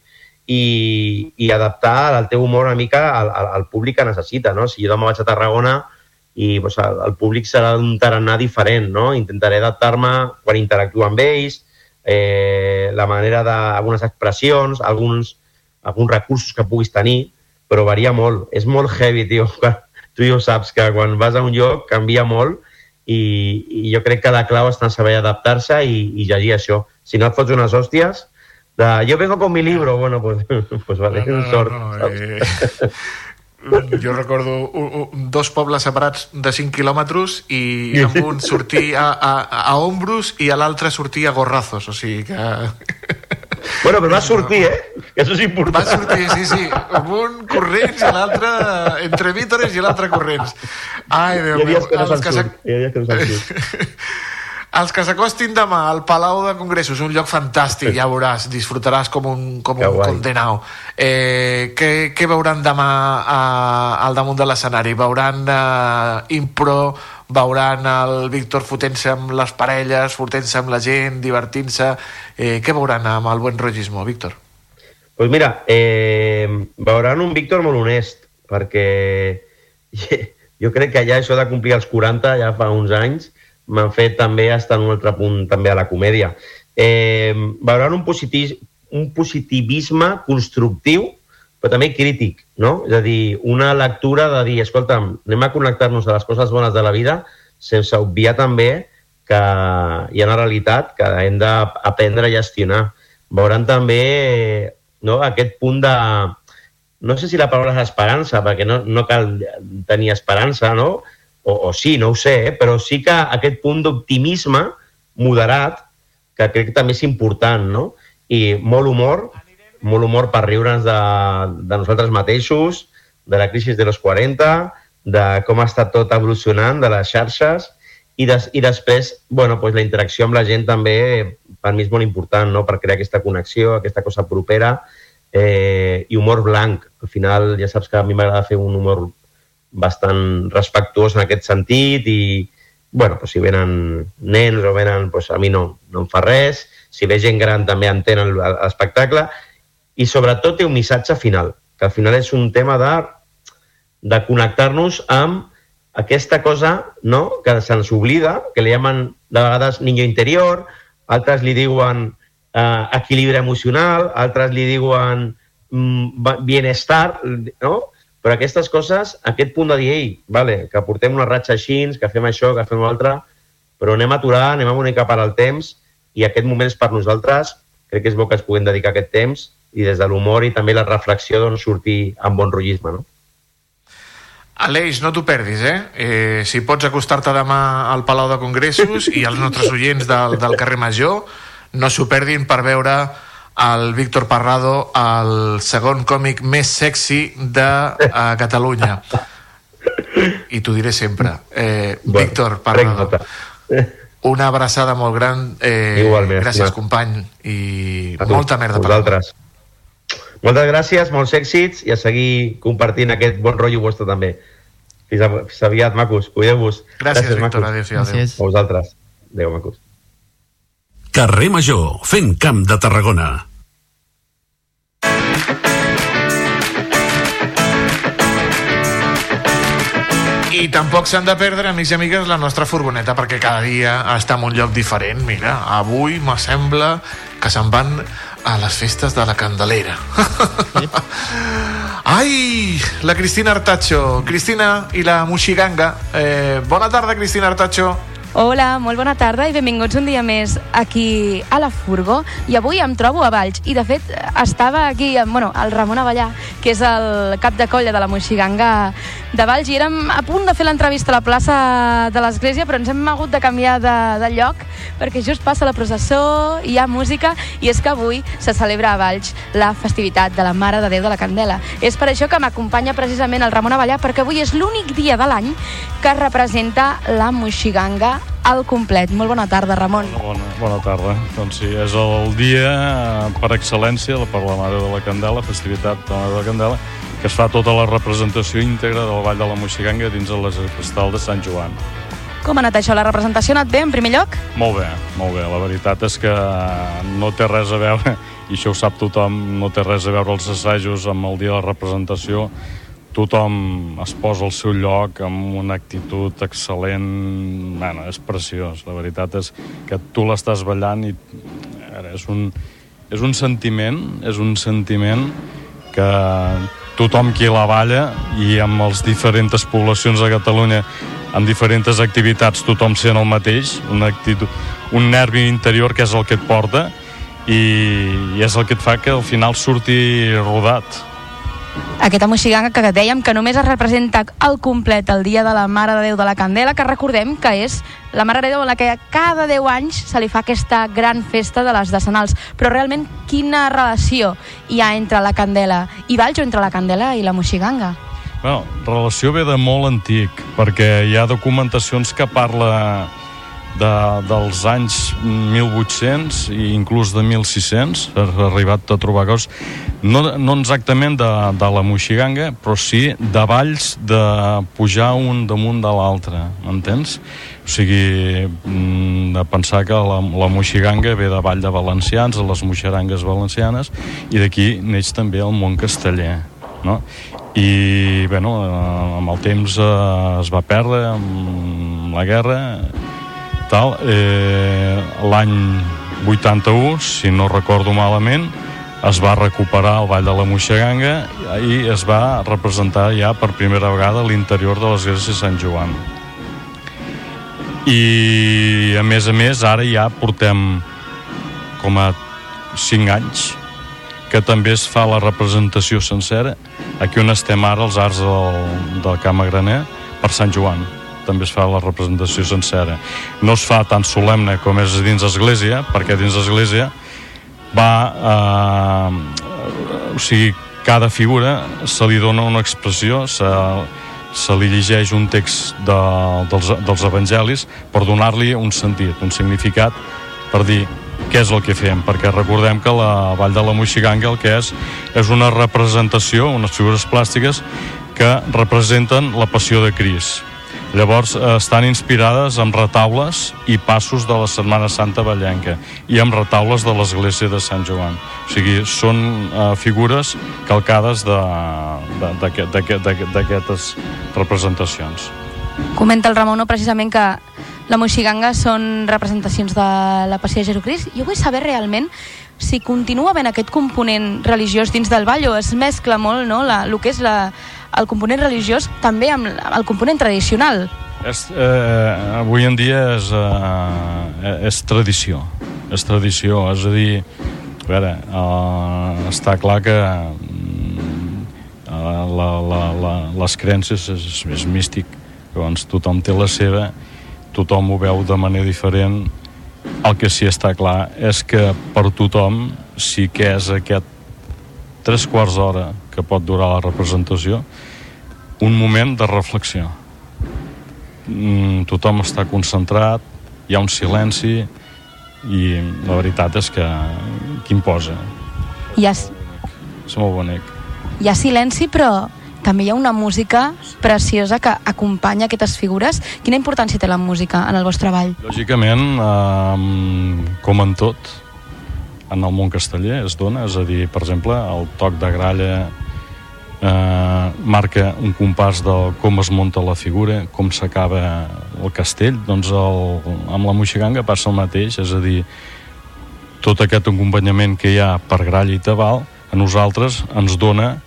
i, i adaptar el teu humor una mica al, al, al públic que necessita, no? Si jo demà vaig a Tarragona i pues, el, el públic serà d'un tarannà diferent, no? Intentaré adaptar-me quan interactuo amb ells, eh, la manera d'algunes expressions, alguns, alguns recursos que puguis tenir, però varia molt. És molt heavy, tio. Tu ja ho saps, que quan vas a un lloc canvia molt i, i jo crec que la clau està en saber adaptar-se i, i llegir això. Si no et fots unes hòsties, de, yo vengo con mi libro, bueno, pues, pues vale, no, no, sort. No, eh... jo recordo dos pobles separats de 5 quilòmetres i amb un sortir a, a, a ombros i a l'altre sortir a gorrazos o sigui que... Bueno, però va sortir, eh? Que això és important. Va sortir, sí, sí. Amb un corrents i l'altre entre vítores i l'altre corrents. Ai, Déu meu. Que no que. Hi ha que no els que s'acostin demà al Palau de Congressos, un lloc fantàstic, ja veuràs, disfrutaràs com un, com un condenau. Eh, què, què veuran demà a, al damunt de l'escenari? Veuran eh, impro, veuran el Víctor fotent-se amb les parelles, fotent-se amb la gent, divertint-se... Eh, què veuran amb el buen rotllismo, Víctor? Pues mira, eh, veuran un Víctor molt honest, perquè jo crec que ja això de complir els 40 ja fa uns anys m'han fet també estar en un altre punt també a la comèdia. Eh, veuran un, positiv, un positivisme constructiu, però també crític, no? És a dir, una lectura de dir, escolta'm, anem a connectar-nos a les coses bones de la vida sense obviar també que hi ha una realitat que hem d'aprendre a gestionar. Veuran també no, aquest punt de... No sé si la paraula és esperança, perquè no, no cal tenir esperança, no? O, o sí, no ho sé, eh? però sí que aquest punt d'optimisme moderat, que crec que també és important, no? I molt humor, molt humor per riure'ns de, de nosaltres mateixos, de la crisi de los 40, de com estat tot evolucionant, de les xarxes, i, des, i després, bueno, pues la interacció amb la gent també per mi és molt important, no?, per crear aquesta connexió, aquesta cosa propera, eh, i humor blanc. Al final, ja saps que a mi m'agrada fer un humor bastant respectuós en aquest sentit i, bueno, pues si venen nens o venen, pues a mi no, no em fa res, si ve gent gran també entenen l'espectacle i sobretot té un missatge final, que al final és un tema de, de connectar-nos amb aquesta cosa no? que se'ns oblida, que li llamen de vegades niño interior, altres li diuen eh, equilibri emocional, altres li diuen mm, bienestar, no? Però aquestes coses, aquest punt de dir, ei, vale, que portem una ratxa així, que fem això, que fem l'altre, però anem a aturar, anem a mica per al temps i aquest moment és per nosaltres. Crec que és bo que es puguem dedicar aquest temps i des de l'humor i també la reflexió doncs, sortir amb bon rotllisme, no? Aleix, no t'ho perdis, eh? eh? Si pots acostar-te demà al Palau de Congressos i els nostres oients del, del carrer Major, no s'ho perdin per veure el Víctor Parrado, el segon còmic més sexy de uh, Catalunya. i t'ho diré sempre. Eh, Bueno, Víctor, prenc Parra, nota. una abraçada molt gran. Eh, Igualment, gràcies, estimat. company. I A tu, molta merda per vosaltres. Moltes gràcies, molts èxits i a seguir compartint aquest bon rotllo vostre també. Fins, a, fins aviat, macos. Cuideu-vos. Gràcies, Víctor. macos. Adéu-siau, adéu. Gràcies. A vosaltres. Adéu, macos. Carrer Major, fent camp de Tarragona. I tampoc s'han de perdre, amics i amigues, la nostra furgoneta, perquè cada dia està en un lloc diferent. Mira, avui m'assembla que se'n van a les festes de la Candelera. Ai, la Cristina Artacho. Cristina i la Muxiganga. Eh, bona tarda, Cristina Artacho. Hola, molt bona tarda i benvinguts un dia més aquí a la Furgo. I avui em trobo a Valls i, de fet, estava aquí, amb, bueno, el Ramon Avellà, que és el cap de colla de la Moixiganga de Valls, i érem a punt de fer l'entrevista a la plaça de l'Església, però ens hem hagut de canviar de, de lloc perquè just passa la processó, hi ha música, i és que avui se celebra a Valls la festivitat de la Mare de Déu de la Candela. És per això que m'acompanya precisament el Ramon Avellà, perquè avui és l'únic dia de l'any que representa la Moixiganga al complet. Molt bona tarda, Ramon. Bona, bona tarda. Doncs sí, és el dia eh, per excel·lència per la Mare de la Candela, festivitat de la Mare de la Candela, que es fa tota la representació íntegra del Vall de la Moixiganga dins de l'escastal de Sant Joan. Com ha anat això? La representació ha anat bé, en primer lloc? Molt bé, molt bé. La veritat és que no té res a veure, i això ho sap tothom, no té res a veure els assajos amb el dia de la representació. Tothom es posa al seu lloc amb una actitud excel·lent. Bueno, és preciós. La veritat és que tu l'estàs ballant i ara, és un, és un sentiment, és un sentiment que tothom qui la balla i amb les diferents poblacions de Catalunya amb diferents activitats tothom sent el mateix, una actitud, un nervi interior que és el que et porta i, i és el que et fa que al final surti rodat. Aquesta moixiganga que dèiem que només es representa al complet el dia de la Mare de Déu de la Candela, que recordem que és la Mare de Déu en la que cada 10 anys se li fa aquesta gran festa de les decenals. Però realment, quina relació hi ha entre la Candela i Valls o entre la Candela i la moixiganga? Bueno, relació ve de molt antic, perquè hi ha documentacions que parla de, dels anys 1800 i inclús de 1600, ha arribat a trobar coses, no, no exactament de, de la Moixiganga, però sí de valls de pujar un damunt de l'altre, m'entens? O sigui, mm, de pensar que la, la Moixiganga ve de Vall de Valencians, de les Moixerangues valencianes, i d'aquí neix també el món casteller, no? i bueno, eh, amb el temps eh, es va perdre amb la guerra tal, eh, l'any 81 si no recordo malament es va recuperar el Vall de la Moixeganga i es va representar ja per primera vegada l'interior de l'església de Sant Joan. I a més a més ara ja portem com a 5 anys que també es fa la representació sencera. Aquí on estem ara els arts del, del Camp Graner per Sant Joan també es fa la representació sencera no es fa tan solemne com és dins l'església perquè dins l'església va eh, o sigui cada figura se li dona una expressió se, se li llegeix un text de, dels, dels evangelis per donar-li un sentit, un significat per dir què és el que fem, perquè recordem que la Vall de la Moixiganga el que és és una representació, unes figures plàstiques que representen la passió de Cris. Llavors eh, estan inspirades amb retaules i passos de la Setmana Santa Vallenca i amb retaules de l'església de Sant Joan. O sigui, són eh, figures calcades d'aquestes representacions. Comenta el Ramon no, precisament que la moixiganga són representacions de la Passió de Jesucrist. Jo vull saber realment si continua havent aquest component religiós dins del ball o es mescla molt no, la, el que és la, el component religiós també amb el component tradicional. És, eh, avui en dia és, eh, és tradició. És tradició, és a dir, a veure, eh, està clar que mm, la, la, la, les creences és, és místic, llavors tothom té la seva, tothom ho veu de manera diferent, el que sí està clar és que per tothom sí que és aquest tres quarts d'hora que pot durar la representació un moment de reflexió mm, tothom està concentrat, hi ha un silenci i la veritat és que qui imposa. Hi ha, És molt bonic. hi ha silenci, però també hi ha una música preciosa que acompanya aquestes figures. Quina importància té la música en el vostre ball? Lògicament, eh, com en tot, en el món casteller es dona, és a dir, per exemple, el toc de gralla eh, marca un compàs de com es munta la figura, com s'acaba el castell, doncs el, amb la moixiganga passa el mateix, és a dir, tot aquest acompanyament que hi ha per gralla i tabal, a nosaltres ens dona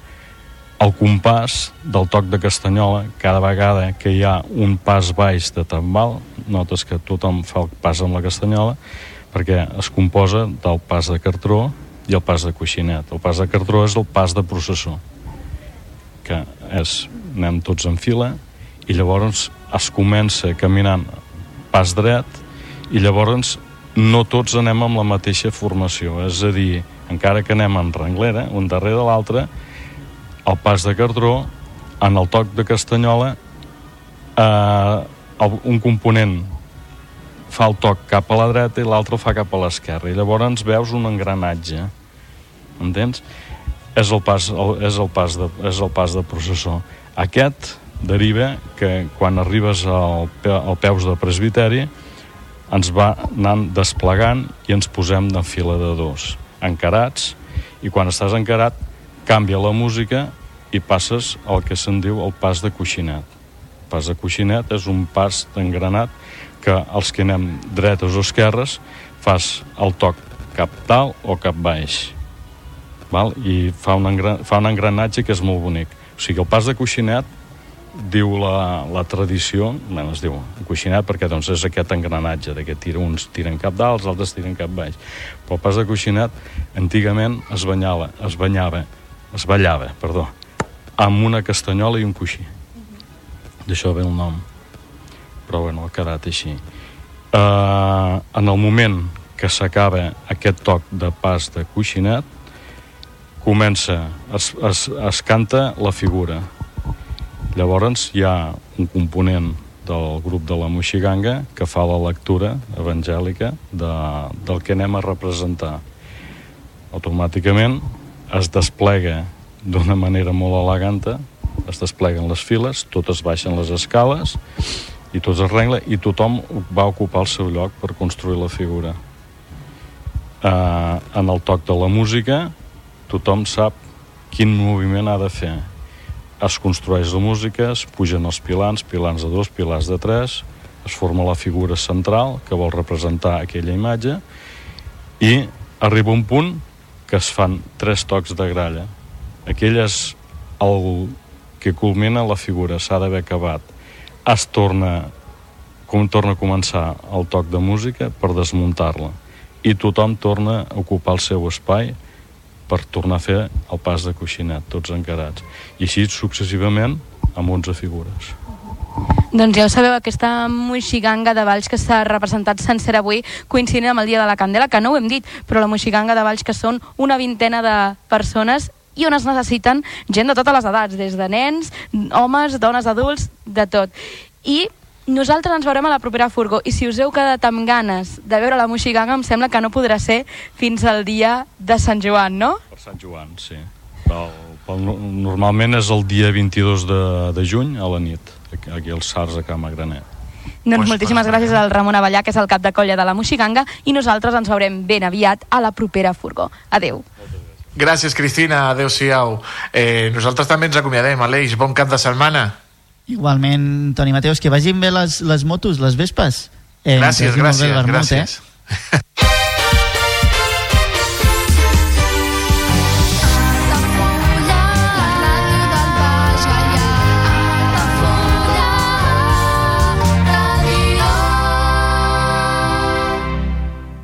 el compàs del toc de castanyola cada vegada que hi ha un pas baix de tambal notes que tothom fa el pas amb la castanyola perquè es composa del pas de cartró i el pas de coixinet el pas de cartró és el pas de processó que és anem tots en fila i llavors es comença caminant pas dret i llavors no tots anem amb la mateixa formació. És a dir, encara que anem en renglera un darrere de l'altre el pas de Cardró, en el toc de Castanyola, eh, el, un component fa el toc cap a la dreta i l'altre fa cap a l'esquerra. I llavors veus un engranatge. Entens? És el pas, el, és el pas, de, és el pas de processó. Aquest deriva que quan arribes al, al peus de presbiteri ens va anant desplegant i ens posem de fila de dos, encarats, i quan estàs encarat canvia la música i passes al que se'n diu el pas de coixinet. El pas de coixinet és un pas d'engranat que els que anem dretes o esquerres fas el toc cap dalt o cap baix. Val? I fa un, engra, fa un engranatge que és molt bonic. O sigui, el pas de coixinet diu la, la tradició, bé, es diu coixinat perquè doncs, és aquest engranatge de que tira, uns tiren cap dalt, els altres tiren cap baix. Però el pas de coixinat antigament es banyava, es banyava, es ballava, perdó, amb una castanyola i un coixí. D'això ve el nom. Però bueno, ha quedat així. Uh, en el moment que s'acaba aquest toc de pas de coixinat, comença, es, es, es canta la figura, Llavors hi ha un component del grup de la Moixiganga que fa la lectura evangèlica de, del que anem a representar. Automàticament es desplega d'una manera molt eleganta, es despleguen les files, totes baixen les escales i tot es regla i tothom va ocupar el seu lloc per construir la figura. Uh, en el toc de la música tothom sap quin moviment ha de fer es construeix la música, es pugen els pilans, pilans de dos, pilars de tres, es forma la figura central que vol representar aquella imatge i arriba un punt que es fan tres tocs de gralla. Aquell és el que culmina la figura, s'ha d'haver acabat. Es torna, com torna a començar el toc de música per desmuntar-la i tothom torna a ocupar el seu espai per tornar a fer el pas de coixinet, tots encarats. I així successivament amb 11 figures. Doncs ja ho sabeu, aquesta moixiganga de Valls que s'ha representat sencera avui coincidint amb el Dia de la Candela, que no ho hem dit, però la moixiganga de Valls que són una vintena de persones i on es necessiten gent de totes les edats, des de nens, homes, dones, adults, de tot. I nosaltres ens veurem a la propera furgó i si us heu quedat amb ganes de veure la moixiganga em sembla que no podrà ser fins al dia de Sant Joan, no? Per Sant Joan, sí. Pel, pel, normalment és el dia 22 de, de juny a la nit, aquí- als Sars a Cama Granet. Doncs moltíssimes gràcies al Ramon Avellà, que és el cap de colla de la Moixiganga, i nosaltres ens veurem ben aviat a la propera furgó. Adeu. Gràcies, Cristina. Adéu-siau. Eh, nosaltres també ens acomiadem. Aleix, bon cap de setmana. Igualment, Toni Mateus, que vagin bé les, les motos, les vespes. Eh, gràcies, gràcies, vermut, gràcies. Eh?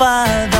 fada